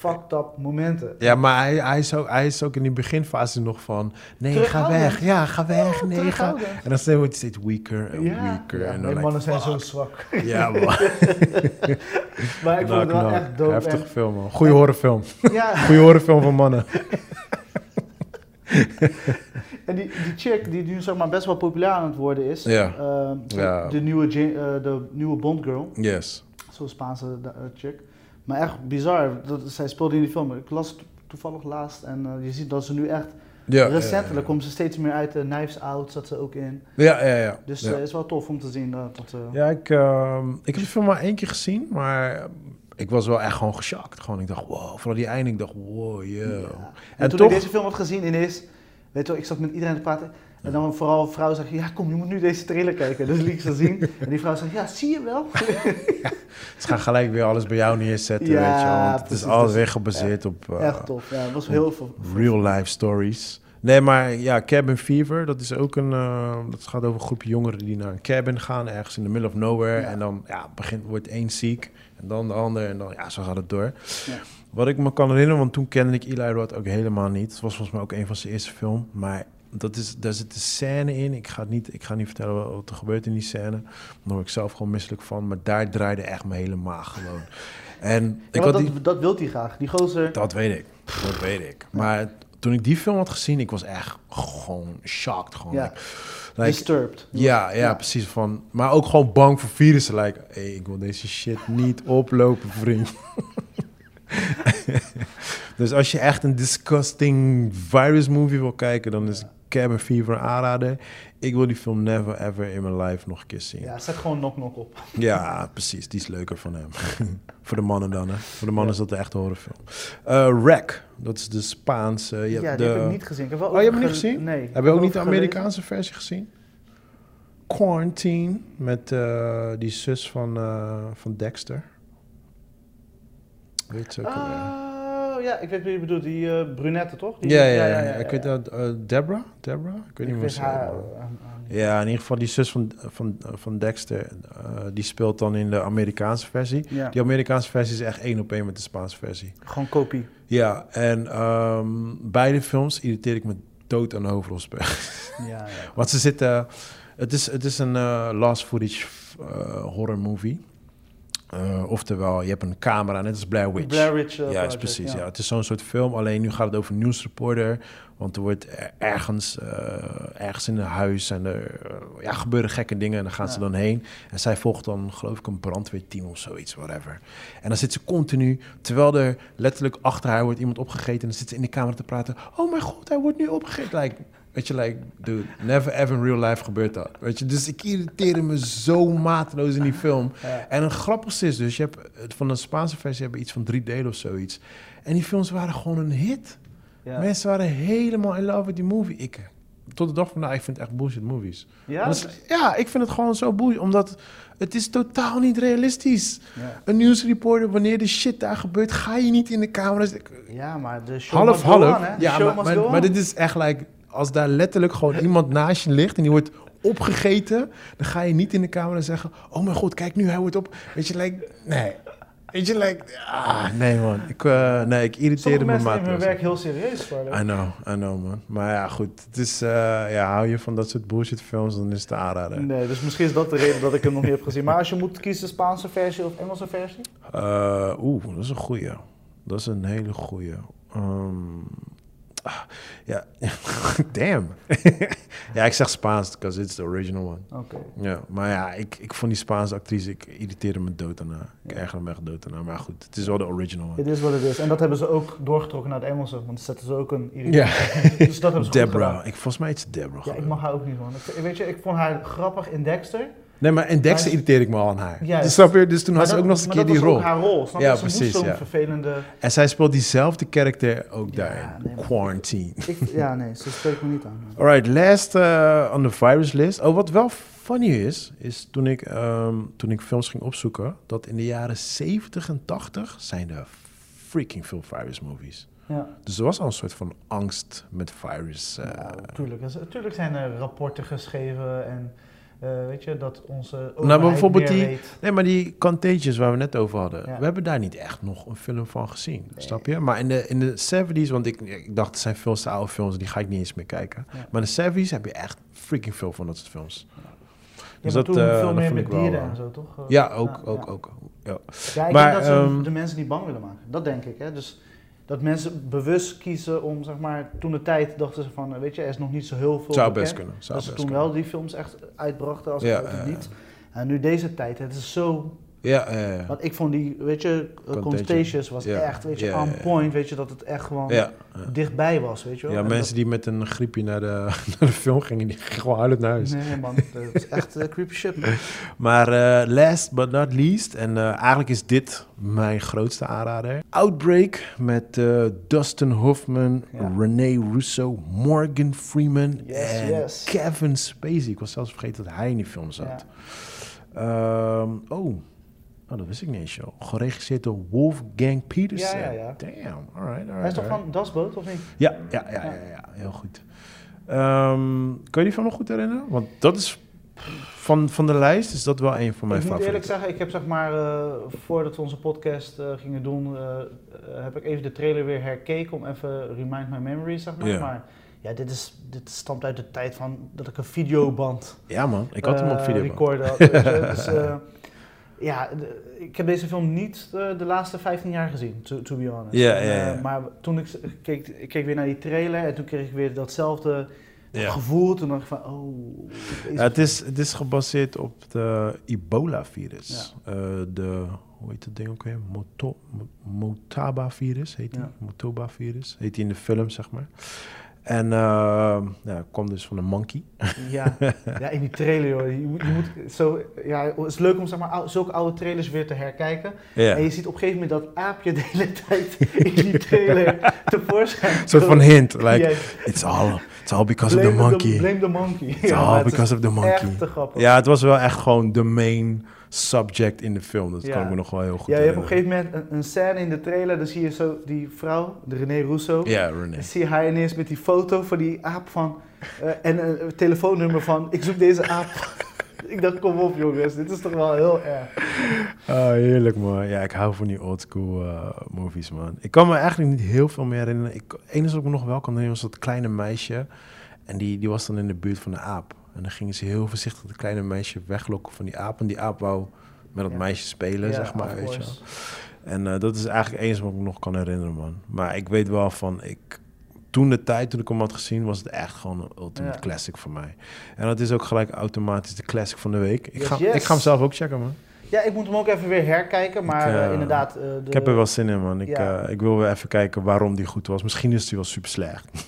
Speaker 3: fucked up momenten.
Speaker 1: Ja, maar hij, hij, is ook, hij is ook in die beginfase nog van... Nee, ga weg. Ja, ga weg.
Speaker 3: Ja,
Speaker 1: nee, ga... En dan wordt hij steeds weaker en
Speaker 3: Ja,
Speaker 1: weaker. en dan
Speaker 3: nee,
Speaker 1: like,
Speaker 3: mannen zijn zo zwak.
Speaker 1: Ja, (laughs) man.
Speaker 3: Maar ik vond het wel
Speaker 1: Nou,
Speaker 3: echt dope.
Speaker 1: Heftige
Speaker 3: En,
Speaker 1: film, man. Goeie horrorfilm. (laughs)
Speaker 3: ja,
Speaker 1: Goeie horrorfilm van mannen. (laughs)
Speaker 3: en die, die chick die nu zeg maar best wel populair aan het worden is,
Speaker 4: Ja.
Speaker 3: ehm, de, nieuwe, eh, de nieuwe Bond girl,
Speaker 4: Yes.
Speaker 3: zo'n Spaanse eh, chick. Maar echt bizar, dat, zij speelde in die film. Ik las het toevallig laatst en eh, je ziet dat ze nu echt,
Speaker 4: Ja,
Speaker 3: recentelijk komt ze steeds meer uit de Knives Out, zat ze ook in.
Speaker 4: Ja, ja, ja.
Speaker 3: Dus
Speaker 4: ja.
Speaker 3: het is wel tof om te zien dat... dat eh,
Speaker 1: Ja, ik, ehm, ik heb de film maar één keer gezien, maar ik was wel echt gewoon geschokt. Gewoon, ik dacht, wow. Vooral die einde, ik dacht, wow, yo.
Speaker 3: En,
Speaker 1: En
Speaker 3: toen
Speaker 1: toch,
Speaker 3: ik deze film had gezien, ineens, weet je wel, ik zat met iedereen te praten. En dan vooral een vrouw zegt, ja kom, je moet nu deze trailer kijken. Dus liet ik ze zien. En die vrouw zegt, ja, zie je wel? (laughs)
Speaker 1: ze gaan gelijk weer alles bij jou neerzetten,
Speaker 3: Ja,
Speaker 1: weet je wel. Het
Speaker 3: precies,
Speaker 1: is alles weer gebaseerd op eh,
Speaker 3: Echt tof. Ja, het was heel veel.
Speaker 1: real life stories. Nee, maar ja, Cabin Fever, dat is ook een... eh, dat gaat over een groepje jongeren die naar een cabin gaan, ergens in the middle of nowhere.
Speaker 3: Ja.
Speaker 1: En dan ja, begint, wordt één ziek en dan de ander en dan, ja, zo gaat het door.
Speaker 3: Ja.
Speaker 1: Wat ik me kan herinneren, want toen kende ik Eli Roth ook helemaal niet. Het was volgens mij ook een van zijn eerste film. Maar dat is, daar zit een scène in. Ik ga, niet, ik ga niet vertellen wat, er gebeurt in die scène. Daar word ik zelf gewoon misselijk van. Maar daar draaide echt mijn hele maag gewoon. En
Speaker 3: Ja,
Speaker 1: ik had
Speaker 3: dat,
Speaker 1: die,
Speaker 3: dat wil hij graag. Die gozer.
Speaker 1: dat weet ik. Dat weet ik. Maar toen ik die film had gezien, ik was echt gewoon shocked. Gewoon.
Speaker 3: Ja.
Speaker 1: Like, like,
Speaker 3: disturbed.
Speaker 1: ja, ja,
Speaker 3: Ja.
Speaker 1: precies. Van, maar ook gewoon bang voor virussen. Like, hey, ik wil deze shit niet (laughs) oplopen, vriend. (laughs) (laughs) dus als je echt een disgusting virus movie wil kijken, dan is Cabin Fever een aanrader. Ik wil die film never ever in mijn life nog een keer zien. Ja,
Speaker 3: Ja, zet gewoon knock knock op. (laughs)
Speaker 1: precies. Die is leuker van hem. (laughs) voor de mannen dan, hè. Voor de mannen is dat de echte horrorfilm. Eh Wreck, dat is de Spaanse... je
Speaker 3: Ja,
Speaker 1: hebt
Speaker 3: die
Speaker 1: de,
Speaker 3: heb ik niet gezien. Ik heb wel
Speaker 1: Oh, je hebt hem niet
Speaker 3: ge-
Speaker 1: gezien?
Speaker 3: Nee.
Speaker 1: Heb je ook niet de
Speaker 3: gelezen.
Speaker 1: Amerikaanse versie gezien? Quarantine, met eh, die zus van, eh, van Dexter. Weet ze ook alweer?
Speaker 3: Oh, ja, ik weet wie je bedoelt. Die eh, brunette, toch? Die,
Speaker 1: Ja, ja, ja, Ik weet dat, eh, Deborah? Deborah? Ik weet
Speaker 3: Ik
Speaker 1: niet meer
Speaker 3: haar... eh,
Speaker 1: Ja, in ieder geval die zus van, van, van Dexter, die speelt dan in de Amerikaanse versie.
Speaker 3: ja.
Speaker 1: Die Amerikaanse versie is echt één op één met de Spaanse versie.
Speaker 3: Gewoon kopie.
Speaker 1: Ja, en ehm, beide films irriteer ik me dood aan de hoofdrolspelers.
Speaker 3: Ja, (laughs) ja.
Speaker 1: Want ze zitten. Het is, het is een last footage horror movie. Eh, oftewel, je hebt een camera, net als Blair Witch.
Speaker 3: Blair Witch eh,
Speaker 1: ja, is
Speaker 3: Project,
Speaker 1: precies. Ja. Het is zo'n soort film. Alleen nu gaat het over een nieuwsreporter. Want er wordt er- ergens, eh, ergens in een huis en er ja, gebeuren gekke dingen. En dan gaan ze dan heen. En zij volgt dan, geloof ik, een brandweerteam of zoiets, whatever. En dan zit ze continu, terwijl er letterlijk achter haar wordt iemand opgegeten. En dan zit ze in de kamer te praten. Oh mijn god, hij wordt nu opgegeten. Like, weet je, like, dude, never ever in real life gebeurt dat. Weet je, dus ik irriteerde me zo mateloos in die film.
Speaker 3: Ja.
Speaker 1: En een grappigste is dus, je hebt van de Spaanse versie hebben iets van drie delen of zoiets. En die films waren gewoon een hit.
Speaker 3: Ja.
Speaker 1: Mensen waren helemaal in love with die movie. Ik, tot de dag van vandaag, ik vind het echt bullshit movies.
Speaker 3: Ja?
Speaker 1: Is- ja, ik vind het gewoon zo bullshit, omdat het is totaal niet realistisch.
Speaker 3: Ja.
Speaker 1: Een nieuwsreporter, wanneer de shit daar gebeurt, ga je niet in de camera's.
Speaker 3: Ja, maar de show
Speaker 1: Half, half. Ja, maar, maar, maar dit is echt like, als daar letterlijk gewoon iemand naast je ligt en die wordt opgegeten, dan ga je niet in de camera zeggen, oh mijn god, kijk nu, hij wordt op. Weet je, like, nee. Weet je, like, ah, nee man. Ik, eh, nee, ik irriteerde me
Speaker 3: nemen hun
Speaker 1: mateloos.
Speaker 3: werk heel serieus. Voor
Speaker 1: I know, I know man. Maar ja, goed. Het is, eh, ja, hou je van dat soort bullshit films, dan is het aanrader.
Speaker 3: Nee, dus misschien is dat de reden dat ik hem nog niet heb gezien. Maar als je moet kiezen, Spaanse versie of Engelse versie?
Speaker 1: Eh, Oeh, dat is een goeie. Dat is een hele goeie. Ehm, ah, ja, (laughs) damn. (laughs) ja, ik zeg Spaans, because it's the original one.
Speaker 3: Oké.
Speaker 1: Ja, maar ja, ik, ik vond die Spaanse actrice, ik irriteerde me dood daarna. Ik ergerde me echt dood daarna. Maar goed, het is wel de original one.
Speaker 3: Het is wat het is. En dat hebben ze ook doorgetrokken naar het Engelse, want dan zetten ze ook een
Speaker 1: Ja, (laughs)
Speaker 3: Dus dat hebben ze
Speaker 1: Deborah. Ik, volgens mij is het Deborah.
Speaker 3: Ja, ik mag haar ook niet, man. Ik, weet je, ik vond haar grappig in Dexter.
Speaker 1: Nee, maar in Dexter irriteer ik me al aan haar. Dus, snap je? dus toen
Speaker 3: Maar
Speaker 1: had ze ook nog eens een
Speaker 3: maar
Speaker 1: keer
Speaker 3: dat
Speaker 1: die
Speaker 3: was
Speaker 1: rol.
Speaker 3: ook haar rol. Snap?
Speaker 1: Ja,
Speaker 3: Ze
Speaker 1: precies,
Speaker 3: zo'n
Speaker 1: ja.
Speaker 3: vervelende...
Speaker 1: En zij speelt diezelfde karakter ook
Speaker 3: Ja,
Speaker 1: daar.
Speaker 3: nee, maar-
Speaker 1: Quarantine.
Speaker 3: Ik, ja, nee, ze spreekt me niet aan.
Speaker 1: Alright, last uh, on the virus list. Oh, wat wel funny is, is toen ik, ehm, toen ik films ging opzoeken, dat in de jaren 70 en 80 zijn er freaking veel virus movies.
Speaker 3: Ja,
Speaker 1: Dus er was al een soort van angst met virus.
Speaker 3: nou, tuurlijk. Dus, Tuurlijk zijn er rapporten geschreven en eh, weet je, dat onze
Speaker 1: Nou, maar bijvoorbeeld die-
Speaker 3: weet.
Speaker 1: Nee, maar die Contagious waar we net over hadden,
Speaker 3: Ja.
Speaker 1: we hebben daar niet echt nog een film van gezien,
Speaker 3: Nee.
Speaker 1: snap je? Maar in de, in de 70s, want ik, ik dacht het zijn veel te oude films, die ga ik niet eens meer kijken.
Speaker 3: Ja.
Speaker 1: Maar in de 70s heb je echt freaking veel van dat soort films.
Speaker 3: Ja,
Speaker 1: Dus dat,
Speaker 3: toen
Speaker 1: eh,
Speaker 3: veel
Speaker 1: dat
Speaker 3: meer met
Speaker 1: wel,
Speaker 3: dieren
Speaker 1: eh,
Speaker 3: en zo, toch? Eh,
Speaker 1: Ja, ook, ook, ook. Ja.
Speaker 3: Ik
Speaker 1: Maar,
Speaker 3: denk dat ze
Speaker 1: ehm,
Speaker 3: de mensen niet bang willen maken. Dat denk ik. Hè? Dus dat mensen bewust kiezen om, zeg maar, toen de tijd dachten ze van, eh, weet je, er is nog niet zo heel veel
Speaker 1: Zou
Speaker 3: bekend.
Speaker 1: best kunnen. Zou
Speaker 3: dat ze toen
Speaker 1: kunnen.
Speaker 3: wel die films echt uitbrachten, als
Speaker 1: Ja,
Speaker 3: het niet. En nu deze tijd, het is zo...
Speaker 1: Ja, ja, ja.
Speaker 3: Want ik vond die, weet je,
Speaker 1: Contagion.
Speaker 3: Contagious was
Speaker 1: Ja,
Speaker 3: echt, weet je,
Speaker 1: ja,
Speaker 3: on point. Weet je, dat het echt gewoon dichtbij was, weet je wel.
Speaker 1: Ja,
Speaker 3: En
Speaker 1: mensen die met een griepje naar de, (laughs) naar de film gingen, die gingen gewoon huilend naar huis.
Speaker 3: Nee, man, dat is echt eh, creepy shit, man. (laughs)
Speaker 1: Maar eh, last but not least, en eh, eigenlijk is dit mijn grootste aanrader. Outbreak met Dustin Hoffman. René Russo, Morgan Freeman
Speaker 3: Yes,
Speaker 1: en
Speaker 3: yes.
Speaker 1: Kevin Spacey. Ik was zelfs vergeten dat hij in die film zat. Ehm, oh. Oh, dat wist ik niet eens. Geregisseerd door Wolfgang Peterson.
Speaker 3: Ja, ja, ja.
Speaker 1: Damn, alright, alright.
Speaker 3: Hij is toch
Speaker 1: alright.
Speaker 3: van Dasboot, of niet?
Speaker 1: Ja, ja, ja, ja, ja, heel goed. Ehm, kan je die van nog goed herinneren? Want dat is van, van de lijst is dat wel een van mijn
Speaker 3: ik moet eerlijk
Speaker 1: favorieten.
Speaker 3: zeggen, ik heb zeg maar, eh, voordat we onze podcast eh, gingen doen, eh, heb ik even de trailer weer herkeken om even remind my memories, zeg maar.
Speaker 1: Ja.
Speaker 3: Maar ja, dit, is, dit stamt uit de tijd van dat ik een videoband
Speaker 1: Ja man, ik had hem op
Speaker 3: eh,
Speaker 1: video.
Speaker 3: recorder had. (laughs) Dus, ja, de- ik heb deze film niet eh, de laatste 15 jaar gezien, to, to be honest.
Speaker 1: Ja,
Speaker 3: eh, maar toen ik, s- keek, ik keek weer naar die trailer en toen kreeg ik weer datzelfde
Speaker 1: Ja.
Speaker 3: gevoel. Toen dacht ik van, oh...
Speaker 1: Ja, het, is, het is gebaseerd op de ebola-virus. Eh, de, hoe heet dat ding ook weer? Motaba-virus heet die.
Speaker 3: Ja.
Speaker 1: Motoba-virus heet die in de film, zeg maar. En uh, ja, kwam dus van een monkey.
Speaker 3: Ja, ja, in die trailer, joh. Je moet, je moet zo, ja, het is leuk om zeg maar, ou- zulke oude trailers weer te herkijken.
Speaker 1: Ja.
Speaker 3: En je ziet op een gegeven moment dat aapje de hele tijd in die trailer tevoorschijn.
Speaker 1: Een soort van hint, like,
Speaker 3: Yes.
Speaker 1: it's all, it's all because of the monkey.
Speaker 3: blame the monkey.
Speaker 1: It's
Speaker 3: Ja,
Speaker 1: all
Speaker 3: het
Speaker 1: because of the monkey.
Speaker 3: Echt te grappig.
Speaker 1: Ja, het was wel echt gewoon de main subject in de film. Dat
Speaker 3: Ja.
Speaker 1: kan ik me nog wel heel goed
Speaker 3: Ja, je hebt op een gegeven moment een, een scène in de trailer, dan zie je zo die vrouw, de René Russo.
Speaker 1: Ja, René.
Speaker 3: Dan zie je haar ineens met die foto van die aap van, eh, en een, telefoonnummer van, ik zoek deze aap. (laughs) ik dacht, kom op jongens, dit is toch wel heel erg.
Speaker 1: Ah, heerlijk man. Ja, ik hou van die oldschool eh movies man. Ik kan me eigenlijk niet heel veel meer herinneren. Ik, enige wat ik me nog wel kan herinneren was dat kleine meisje. En die, die was dan in de buurt van de aap. En dan gingen ze heel voorzichtig het kleine meisje weglokken van die aap. En die aap wou met dat
Speaker 3: Ja.
Speaker 1: meisje spelen,
Speaker 3: Ja,
Speaker 1: zeg maar. Weet je wel. En eh, dat is eigenlijk eens wat ik me nog kan herinneren, man. Maar ik weet wel van, ik, toen de tijd, toen ik hem had gezien, was het echt gewoon een ultimate
Speaker 3: Ja.
Speaker 1: classic voor mij. En dat is ook gelijk automatisch de classic van de week. Ik,
Speaker 3: Yes,
Speaker 1: ga,
Speaker 3: yes.
Speaker 1: ik ga hem zelf ook checken, man.
Speaker 3: Ja, ik moet hem ook even weer herkijken, maar
Speaker 1: Ik, eh,
Speaker 3: eh, inderdaad... eh, de,
Speaker 1: Ik heb er wel zin in, man. Ik, ik wil weer even kijken waarom die goed was. Misschien is die wel super slecht.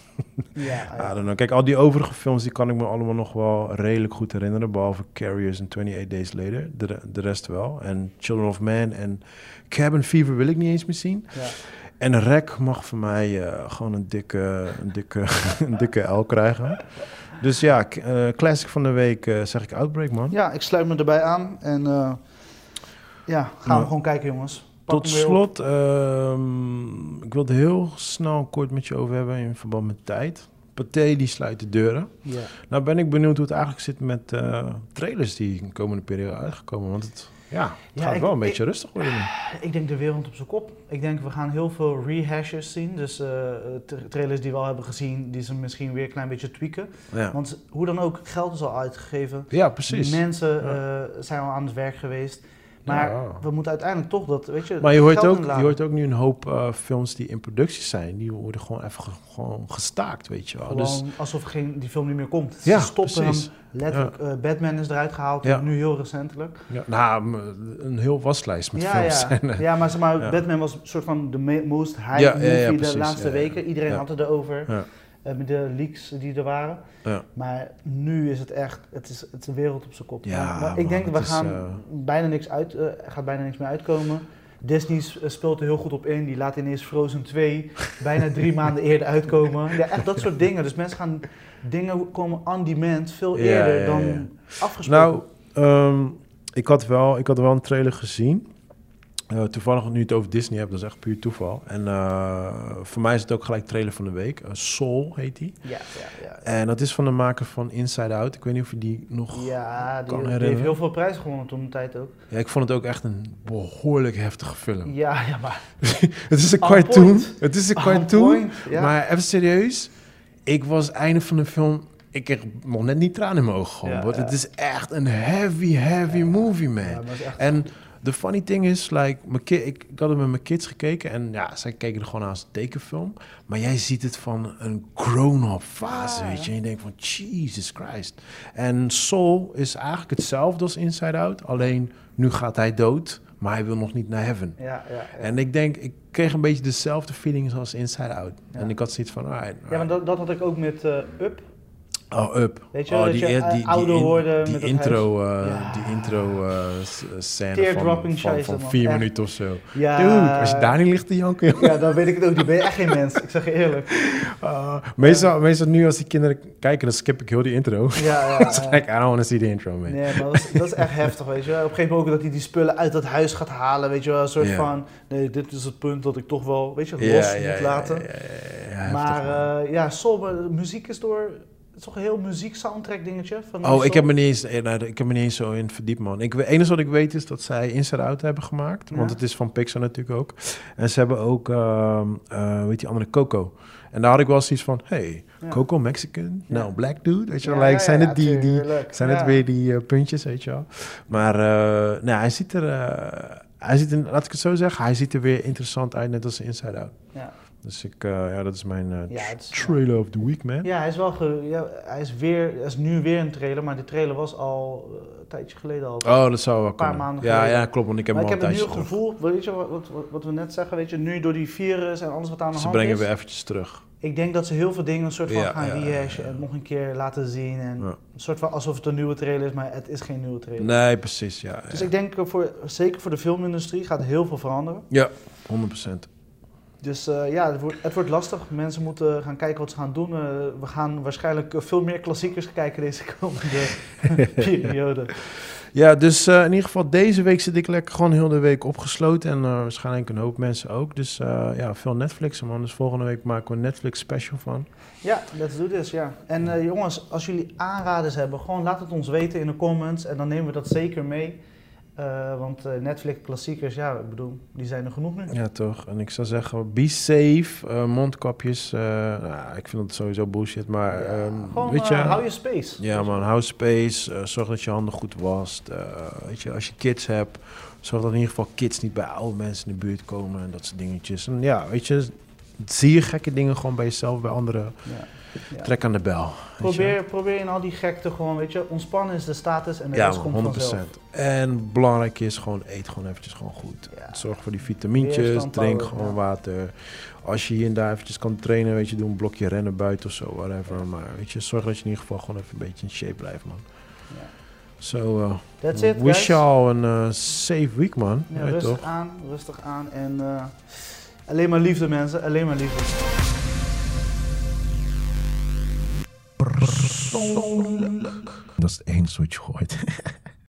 Speaker 3: Ja, (laughs)
Speaker 1: know. Kijk, al die overige films die kan ik me allemaal nog wel redelijk goed herinneren. Behalve Carriers en 28 Days Later. De, de rest wel. En Children of Man en Cabin Fever wil ik niet eens meer zien.
Speaker 3: ja.
Speaker 1: En Rek mag voor mij gewoon een dikke, een, dikke, (laughs) een dikke L krijgen. Dus ja, eh, classic van de week zeg ik Outbreak, man.
Speaker 3: Ja, ik sluit me erbij aan en ja, gaan
Speaker 1: Nou,
Speaker 3: we gewoon kijken jongens. Pak
Speaker 1: Tot slot, ehm, ik wilde heel snel kort met je over hebben in verband met tijd. Pathé die sluit de deuren.
Speaker 3: Ja.
Speaker 1: Nou ben ik benieuwd hoe het eigenlijk zit met eh, trailers die in de komende periode uitgekomen. Want het, ja, het
Speaker 3: Ja,
Speaker 1: gaat
Speaker 3: ik-
Speaker 1: wel een
Speaker 3: ik-
Speaker 1: beetje rustig worden.
Speaker 3: Ik denk de wereld op zijn kop. Ik denk we gaan heel veel rehashes zien. Dus eh, tra- trailers die we al hebben gezien, die ze misschien weer een klein beetje tweaken.
Speaker 1: Ja,
Speaker 3: Want hoe dan ook, geld is al uitgegeven.
Speaker 1: ja precies.
Speaker 3: Mensen eh, zijn al aan het werk geweest. Maar
Speaker 1: Ja.
Speaker 3: we moeten uiteindelijk toch dat, weet je,
Speaker 1: Maar je hoort, ook, je hoort ook nu een hoop eh, films die in productie zijn. Die worden gewoon even ge- gewoon gestaakt, weet je wel.
Speaker 3: Gewoon
Speaker 1: Dus,
Speaker 3: alsof geen, die film niet meer komt.
Speaker 1: Ja,
Speaker 3: Ze stoppen
Speaker 1: precies.
Speaker 3: hem. Letterlijk, eh, Batman is eruit gehaald,
Speaker 1: Ja.
Speaker 3: nu heel recentelijk.
Speaker 1: ja, nou, een heel waslijst met
Speaker 3: ja,
Speaker 1: films.
Speaker 3: ja. ja, maar, zeg maar
Speaker 1: Ja.
Speaker 3: Batman was een soort van de most hype
Speaker 1: Ja, ja,
Speaker 3: movie
Speaker 1: ja,
Speaker 3: de laatste
Speaker 1: ja, ja.
Speaker 3: weken. Iedereen
Speaker 1: Ja.
Speaker 3: had het erover. Eh, met de leaks die er waren.
Speaker 1: Ja.
Speaker 3: Maar nu is het echt, het is, het is een wereld op zijn kop.
Speaker 1: Ja,
Speaker 3: Maar-
Speaker 1: man,
Speaker 3: ik denk, we
Speaker 1: is,
Speaker 3: gaan
Speaker 1: eh,
Speaker 3: bijna niks uit, eh, gaat bijna niks meer uitkomen. Disney speelt er heel goed op in. Die laat ineens Frozen 2 (laughs) bijna drie maanden eerder uitkomen. Ja, echt dat soort dingen. Dus mensen gaan, dingen komen on demand veel eerder
Speaker 1: ja, ja.
Speaker 3: dan afgesproken.
Speaker 1: Nou, ehm, ik, had wel, ik had wel een trailer gezien. Eh, toevallig nu het over Disney heb, dat is echt puur toeval. En eh, voor mij is het ook gelijk trailer van de week. Eh, Soul heet die.
Speaker 3: ja, ja, ja.
Speaker 1: En dat is van de maker van Inside Out. Ik weet niet of je die nog...
Speaker 3: Ja, die,
Speaker 1: kan
Speaker 3: die
Speaker 1: herinneren.
Speaker 3: heeft heel veel prijzen gewonnen toen de tijd ook.
Speaker 1: Ja, ik vond het ook echt een behoorlijk heftige film.
Speaker 3: Ja, ja, maar (laughs)
Speaker 1: het is een
Speaker 3: On
Speaker 1: cartoon. Het is een
Speaker 3: on
Speaker 1: cartoon.
Speaker 3: ja.
Speaker 1: Maar even serieus. Ik was einde van de film... Ik kreeg nog net niet tranen in mijn ogen gewoon.
Speaker 3: Ja,
Speaker 1: het is echt een heavy, heavy movie, man.
Speaker 3: Maar
Speaker 1: de funny thing is, like, mijn ki- ik, ik had het met mijn kids gekeken en ja, zij keken er gewoon aan als een tekenfilm. Maar jij ziet het van een grown-up fase,
Speaker 3: Ja,
Speaker 1: weet je. En je denkt van, Jesus Christ. En Soul is eigenlijk hetzelfde als Inside Out, alleen nu gaat hij dood, maar hij wil nog niet naar heaven.
Speaker 3: ja, ja, ja.
Speaker 1: En ik denk, ik kreeg een beetje dezelfde feelings als Inside Out. En ik had zoiets van, alright,
Speaker 3: ja, dat, dat had ik ook met eh, Up.
Speaker 1: Oh, up.
Speaker 3: Weet je,
Speaker 1: oh,
Speaker 3: dat je, ouder
Speaker 1: in-
Speaker 3: worden
Speaker 1: die intro, eh,
Speaker 3: Ja.
Speaker 1: die intro s- scène
Speaker 3: Teardropping
Speaker 1: van, vier
Speaker 3: Echt.
Speaker 1: minuten of zo.
Speaker 3: Ja,
Speaker 1: Dude, als je daar niet ligt te janken.
Speaker 3: Ja, dan weet ik het ook niet. Ben je echt geen mens. Ik zeg je eerlijk. (laughs)
Speaker 1: Ah, meestal, meestal nu als die kinderen kijken, dan skip ik heel die intro.
Speaker 3: Ja, ja. (laughs)
Speaker 1: I don't want to see the intro, man.
Speaker 3: Nee, maar dat is, dat is echt heftig, weet je wel. Op een gegeven moment ook dat hij die spullen uit dat huis gaat halen, weet je wel. Een soort van, nee, dit is het punt dat ik toch wel, weet je, los moet laten.
Speaker 1: heftig,
Speaker 3: maar eh, ja, de muziek is door, is toch een heel muziek soundtrack dingetje. Van
Speaker 1: Oh, ik heb, me niet eens, eh, nou, ik heb me niet eens zo in verdiept, man. Ik, het enige wat ik weet is dat zij Inside Out hebben gemaakt. Want het is van Pixar natuurlijk ook. En ze hebben ook, ehm eh weet die andere, Coco. En daar had ik wel zoiets van, hey,
Speaker 3: Ja.
Speaker 1: Coco Mexican?
Speaker 3: Ja.
Speaker 1: Nou, black dude? Weet je wel, like, zijn het die, die, zijn het weer die eh, puntjes, weet je wel. Maar nou, hij ziet er, hij ziet er, laat ik het zo zeggen, hij ziet er weer interessant uit, net als Inside Out.
Speaker 3: Ja.
Speaker 1: Dus ik, uh, ja, dat is mijn uh,
Speaker 3: Ja, is-
Speaker 1: trailer of the week, man.
Speaker 3: Ja, hij is wel ge, ja, hij is weer, hij is nu weer een trailer, maar die trailer was al uh, een tijdje geleden al.
Speaker 1: Oh, dat zou wel
Speaker 3: Een paar
Speaker 1: kunnen.
Speaker 3: maanden
Speaker 1: ja,
Speaker 3: geleden.
Speaker 1: ja, klopt, want ik heb
Speaker 3: maar
Speaker 1: hem
Speaker 3: ik heb nu het gevoel, weet je wat, wat, wat we net zeggen, weet je, nu door die virus en alles wat aan de
Speaker 1: Ze
Speaker 3: hand
Speaker 1: brengen
Speaker 3: is.
Speaker 1: weer eventjes terug.
Speaker 3: Ik denk dat ze heel veel dingen een soort van
Speaker 1: Ja,
Speaker 3: gaan rehashen en nog een keer laten zien. En. Een soort van alsof het een nieuwe trailer is, maar het is geen nieuwe trailer.
Speaker 1: Nee, precies, ja.
Speaker 3: Dus ik denk, eh, voor, zeker voor de filmindustrie gaat heel veel veranderen.
Speaker 1: Ja, 100%.
Speaker 3: Dus eh, ja, het wordt, het wordt lastig. Mensen moeten gaan kijken wat ze gaan doen. Eh, we gaan waarschijnlijk eh, veel meer klassiekers kijken deze komende (laughs) periode.
Speaker 1: Ja, dus in ieder geval deze week zit ik lekker gewoon heel de week opgesloten. En waarschijnlijk een hoop mensen ook. Dus ja, veel Netflixen, man. Dus volgende week maken we een Netflix special van.
Speaker 3: Ja, let's do this, ja. En jongens, als jullie aanraders hebben, gewoon laat het ons weten in de comments. En dan nemen we dat zeker mee. Eh, want eh, Netflix klassiekers, ja, ik bedoel, die zijn er genoeg nu.
Speaker 1: Ja, toch. En ik zou zeggen, be safe. eh, mondkapjes. nou, ik vind het sowieso bullshit, maar
Speaker 3: Ja,
Speaker 1: ehm,
Speaker 3: gewoon
Speaker 1: weet je...
Speaker 3: hou je space.
Speaker 1: Ja man, hou space. zorg dat je handen goed wast. weet je, als je kids hebt, zorg dat in ieder geval kids niet bij oude mensen in de buurt komen en dat soort dingetjes. En ja, weet je, zie je gekke dingen gewoon bij jezelf, bij anderen.
Speaker 3: Ja. Ja.
Speaker 1: Trek aan de bel.
Speaker 3: Probeer, probeer in al die gekte gewoon, weet je, ontspannen is de status en de
Speaker 1: Ja,
Speaker 3: rest komt
Speaker 1: man, 100%.
Speaker 3: vanzelf.
Speaker 1: En belangrijk is gewoon, eet gewoon eventjes gewoon goed.
Speaker 3: Ja.
Speaker 1: Zorg voor die vitamintjes, drink gewoon water. Als je hier en daar eventjes kan trainen, weet je, doe een blokje rennen buiten of zo, whatever. Maar weet je, zorg dat je in ieder geval gewoon even een beetje in shape blijft, man. So, uh,
Speaker 3: That's it,
Speaker 1: wish y'all een uh, safe week, man.
Speaker 3: Ja, rustig
Speaker 1: toch?
Speaker 3: aan, rustig aan. En eh, alleen maar liefde, mensen. Alleen maar liefde.
Speaker 1: Dat is het enige wat gooit. (laughs)